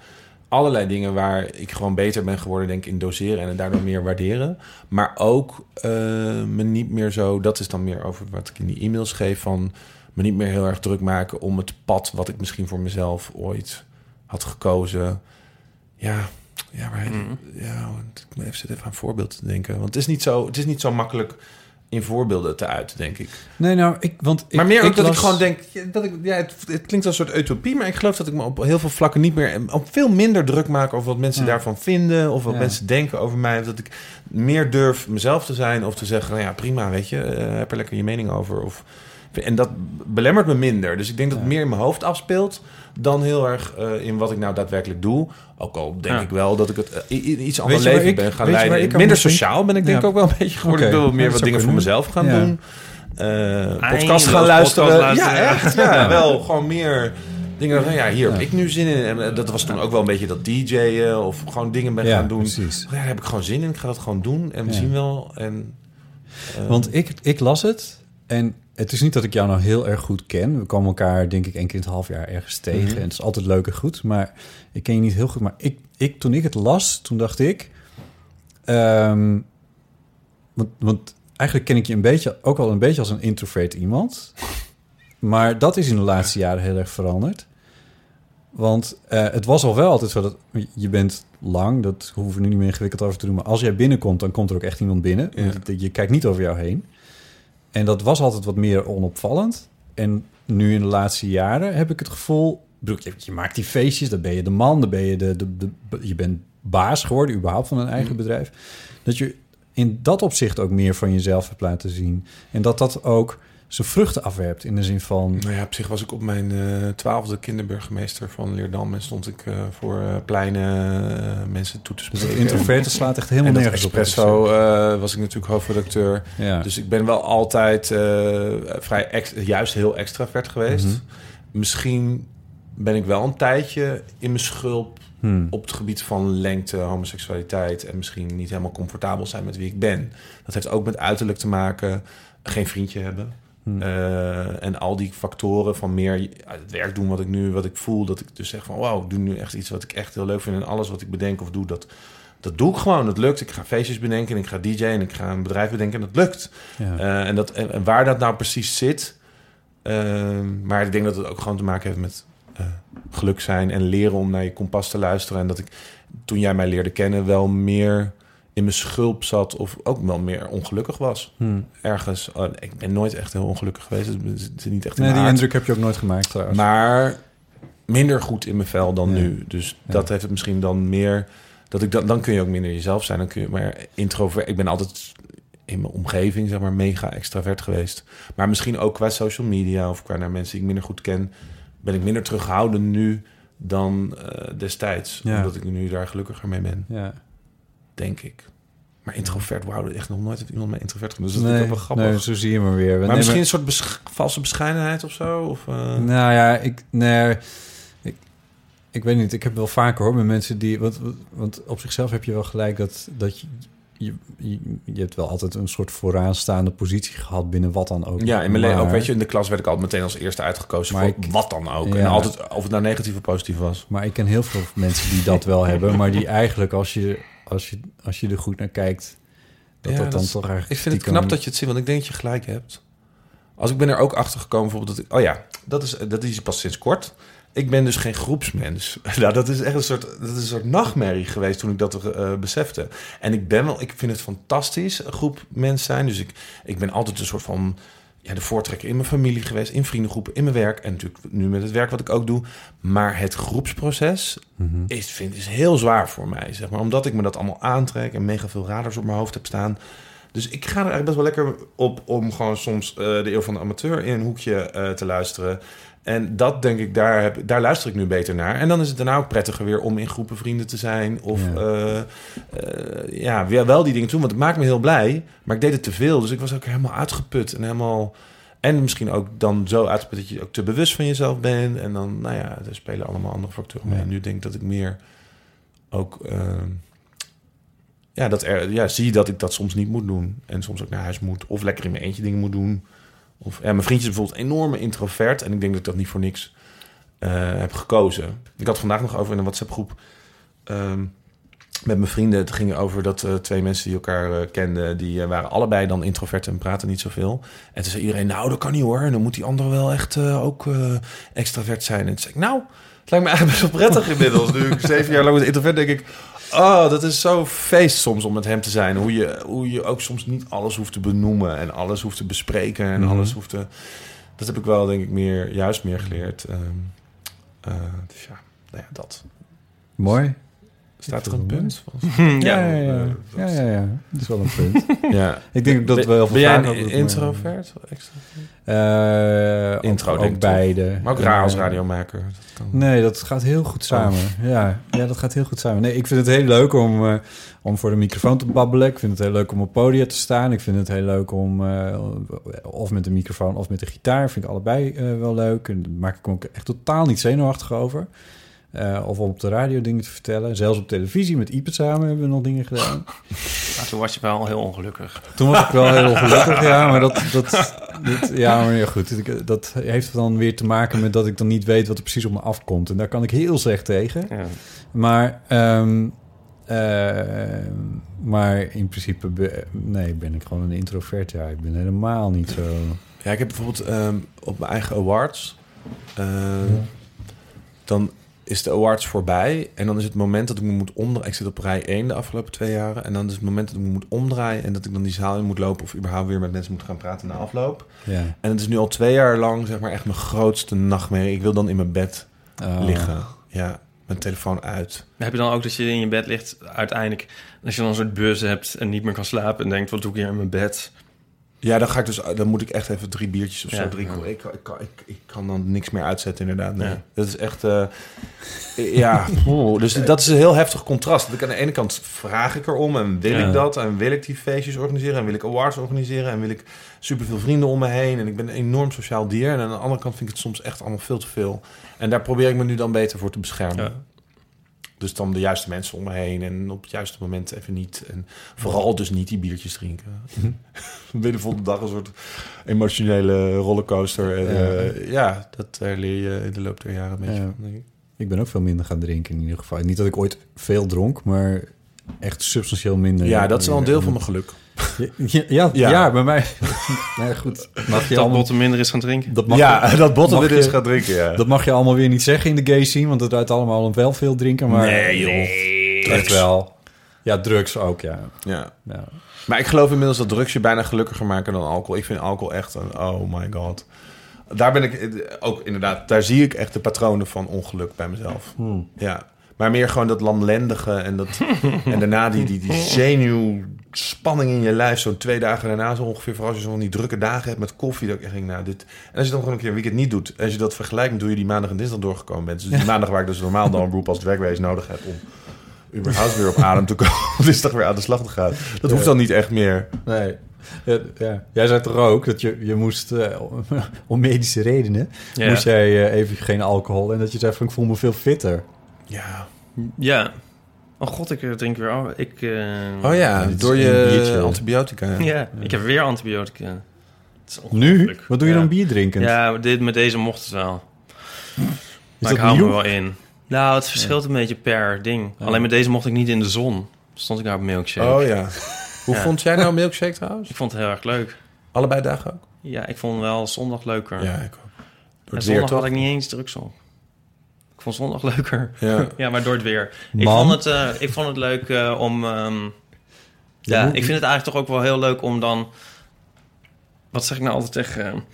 Allerlei dingen waar ik gewoon beter ben geworden, denk ik, in doseren en het daardoor meer waarderen. Maar ook eh, me niet meer zo, dat is dan meer over wat ik in die e-mails geef, van me niet meer heel erg druk maken om het pad wat ik misschien voor mezelf ooit had gekozen. Ja, ja, maar, Mhm. ja ik moet even zitten even aan een voorbeeld te denken. Want het is niet zo, het is niet zo makkelijk in voorbeelden te uiten, denk ik. Nee, nou, ik, want ik, maar meer ook dat las- ik gewoon denk, dat ik, ja, het, het klinkt als een soort utopie, maar ik geloof dat ik me op heel veel vlakken niet meer, op veel minder druk maak over wat mensen Ja. daarvan vinden of wat Ja. mensen denken over mij. Of dat ik meer durf mezelf te zijn of te zeggen, nou ja, prima, weet je, eh, heb er lekker je mening over. Of, en dat belemmert me minder. Dus ik denk dat het meer in mijn hoofd afspeelt dan heel erg eh, in wat ik nou daadwerkelijk doe. Ook al denk Ja. ik wel dat ik het i- iets ander je waar leven ik- ben gaan leiden. ik Minder sociaal ben ik denk Ja. ook wel een beetje geworden. Ik wil meer wat dingen voor mezelf gaan doen. Eh podcast gaan luisteren. podcast luisteren. Ja, echt. Ja, wel gewoon meer dingen van ja, hier heb ik nu zin in. En dat was toen ook wel een beetje dat DJ'en of gewoon dingen ben gaan doen. precies. Ja, daar heb ik gewoon zin in. Ik ga dat gewoon doen en we Ja. zien wel. En, Want ik, ik las het en het is niet dat ik jou nou heel erg goed ken. We komen elkaar denk ik één keer in het half jaar ergens tegen. Mhm. En het is altijd leuk en goed. Maar ik ken je niet heel goed. Maar ik, ik, toen ik het las, toen dacht ik... ehm, want, want eigenlijk ken ik je een beetje, ook al een beetje als een introvert iemand. Maar dat is in de laatste jaren heel erg veranderd. Want eh, het was al wel altijd zo dat je bent lang, dat hoeven we nu niet meer ingewikkeld over te doen. Maar als jij binnenkomt, dan komt er ook echt iemand binnen. Ja. Je kijkt niet over jou heen. En dat was altijd wat meer onopvallend. En nu in de laatste jaren heb ik het gevoel... bedoel, Je, je maakt die feestjes, dan ben je de man, dan ben je de, de, de, je bent baas geworden, überhaupt van een eigen bedrijf. Dat je in dat opzicht ook meer van jezelf hebt laten zien. En dat dat ook zijn vruchten afwerpt in de zin van... Nou ja, op zich was ik op mijn eh, twaalfde kinderburgemeester van Leerdam en stond ik eh, voor eh, pleinen mensen toe te Dus spreken. dat introverte slaat echt helemaal en nergens op. Espresso was ik natuurlijk hoofdredacteur. Ja. Dus ik ben wel altijd vrij ex- juist heel extravert geweest. Mhm. Misschien ben ik wel een tijdje in mijn schulp Hmm. op het gebied van lengte, homoseksualiteit en misschien niet helemaal comfortabel zijn met wie ik ben. Dat heeft ook met uiterlijk te maken, geen vriendje hebben. Hmm. Eh, en al die factoren van meer het werk doen wat ik nu, wat ik voel, dat ik dus zeg van wow, ik doe nu echt iets wat ik echt heel leuk vind en alles wat ik bedenk of doe, dat, dat doe ik gewoon. Dat lukt. Ik ga feestjes bedenken en ik ga DJ'en en ik ga een bedrijf bedenken en dat lukt. Ja. Eh, en, dat, en, en waar dat nou precies zit. ehm, maar ik denk dat het ook gewoon te maken heeft met eh, geluk zijn en leren om naar je kompas te luisteren. En dat ik toen jij mij leerde kennen wel meer in mijn schulp zat of ook wel meer ongelukkig was. Hmm. Ergens. Oh, ik ben nooit echt heel ongelukkig geweest. Het is- het is niet echt in Nee, die indruk heb je ook nooit gemaakt trouwens. Maar minder goed in mijn vel dan Ja. nu. Dus Ja. dat heeft het misschien dan meer. Dat ik dan, dan kun je ook minder jezelf zijn. Dan kun je maar introvert. Ik ben altijd in mijn omgeving, zeg maar, mega extravert geweest. Maar misschien ook qua social media of qua naar mensen die ik minder goed ken, ben ik minder terughoudend nu dan eh, destijds. Ja. Omdat ik nu daar gelukkiger mee ben, ja. Denk ik. Maar introvert, wauw, echt nog nooit heeft iemand mij introvert genoemd. Dus dat nee, ook wel grappig. nee, zo zie je maar weer. maar Nee, misschien een soort besch- valse bescheidenheid of zo? Of, eh, Nou ja, ik, nee, ik, ik weet niet. Ik heb wel vaker hoor met mensen die... Want, want op zichzelf heb je wel gelijk dat, dat je, je, je, hebt wel altijd een soort vooraanstaande positie gehad binnen wat dan ook. Ja, in mijn leven ook. Maar- Weet je, in de klas werd ik altijd meteen als eerste uitgekozen Maar voor ik- wat dan ook. Ja. En altijd, of het nou negatief of positief was. Maar ik ken heel veel mensen die dat wel hebben, maar die eigenlijk als je, als je, als je er goed naar kijkt, dat Ja, dat dan dat toch eigenlijk... Ik vind het knap dat je het ziet, want ik denk dat je gelijk hebt. Als ik ben er ook achter gekomen, bijvoorbeeld dat ik... Oh ja, dat is, dat is pas sinds kort. Ik ben dus geen groepsmens. nou, dat is echt een soort, dat is een soort nachtmerrie geweest toen ik dat eh, besefte. En ik ben wel, ik vind het fantastisch, een groep mensen zijn. Dus ik, ik ben altijd een soort van ja, de voortrekker in mijn familie geweest, in vriendengroepen, in mijn werk. En natuurlijk nu met het werk wat ik ook doe. Maar het groepsproces Mhm. is, vind, is heel zwaar voor mij, zeg maar. Omdat ik me dat allemaal aantrek en mega veel radars op mijn hoofd heb staan. Dus ik ga er eigenlijk best wel lekker op om gewoon soms eh, de eeuw van de amateur in een hoekje eh, te luisteren. En dat denk ik, daar, heb, daar luister ik nu beter naar. En dan is het daarna ook prettiger weer om in groepen vrienden te zijn. Of Ja. ja, ja weer wel die dingen doen. Want het maakt me heel blij. Maar ik deed het te veel. Dus ik was ook helemaal uitgeput en helemaal... En misschien ook dan zo uitgeput dat je ook te bewust van jezelf bent. En dan, nou ja, er spelen allemaal andere factoren mee. Ja. En nu denk ik dat ik meer ook... eh, ja, dat er, ja, zie dat ik dat soms niet moet doen. En soms ook naar huis moet. Of lekker in mijn eentje dingen moet doen. Of, mijn vriendje is bijvoorbeeld enorme introvert. En ik denk dat ik dat niet voor niks eh, heb gekozen. Ik had vandaag nog over in een WhatsApp-groep... ehm, met mijn vrienden. Het ging over dat eh, twee mensen die elkaar eh, kenden... die waren allebei dan introvert en praten niet zoveel. En toen zei iedereen, nou, dat kan niet hoor. En dan moet die andere wel echt ook extravert zijn. En toen zei ik, nou... Het lijkt me eigenlijk best wel prettig inmiddels. Nu ik zeven jaar lang met introvert denk ik... Oh, dat is zo feest soms om met hem te zijn. Hoe je, hoe je ook soms niet alles hoeft te benoemen en alles hoeft te bespreken en Mhm. alles hoeft te. Dat heb ik wel, denk ik, meer, juist meer geleerd. Ehm, eh, dus ja, nou ja, dat. Mooi. Staat er een punt? Ja, ja, ja. ja, ja, ja. Dat is wel een punt. Ja. Ik denk ook dat we wel veel Ben jij een introvert? Extra? Eh, Intro, ook, denk ook ik toch? beide. Maar ook raar als Eh, radiomaker. Dat kan. Nee, dat gaat heel goed samen. Ja, ja, dat gaat heel goed samen. Nee, ik vind het heel leuk om, eh, om voor de microfoon te babbelen. Ik vind het heel leuk om op podium te staan. Ik vind het heel leuk om eh, of met de microfoon of met de gitaar. Vind ik allebei eh, wel leuk. En daar maak ik me ook echt totaal niet zenuwachtig over. Eh, of om op de radio dingen te vertellen. Zelfs op televisie met Ipe samen hebben we nog dingen gedaan. Maar toen was je wel heel ongelukkig. Toen was ik wel heel ongelukkig, ja. Maar dat, dat, dat, ja, maar ja, goed. Dat heeft dan weer te maken met dat ik dan niet weet wat er precies op me afkomt. En daar kan ik heel slecht tegen. Ja. Maar, ehm, eh, maar in principe be- nee, ben ik gewoon een introvert. Ja, ik ben helemaal niet zo... Ja, ik heb bijvoorbeeld ehm, op mijn eigen awards. eh, Dan is de awards voorbij. En dan is het moment dat ik me moet omdraaien. Ik zit op rij 1 de afgelopen twee jaren. En dan is het moment dat ik me moet omdraaien. En dat ik dan die zaal in moet lopen. Of überhaupt weer met mensen moet gaan praten na afloop. Ja. En het is nu al twee jaar lang zeg maar echt mijn grootste nachtmerrie. Ik wil dan in mijn bed Oh. liggen. Ja, mijn telefoon uit. Heb je dan ook dat je in je bed ligt uiteindelijk... als je dan een soort buzz hebt en niet meer kan slapen... en denkt, wat doe ik hier in mijn bed? Ja, dan ga ik dus, dan moet ik echt even drie biertjes of Ja. zo. Ik, ik, kan- ik, ik kan dan niks meer uitzetten, inderdaad. Nee. Ja. Dat is echt, eh, ja. dus dat is een heel heftig contrast. Dat ik aan de ene kant vraag ik erom en wil ik dat en wil ik die feestjes organiseren en wil ik awards organiseren en wil ik superveel vrienden om me heen en ik ben een enorm sociaal dier. En aan de andere kant vind ik het soms echt allemaal veel te veel. En daar probeer ik me nu dan beter voor te beschermen. Dus dan de juiste mensen om me heen en op het juiste moment even niet. En vooral dus niet die biertjes drinken. Je de volgende dag een soort emotionele rollercoaster. En, Ja. ja. ja, dat eh, leer je in de loop der jaren een beetje Ja. van. denk ik. Ik ben ook veel minder gaan drinken in ieder geval. Niet dat ik ooit veel dronk, maar echt substantieel minder. Ja, dat is wel een deel van mijn geluk. Ja, ja, ja. Ja. bij mij. nee, goed. Mag je Dat allemaal, Botten minder is gaan drinken? dat mag ja, je, dat botten eens je- gaat drinken, ja. dat mag je allemaal weer niet zeggen in de gay scene, want het uit allemaal wel veel drinken. Maar nee, joh. Echt wel. Ja, drugs ook, ja. Ja. ja. Maar ik geloof inmiddels dat drugs je bijna gelukkiger maken dan alcohol. Ik vind alcohol echt een, oh my god. Daar ben ik eh, ook inderdaad, daar zie ik echt de patronen van ongeluk bij mezelf. Ja. Maar meer gewoon dat lamlendige en, dat, en daarna die, die, die zenuwspanning in je lijf. Zo'n twee dagen daarna zo ongeveer. Vooral als je zo'n die drukke dagen hebt met koffie. Dat ik echt denk, nou dit... En als je dan gewoon een keer een weekend niet doet. Als je dat vergelijkt met hoe je die maandag en dinsdag doorgekomen bent. Dus die maandag waar ik dus normaal dan een beroep als dwergwezen nodig heb om überhaupt weer op adem te komen. Om dinsdag weer aan de slag te gaan. Dat hoeft dan niet echt meer. Nee. Ja, ja. Jij zei toch ook dat je, je moest, eh, om, om medische redenen, Ja. moest jij eh, even geen alcohol. En dat je zei van, ik voel me veel fitter. Ja. Ja. Oh god, ik eh, drink weer af. Ik, eh, Oh ja, door je antibiotica. Ja, ik heb weer antibiotica. Het is Nu? Wat doe je Ja. dan bier drinkend? Ja, dit, met deze mocht het wel. Is maar ik hou me wel in. Nou, het verschilt een beetje per ding. Alleen met deze mocht ik niet in de zon. Stond ik daar op milkshake. Oh ja. Hoe Ja. vond jij nou milkshake trouwens? Ik vond het heel erg leuk. Allebei dagen ook? Ja, ik vond wel zondag leuker. Ja, ik ook. Door het zondag weer, had ik niet eens drugs op. Ik vond zondag leuker. Ja. Ja, maar door het weer. Ik vond het, eh, ik vond het leuk eh, om... ehm, ja, ik vind het eigenlijk toch ook wel heel leuk om dan... Wat zeg ik nou altijd tegen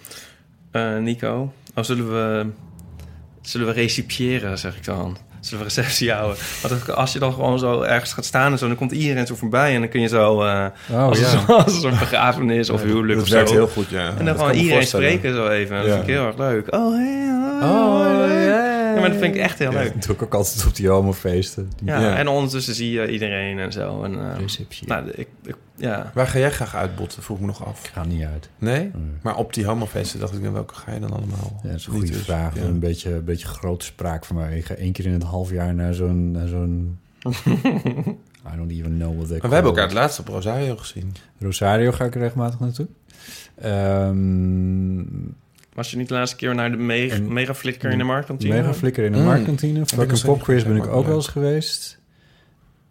eh, Nico? Oh, zullen we, zullen we recipiëren, zeg ik dan. Zullen we receptie houden? Want als je dan gewoon zo ergens gaat staan en zo... dan komt iedereen zo voorbij en dan kun je zo... Oh, als, ja. een, als een begrafenis of huwelijk Dat of werkt zo. heel goed, ja. En Dat dan gewoon iedereen spreken zo even. Dat vind ik heel erg leuk. Oh, hey, oh, Oh, hey. Ja. Maar dat vind ik echt heel leuk. Dat doe ik ook altijd op die homofeesten. Ja, Ja. en ondertussen zie je iedereen en zo. En, eh, receptie. nou, ik, ik, ja. Waar ga jij graag uitbotten? Vroeg ik me nog af. Ik ga niet uit. Nee? Maar op die homofeesten dacht ik, dan welke ga je dan allemaal? Ja, dat is een goede dus, vraag. ja. Een beetje, een beetje grote spraak van mij. Ik ga één keer in het half jaar naar zo'n... Naar zo'n I don't even know what they Maar we hebben elkaar het laatste op Rosario gezien. Rosario ga ik regelmatig naartoe. Ehm Was je niet de laatste keer naar de me En- mega flikker in de marktkantine? Mega Flikker in de Mm. Marktkantine. Fucking steeds Pop Quiz ben ik ook wel eens geweest.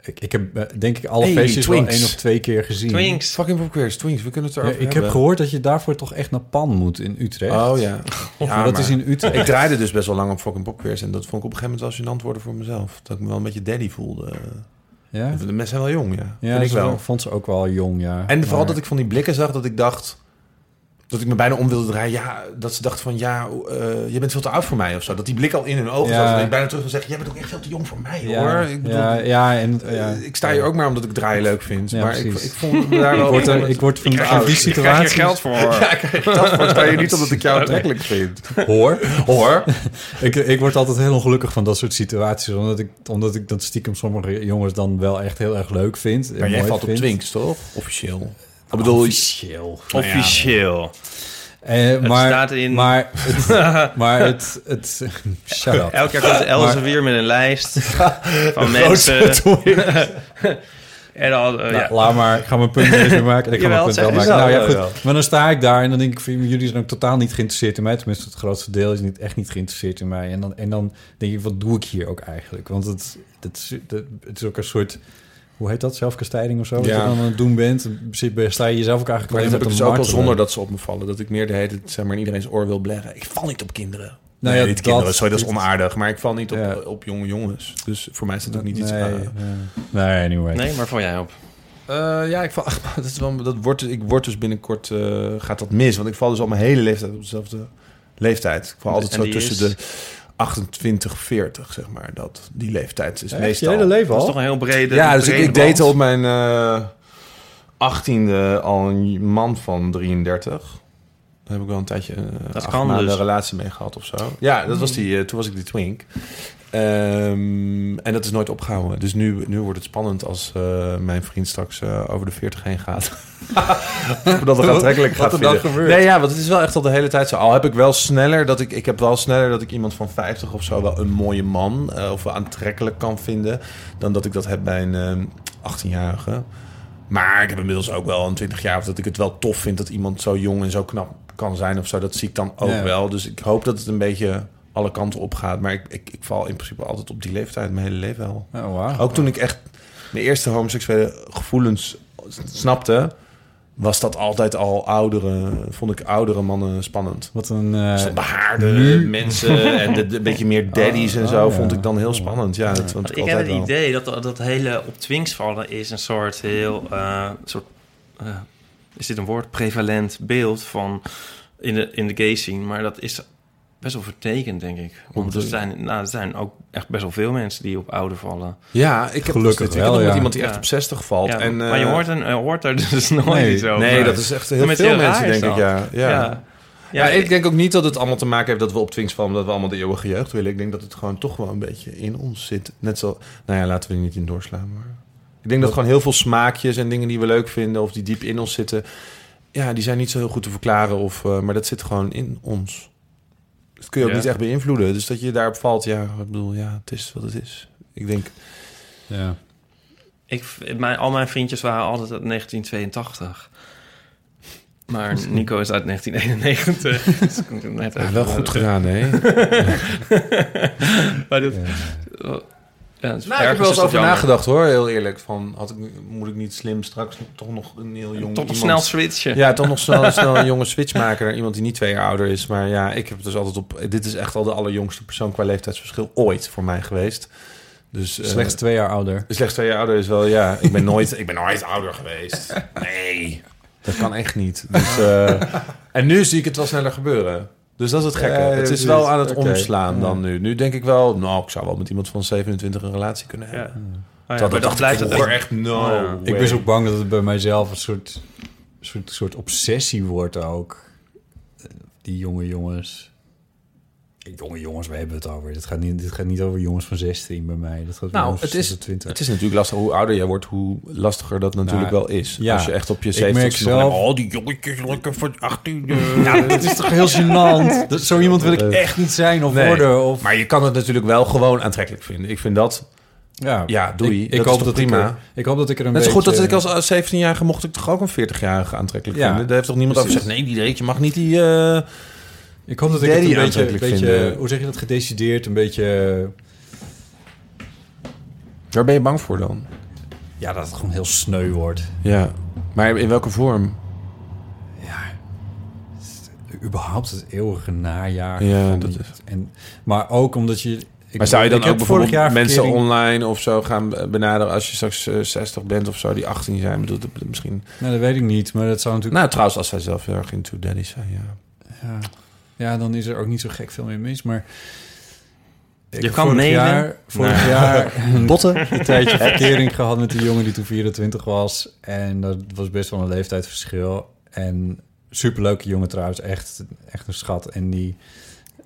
Ik, ik heb eh, denk ik alle Hey, feestjes wel één of twee keer gezien. Twinks. Fucking Pop Quiz, Twinks, we kunnen het Ja, erover ik heb gehoord dat je daarvoor toch echt naar Pan moet in Utrecht. Oh ja. ja maar dat is in Utrecht. Ik draaide dus best wel lang op fucking Pop Quiz. En dat vond ik op een gegeven moment wel gênant worden voor mezelf. Dat ik me wel een beetje daddy voelde. Ja? De mensen zijn wel jong, ja. Ja, Vind ik wel. vond ze ook wel jong, ja. En vooral dat ik van die blikken zag dat ik dacht... Dat ik me bijna om wilde draaien. Ja, dat ze dachten van... Ja, eh, je bent veel te oud voor mij of zo. Dat die blik al in hun ogen Ja. zat. Dat ik bijna terug wil zeggen... Jij bent ook echt veel te jong voor mij, Ja, hoor. Ik bedoel, ja, ja, en, ja. eh, ik sta hier ook maar omdat ik draaien leuk vind. Ja, maar ik, ik vond me daar Ik wel... word, er, ik word van krijg van je- die ik krijg geld voor. Ja, ik krijg dat voor. sta je niet omdat ik jou aantrekkelijk vind. Hoor. Hoor. ik, ik word altijd heel ongelukkig van dat soort situaties. Omdat ik, omdat ik dat stiekem sommige jongens dan wel echt heel erg leuk vind. en Maar jij valt op. Twinks, toch? Officieel. Ik bedoel, Officieel. Officieel. Eh, maar, staat in- Maar het... maar het, het shut up. Elk jaar komt Elze Maar- weer met een lijst van mensen. en dan, eh, Nou, ja. Laat maar, ik ga mijn punt meer maken. Ik ga mijn punt wel maken. Nou ja, goed. Maar dan sta ik daar en dan denk ik, van, jullie zijn ook totaal niet geïnteresseerd in mij. Tenminste, het grootste deel is niet, echt niet geïnteresseerd in mij. En dan, en dan denk ik, wat doe ik hier ook eigenlijk? Want het, het, het is ook een soort, hoe heet dat, zelfkastijding of zo? Wat Ja. je dan aan het doen bent. Sta je jezelf ook eigenlijk Maar dat heb ik dus ook te al zonder dat ze op me vallen. Dat ik meer de hele zeg maar, in iedereen's oor wil bleggen. Ik val niet op kinderen. Nou nee, ja, niet kinderen, dat- sorry, dat is onaardig. Maar ik val niet op, Ja. op jonge jongens. Dus voor mij is dat ook niet iets... Nee, eh, ja. nee, anyway. Nee, maar val jij op? Eh, ja, ik val, dat is wel, dat wordt, ik word dus binnenkort, eh, gaat dat mis. Want ik val dus al mijn hele leeftijd op dezelfde leeftijd. Ik val altijd En zo tussen is? de 28, 40, zeg maar. Dat, die leeftijd is Echt, meestal... je hele leven Dat is al? toch een heel brede Ja, dus ik, brede ik date op mijn eh 18e al een man van 33. Daar heb ik wel een tijdje eh Dat acht kan maanden dus. een relatie mee gehad of zo. Ja, dat was die, eh, toen was ik die twink. Ehm, en dat is nooit opgehouden. Dus nu, nu wordt het spannend als eh, mijn vriend straks eh, over de 40 heen gaat. Dat het aantrekkelijk Wat gaat dan vinden. gebeurt. Nee, ja, want het is wel echt al de hele tijd zo. Al heb ik wel sneller dat ik... Ik heb wel sneller dat ik iemand van 50 of zo wel een mooie man... eh, of wel aantrekkelijk kan vinden... dan dat ik dat heb bij een ehm, 18-jarige. Maar ik heb inmiddels ook wel een 20 jaar... of dat ik het wel tof vind dat iemand zo jong en zo knap kan zijn of zo. Dat zie ik dan ook Ja. wel. Dus ik hoop dat het een beetje alle kanten op gaat. Maar ik, ik, ik val in principe altijd op die leeftijd. Mijn hele leven wel. Oh, wauw. Ook toen ik echt mijn eerste homoseksuele gevoelens snapte... was dat altijd al oudere... vond ik oudere mannen spannend. Wat een... eh, Dus behaarde nu- mensen en de, de- een beetje meer daddies en Oh, zo... oh, vond ja. ik dan heel Oh, spannend. Ja, dat vond Want ik ik heb het wel. idee dat dat hele op twinks vallen is een soort heel eh, soort eh, is dit een woord prevalent beeld van in de in de gay scene, maar dat is best wel vertekend denk ik. Want er zijn nou er zijn ook echt best wel veel mensen die op ouder vallen. Ja, ik heb Gelukkig dus wel, ja. iemand die echt Ja. op 60 valt. Ja, en, maar je eh, hoort, een, je hoort er dus nooit nee, iets over. Nee, dat is echt heel Met veel heel mensen, denk ik. dat. Ja, ja. ja. Ja, ik denk ook niet dat het allemaal te maken heeft dat we op Twinks vallen... omdat we allemaal de eeuwige jeugd willen. Ik denk dat het gewoon toch wel een beetje in ons zit. Net zo... Nou ja, laten we er niet in doorslaan, maar... Ik denk dat gewoon heel veel smaakjes en dingen die we leuk vinden... of die diep in ons zitten... ja, die zijn niet zo heel goed te verklaren. Of, eh, maar dat zit gewoon in ons. Dat kun je ook Ja. niet echt beïnvloeden. Dus dat je daarop valt, ja, ik bedoel, ja, het is wat het is. Ik denk... ja. Ik, mijn, al mijn vriendjes waren altijd uit 1982. Maar Nico is uit 1991. Dus ik moet net Ja, wel goed gedaan, hè? Maar dat, Ja. Ja, Nou, ik heb wel eens over jammer. nagedacht hoor, heel eerlijk. Van, had ik, moet ik niet slim straks toch nog een heel jong nog iemand... snel switchen. Ja, toch nog snel, snel een jonge switch maken naar iemand die niet twee jaar ouder is. Maar ja, ik heb dus altijd op... Dit is echt al de allerjongste persoon qua leeftijdsverschil ooit voor mij geweest. Dus, eh, Slechts twee jaar ouder. Slechts twee jaar ouder is wel, ja. Ik ben nooit, ik ben nooit ouder geweest. Nee, dat kan echt niet. Dus, eh, en nu zie ik het wel sneller gebeuren. Dus dat is het gekke. Ja, het is wel aan het omslaan dan nu. Nu denk ik wel, nou, ik zou wel met iemand van 27 een relatie kunnen Ja. hebben. Oh maar dan blijft het echt... echt no Oh. Ik ben zo bang dat het bij mijzelf een soort, soort, soort obsessie wordt ook. Eh, Die jonge jongens. Jonge jongens, we hebben het over. Dit gaat niet, dit gaat niet over jongens van 16 bij mij. Dat gaat Nou, het is, 26. het is natuurlijk lastig. Hoe ouder je wordt, hoe lastiger dat natuurlijk Nou, wel is. ja. Als je echt op je Ik 70 merk zelf- Oh, die jongetjes lekker van 18. eh. Ja, het is toch heel gênant. Dat, zo iemand wil ik echt niet zijn of Nee. worden. Of, Maar je kan het natuurlijk wel gewoon aantrekkelijk vinden. Ik vind dat... ja, Ja, doei. Ik, Dat ik hoop dat ik prima? er, ik hoop dat ik er een Net beetje... goed dat ik als als 17-jarige mocht ik toch ook een 40-jarige aantrekkelijk Ja, vinden. Daar heeft toch niemand over precies. gezegd... Nee, die reet, je mag niet die... eh, Ik hoop dat ik het een beetje, aantrekkelijk beetje hoe zeg je dat, gedecideerd, een beetje... Waar ben je bang voor dan? Ja, dat het gewoon heel sneu wordt. Ja. Maar in welke vorm? Ja, überhaupt het eeuwige najaar. Ja, dat is- En, maar ook omdat je... ik, Maar zou je dan ook bijvoorbeeld vorig jaar mensen verkering- online of zo gaan benaderen als je straks eh, 60 bent of zo, die 18 zijn? Bedoel, dat- dat misschien. Nou, dat weet ik niet, maar dat zou natuurlijk... Nou, trouwens, als zij zelf heel erg into daddy zijn, ja. Ja. Ja, dan is er ook niet zo gek veel meer mis, maar... Ik Je heb kan vorig jaar, vorig jaar botten een tijdje verkering gehad met een jongen die toen 24 was. En dat was best wel een leeftijdsverschil. En superleuke jongen trouwens, echt, echt een schat. En die,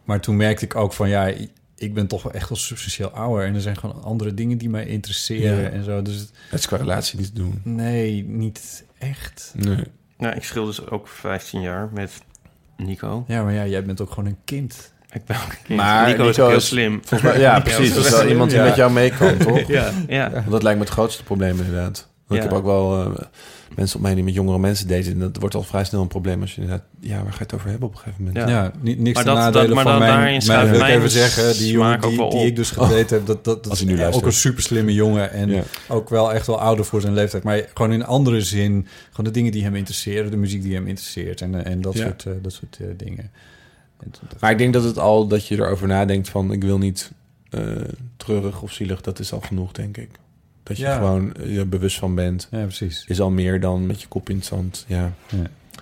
maar toen merkte ik ook van ja, ik ben toch wel echt wel substantieel ouder. En er zijn gewoon andere dingen die mij interesseren Ja. en zo. Dus het- Het is qua relatie niet te doen. nee, niet echt. Nee. Nou, ik schil dus ook 15 jaar met Nico. Ja, maar ja, jij bent ook gewoon een kind. Ik ben ook een kind. Maar Nico, is ook heel slim. Volgens mij, ja, precies. Dat is wel iemand die Ja. met jou mee kan, toch? Ja, ja. Want dat lijkt me het grootste probleem inderdaad. Want Ja. Ik heb ook wel eh, mensen op mij die met jongere mensen daten. En dat wordt al vrij snel een probleem als je inderdaad... Ja, waar ga je het over hebben op een gegeven moment? Ja. Ja, ni- niks Maar te dat- nadelen dat- maar van dan mijn, daarin mijn wil ik even zeggen, die jongen die, ik dus gedate heb, dat, dat, dat Als is hij nu ook een super slimme jongen en Ja. ook wel echt wel ouder voor zijn leeftijd. Maar gewoon in andere zin, gewoon de dingen die hem interesseren, de muziek die hem interesseert en, eh, en dat Ja. soort, eh, dat soort dingen. Maar ik denk dat het al dat je erover nadenkt van... ik wil niet eh, treurig of zielig. Dat is al genoeg, denk ik. Dat je Ja. gewoon eh, je er bewust van bent. ja, precies. Is al meer dan met je kop in het zand. Ja, Ja.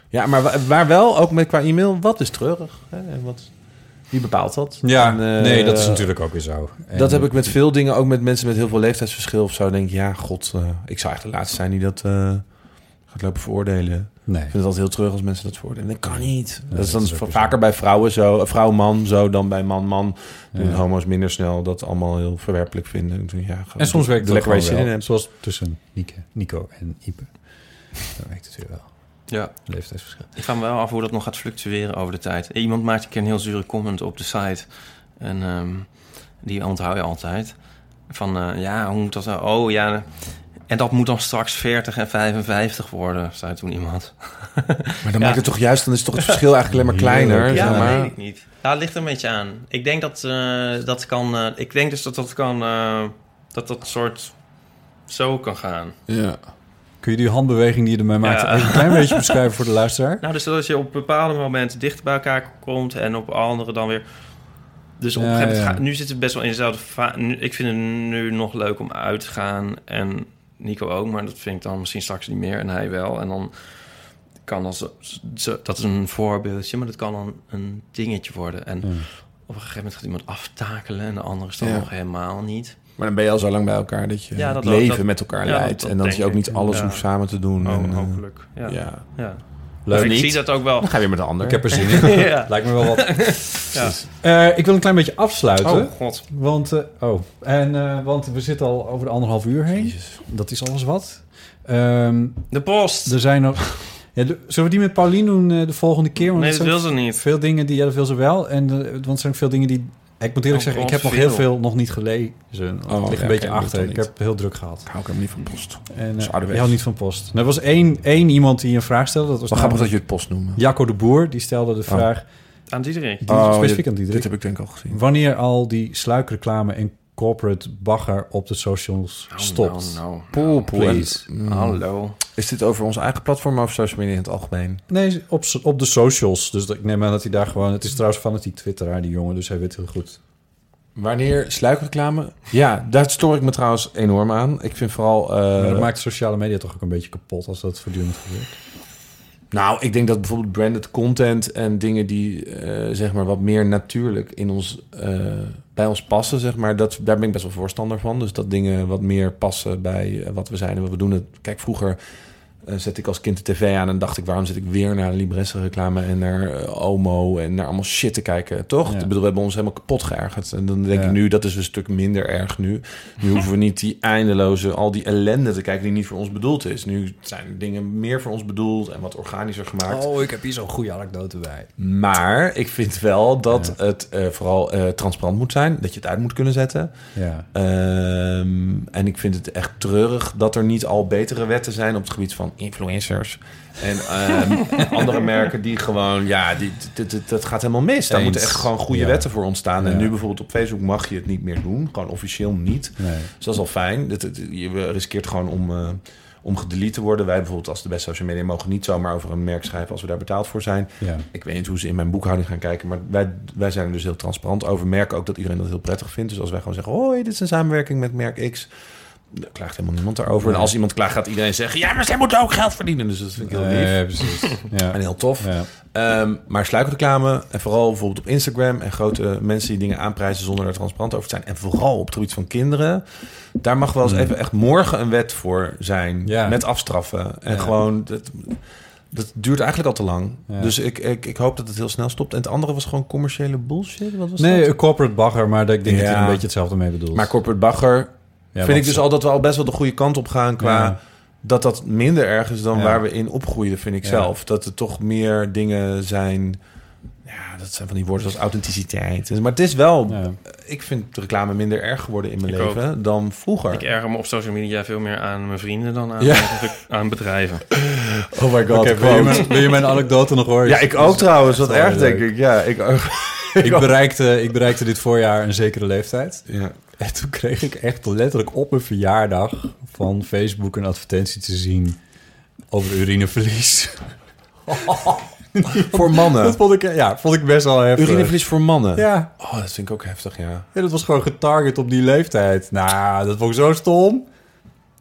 ja maar wa- waar wel, ook met qua e-mail... wat is treurig? Hè? En wat, wie bepaalt dat? Ja, En, eh, nee, dat is natuurlijk ook weer zo. En- Dat heb ik met veel dingen, ook met mensen met heel veel leeftijdsverschil of zo. Denk ik, ja, god, eh, ik zou echt de laatste zijn die dat eh, gaat lopen veroordelen. Nee. Ik vind het altijd heel terug als mensen dat veroordelen. Dat kan niet. dat is dan dat is vaker bij vrouwen zo, eh, vrouw-man zo dan bij man-man. Ja. Doen homo's minder snel dat allemaal heel verwerpelijk vinden. Denk, Ja, ga- En soms werkt het ook lekker waar je gewoon zin in hebt. Zoals tussen Nieke, Nico en Ipe. Dan werkt het weer wel. Ja. Leeftijdsverschil. Ik vraag me wel af hoe dat nog gaat fluctueren over de tijd. Iemand maakt een keer een heel zure comment op de site. En ehm, die onthoud je altijd. Van, eh, ja, hoe moet dat nou? Oh, ja. En dat moet dan straks 40 en 55 worden, zei toen iemand. Maar dan maakt het toch juist, dan is toch het verschil eigenlijk alleen maar kleiner. Ja, zeg dat weet ik niet. Ja, het ligt er een beetje aan. Ik denk dat eh, dat kan... eh, ik denk dus dat dat kan... eh, dat dat soort zo kan gaan. Ja. Kun je die handbeweging die je ermee maakt Ja. even een klein beetje beschrijven voor de luisteraar? Nou, dus dat als je op bepaalde momenten dichter bij elkaar komt en op andere dan weer. Dus op Ja, een gegeven moment, ja. ga- nu zitten we best wel in dezelfde Ik vind het nu nog leuk om uit te gaan en Nico ook, maar dat vind ik dan misschien straks niet meer en hij wel. En dan kan zo- dat is een voorbeeldje, maar dat kan dan een dingetje worden. En Ja. op een gegeven moment gaat iemand aftakelen en de andere is dan Ja. nog helemaal niet. Maar dan ben je al zo lang bij elkaar dat je Ja, dat het ook, leven dat- met elkaar ja, leidt. dat en dat je ook niet alles Ja. hoeft samen te doen. Oh, en, eh, hopelijk. Ja. ja. Leuk. Ik niet. zie dat ook wel. Dan ga je weer met de ander. Ik heb er zin in. Ja. Lijkt me wel wat. Ja. Eh, ik wil een klein beetje afsluiten. Oh, god. Want, eh, oh. En, eh, want we zitten al over de anderhalf uur heen. Jezus. Dat is alles wat. Ehm, De post. er zijn nog... Ja, de- zullen we die met Paulien doen eh, de volgende keer? Want Nee, dat wil ze niet. Veel dingen die... Ja, dat wil ze wel. En, want er zijn veel dingen die... Ik moet eerlijk Oh, zeggen, ik heb nog heel veel nog niet gelezen. Oh, ik lig een beetje achter. Ik heb heel druk gehad. Ik hou ook helemaal niet van post. En uh, niet van post. Er was één, één iemand die een vraag stelde. Dat was Wat grappig dat je het post noemt. Jacco de Boer. Die stelde de vraag... Aan Diederik. Oh, specifiek dit- aan Diederik. Dit heb ik denk ik al gezien. Wanneer al die sluikreclame en corporate bagger op de socials stopt. Nou, nou, Poel, poel. please. En, mm, Hallo. Is dit over onze eigen platform of social media in het algemeen? Nee, op, op de socials. Dus ik neem aan dat hij daar gewoon... Het is trouwens fanatiek twitteraar, die jongen. Dus hij weet heel goed. Wanneer sluikreclame? Ja, daar stoor ik me trouwens enorm aan. Ik vind vooral... eh, maar dat maakt sociale media toch ook een beetje kapot... als dat voortdurend gebeurt. Nou, ik denk dat bijvoorbeeld branded content en dingen die eh, zeg maar wat meer natuurlijk in ons, eh, bij ons passen, zeg maar, dat, daar ben ik best wel voorstander van. Dus dat dingen wat meer passen bij eh, wat we zijn en wat we doen. Kijk, vroeger eh, zette ik als kind de tv aan en dacht ik, waarom zit ik weer naar een Libresse reclame en naar eh, Omo en naar allemaal shit te kijken, toch? Ja. Bedoel, we hebben ons helemaal kapot geërgerd. En dan denk Ja. ik nu, dat is een stuk minder erg nu. Nu hoeven we niet die eindeloze, al die ellende te kijken die niet voor ons bedoeld is. Nu zijn dingen meer voor ons bedoeld en wat organischer gemaakt. Oh, ik heb hier zo'n goede anekdote bij. Maar ik vind wel dat het eh, vooral transparant moet zijn. Dat je het uit moet kunnen zetten. Ja. Ehm, en ik vind het echt treurig dat er niet al betere wetten zijn op het gebied van influencers. En ehm, andere merken die gewoon, ja, die, dat gaat helemaal mis. Daar Eens. moeten echt gewoon goede Ja. wetten voor ontstaan. En nu bijvoorbeeld op Facebook mag je het niet meer doen. Gewoon officieel niet. Nee. Dus dat is al fijn. Dat, dat- je riskeert gewoon om, eh, om gedelete te worden. Wij bijvoorbeeld als de beste social media mogen niet zomaar over een merk schrijven als we daar betaald voor zijn. Ja. Ik weet niet hoe ze in mijn boekhouding gaan kijken, maar wij, wij zijn er dus heel transparant over. Merken ook dat iedereen dat heel prettig vindt. Dus als wij gewoon zeggen, hoi, dit is een samenwerking met merk X, dan klaagt helemaal niemand daarover. En als iemand klaagt, gaat iedereen zeggen, ja, maar zij moeten ook geld verdienen. Dus dat vind ik heel lief. Precies. Ja. En heel tof. Ehm, maar sluikreclame, en vooral bijvoorbeeld op Instagram... en grote mensen die dingen aanprijzen zonder er transparant over te zijn... en vooral op het gebied van kinderen... daar mag wel eens even echt morgen een wet voor zijn... Met afstraffen. En gewoon... Dat, dat duurt eigenlijk al te lang. Ja. Dus ik, ik, ik hoop dat het heel snel stopt. En het andere was gewoon commerciële bullshit. Wat was Nee, dat? corporate bagger, maar dat- ik denk dat je een beetje hetzelfde mee bedoelt. Maar corporate bagger vind ik dus al dat we al best wel de goede kant op gaan... qua Ja. dat dat minder erg is dan Ja. waar we in opgroeiden, vind ik Ja. zelf. Dat er toch meer dingen zijn... Ja, dat zijn van die woorden zoals authenticiteit. Dus, Maar het is wel... Ja. Ik vind de reclame minder erg geworden in mijn Ik ook. leven dan vroeger. Ik erger me op social media veel meer aan mijn vrienden dan aan, Ja. aan bedrijven. Oh my god. Wil, je mijn, wil je mijn anekdote nog horen? Ja, ik ook trouwens. Wat erg, leuk. denk ik. Ja, ik ook. Ik bereikte, ik bereikte dit voorjaar een zekere leeftijd. Ja. En toen kreeg ik echt letterlijk op mijn verjaardag van Facebook een advertentie te zien over urineverlies. Voor mannen. Dat vond ik, ja, vond ik best wel heftig. Urineverlies voor mannen. Ja. Oh, dat vind ik ook heftig, ja. ja, dat was gewoon getarget op die leeftijd. Nou, dat vond ik zo stom.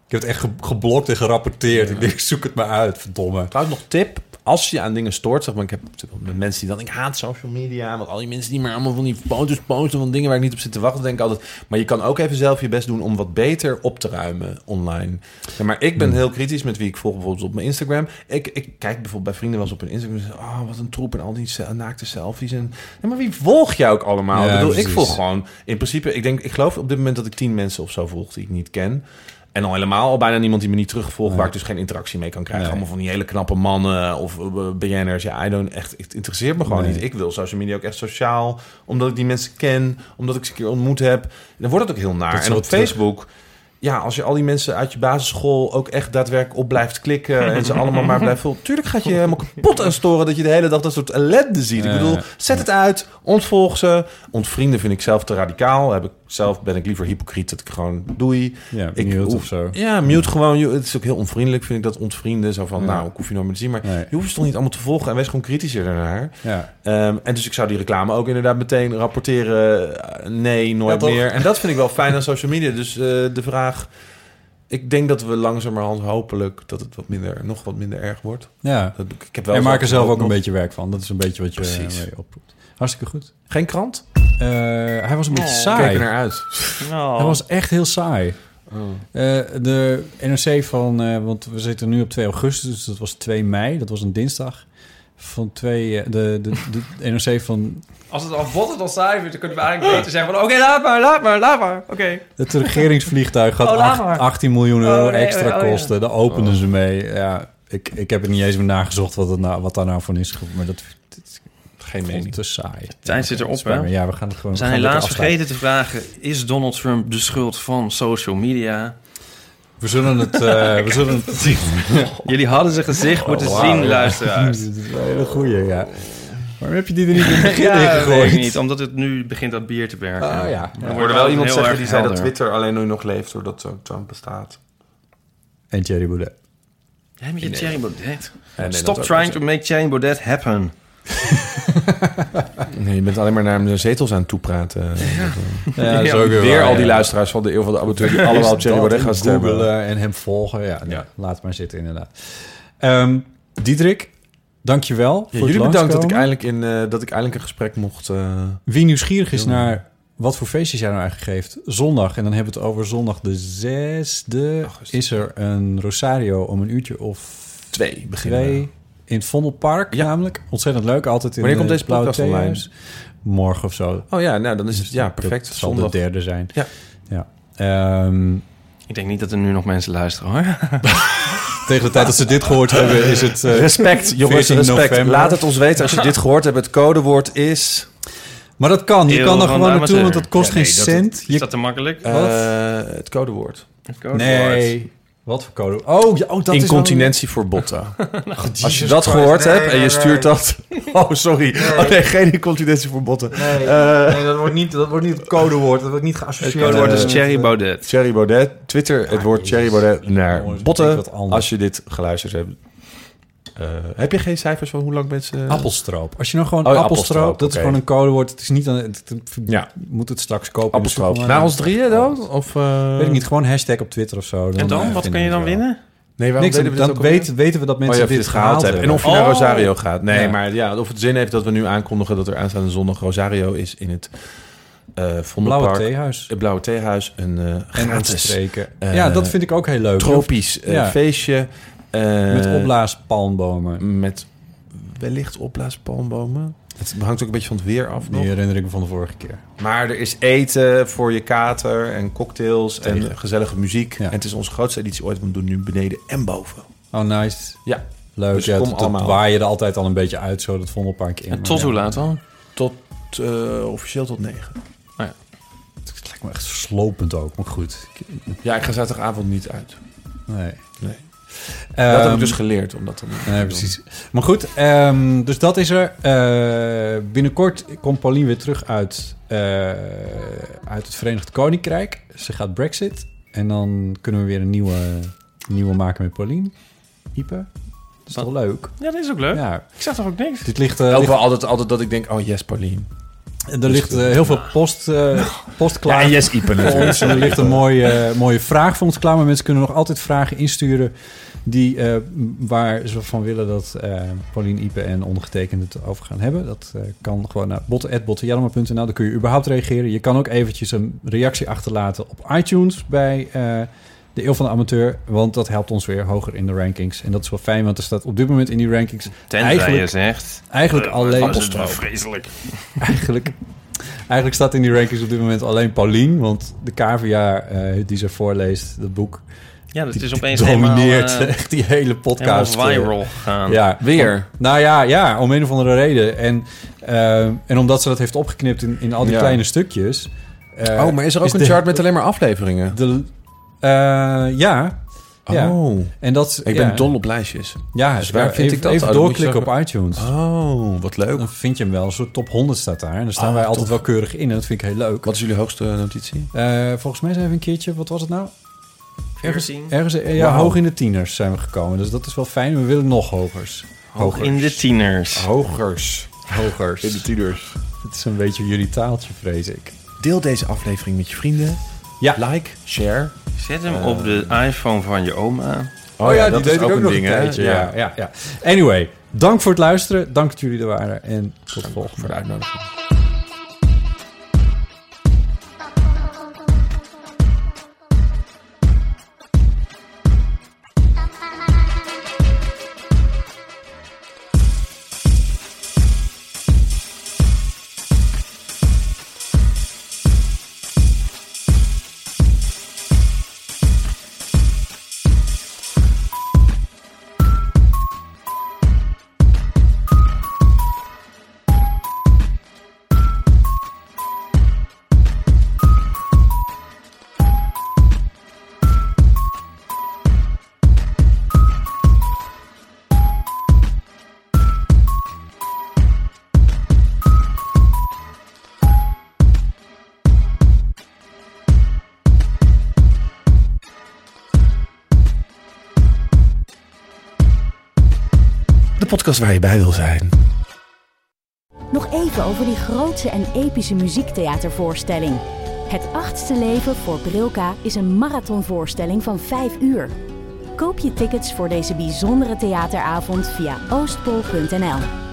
Ik heb het echt ge- geblokt en gerapporteerd. Ik denk, zoek het maar uit, verdomme. Trouwens, nog tip. Als je aan dingen stoort, zeg maar, ik heb met mensen die dan, ik haat social media, want al die mensen die maar allemaal van die foto's posten van dingen waar ik niet op zit te wachten, denk ik altijd. Maar je kan ook even zelf je best doen om wat beter op te ruimen online. Ja, maar ik ben heel kritisch met wie ik volg, bijvoorbeeld op mijn Instagram. Ik, ik kijk bijvoorbeeld bij vrienden wel eens op hun Instagram en zeg, oh, wat een troep en al die naakte selfies. En, ja, maar wie volg je ook allemaal? Ja, ik, bedoel, ik volg gewoon, in principe, ik denk, ik geloof op dit moment dat ik tien mensen of zo volg die ik niet ken. En al helemaal al bijna niemand die me niet terugvolgt, Nee. waar ik dus geen interactie mee kan krijgen. Nee. Allemaal van die hele knappe mannen of uh, BN'ers. Ja, I don't echt, het interesseert me gewoon Nee. niet. Ik wil social media ook echt sociaal, omdat ik die mensen ken, omdat ik ze een keer ontmoet heb. Dan wordt het ook heel naar. En op terug- Facebook, ja, als je al die mensen uit je basisschool ook echt daadwerkelijk op blijft klikken en ze allemaal maar blijft volgen. Tuurlijk gaat je helemaal kapot aan storen dat je de hele dag dat soort ellende ziet. Ik bedoel, zet het uit, ontvolg ze. Ontvrienden vind ik zelf te radicaal. Heb ik, zelf ben ik liever hypocriet dat ik gewoon doei. Ja, Ik mute of zo. Ja, mute gewoon. Het is ook heel onvriendelijk, vind ik dat ontvrienden. Zo van, Ja. nou, ik hoef je nooit meer te zien. Maar Nee. je hoeft ze toch niet allemaal te volgen. En wees gewoon kritischer daarnaar. Ja. Ehm, en dus ik zou die reclame ook inderdaad meteen rapporteren. eh, nee, nooit Ja, meer. En dat vind ik wel fijn aan social media. Dus eh, de vraag... Ik denk dat we langzamerhand hopelijk dat het wat minder, nog wat minder erg wordt. ja. Dat, ik heb wel En maak er zelf ook nog- een beetje werk van. Dat is een beetje wat je Precies. eh, oproept. Hartstikke goed. Geen krant? Eh, hij was een beetje Oh, Kijk saai. er naar uit. Nou, Hij was echt heel saai. Oh. Eh, de NRC van, eh, want we zitten nu op 2 augustus, dus dat was 2 mei, dat was een dinsdag. Van 2, eh, de, de, de NRC van Als het al bot het al saai vindt, dan kunnen we eigenlijk beter zeggen van... Oké, laat maar, laat maar, laat maar. Oké. het regeringsvliegtuig gaat Oh, laat acht- maar. 18 miljoen euro Oh, nee, extra oh, ja. kosten. Daar openden ze mee. Ja, ik, ik heb er niet eens meer nagezocht wat, het nou, wat daar nou van is. Maar dat, dat Geen mening. te saai. tijd zit erop, hè? Ja, we gaan het gewoon We zijn gaan helaas vergeten te vragen... is Donald Trump de schuld van social media? We zullen het... eh, we zullen het Jullie hadden zijn gezicht moeten zien, ja. luisteraars. Dit is een hele goeie, ja. Waarom heb je die er niet in het begin in Ja, gegooid? weet ik niet. Omdat het nu begint dat bier te werken. Ah, ja. Dan Er wordt hoorde wel iemand zeggen die zei dat. Twitter alleen nu nog leeft doordat Trump bestaat. En Thierry Baudet. Jij met je Thierry Baudet. nee, Stop trying to make Thierry Baudet happen. Nee, je bent alleen maar naar de zetels aan het toepraten. Ja, is Ja, ook Weer waar, al die luisteraars van de Eeuw van de Amateur... die allemaal op Jerry Dat Baudet gaan en stemmen. googlen en hem volgen. Ja, nee, Ja. laat maar zitten inderdaad. Ehm Diederik, dankjewel Ja, voor jullie bedankt dat ik, eindelijk in, eh, dat ik eindelijk een gesprek mocht... eh, Wie nieuwsgierig is naar wat voor feestjes jij nou eigenlijk geeft. Zondag, en dan hebben we het over zondag de 6e... Augustus. is er een Rosario om een uurtje of twee beginnen. twee... in het Vondelpark Ja. namelijk. Ontzettend leuk, altijd in Wanneer de komt deze Blauwe podcast online? Morgen of zo. Oh ja, nou dan is het... Ja, perfect. Dat zal Zondag. de derde zijn. Ja. ja. Ehm, Ik denk niet dat er nu nog mensen luisteren, hoor. tegen de tijd dat ze dit gehoord hebben, is het... eh, Respect, jongens, 14 respect. november. Laat het ons weten als je dit gehoord hebt. Het codewoord is... Maar dat kan. Je kan er gewoon naartoe, want amateur. dat kost Ja, nee, geen dat- cent. Is Je... dat te makkelijk? eh, het codewoord. Het codewoord. Nee. Wat voor code? Oh, ja, oh dat is Incontinentie voor botten. wel- Als je dat Christ. gehoord Nee, hebt en je nee. stuurt dat... Oh, sorry. Oh nee, geen incontinentie voor botten. Nee, Eh, nee, dat wordt niet, dat wordt niet het codewoord. Dat wordt niet geassocieerd. Het woord is Cherry Baudet. Thierry Baudet. Twitter het woord Thierry Baudet naar botten. Als je dit geluisterd hebt. Eh, heb je geen cijfers van hoe lang mensen... Appelstroop. Als je nou gewoon Oh ja, appelstroop, appelstroop, dat is gewoon een codewoord. Het is niet aan het, het- Ja. moet het straks kopen. de Appelstroop. Na ons drieën dan? Of, eh, Weet ik niet, gewoon hashtag op Twitter of zo. En dan? eh, Wat kun je dan winnen? Nee, waarom Niks, deden we dit dan ook weten, weten we dat Oh, mensen ja, je dit dit gehaald hebt. En hebben. of je naar Oh. Rosario gaat. Nee, Ja. maar ja, of het zin heeft dat we nu aankondigen dat er aanstaande zondag Rosario is in het eh Blauwe theehuis. Het Blauwe Theehuis. Een eh En gratis eh, ja, dat vind ik ook heel leuk. tropisch eh, Ja. feestje. Eh, Met opblaaspalmbomen. Met wellicht opblaaspalmbomen. Het hangt ook een beetje van het weer af nog. Die herinner ik me van de vorige keer. Maar er is eten voor je kater en cocktails Tegen. en gezellige muziek. Ja. En het is onze grootste editie ooit. want We doen nu beneden en boven. Oh, nice. Ja. Leuk. Dus ja, kom allemaal. dat waai je er altijd al een beetje uit, zo dat Vondelpark in. En tot ja, hoe laat dan? Tot eh, officieel tot negen. Het lijkt me echt slopend ook, maar goed. Ja, ik ga zaterdagavond niet uit. Nee. Nee. Dat heb Ehm, ik dus geleerd. Omdat dan Nee, precies. Maar goed, ehm, dus dat is er. Eh, binnenkort komt Pauline weer terug uit, eh, uit het Verenigd Koninkrijk. Ze gaat Brexit. En dan kunnen we weer een nieuwe, nieuwe maken met Pauline. Ipe. Dat is Wat? toch leuk? Ja, dat is ook leuk. Ja. Ik zeg toch ook niks? Dit ligt, eh, ligt- wel altijd, altijd dat ik denk, oh yes, Pauline. Er ligt eh, heel veel post, eh, post klaar. yes, Ipe voor ons. En er ligt een mooie, eh, mooie vraag voor ons klaar. Maar mensen kunnen nog altijd vragen insturen... Die, waar ze van willen dat Pauline Ipe en ondergetekende het over gaan hebben. Dat kan gewoon naar botten.bottenjellema.nl. Dan kun je überhaupt reageren. Je kan ook eventjes een reactie achterlaten op iTunes bij de Eeuw van de Amateur. Want dat helpt ons weer hoger in de rankings. En dat is wel fijn, want er staat op dit moment in die rankings Tenzij Eigenlijk- je zegt... eigenlijk alleen... Appelstroop. Vreselijk. Eigenlijk, eigenlijk staat in die rankings op dit moment alleen Pauline. Want de KVA eh, die ze voorleest, dat boek, Ja, dat die, is opeens domineert helemaal, eh, echt die hele podcast. eh, viral gegaan. Ja, Weer? Nou ja, ja, om een of andere reden. En, eh, en omdat ze dat heeft opgeknipt in, in al die Ja. kleine stukjes. eh, oh, maar is er ook een de- chart met alleen maar afleveringen? De, ja. ja. Oh, En dat, ik ja, ben dol op lijstjes. Ja, Dus waar even, vind ik dat? Even Oh, doorklikken op iTunes. Oh, wat leuk. Dan vind je hem wel. Een soort top 100 staat daar. En daar staan Ah, wij altijd wel keurig in. En dat vind ik heel leuk. Wat is jullie hoogste notitie? Eh, volgens mij zijn we een keertje, wat was het nou? Ergens, 14. ergens eh, ja, hoog in de tieners zijn we gekomen. Dus dat is wel fijn. We willen nog hogers. Hoog in de tieners. Hogers. Hogers. In de tieners. Het is een beetje jullie taaltje, vrees ik. Deel deze aflevering met je vrienden. Ja. Like, share. Zet hem op de iPhone van je oma. Oh, ja, dat deed is ook een nog ding, hè? tijdje, Ja. Ja, ja. Anyway, dank voor het luisteren. Dank dat jullie er waren. En tot de volgende. Voor de uitnodiging. De podcast waar je bij wil zijn. Nog even over die grootse en epische muziektheatervoorstelling. Het achtste leven voor Brilka is een marathonvoorstelling van 5 uur. Koop je tickets voor deze bijzondere theateravond via oostpol.nl.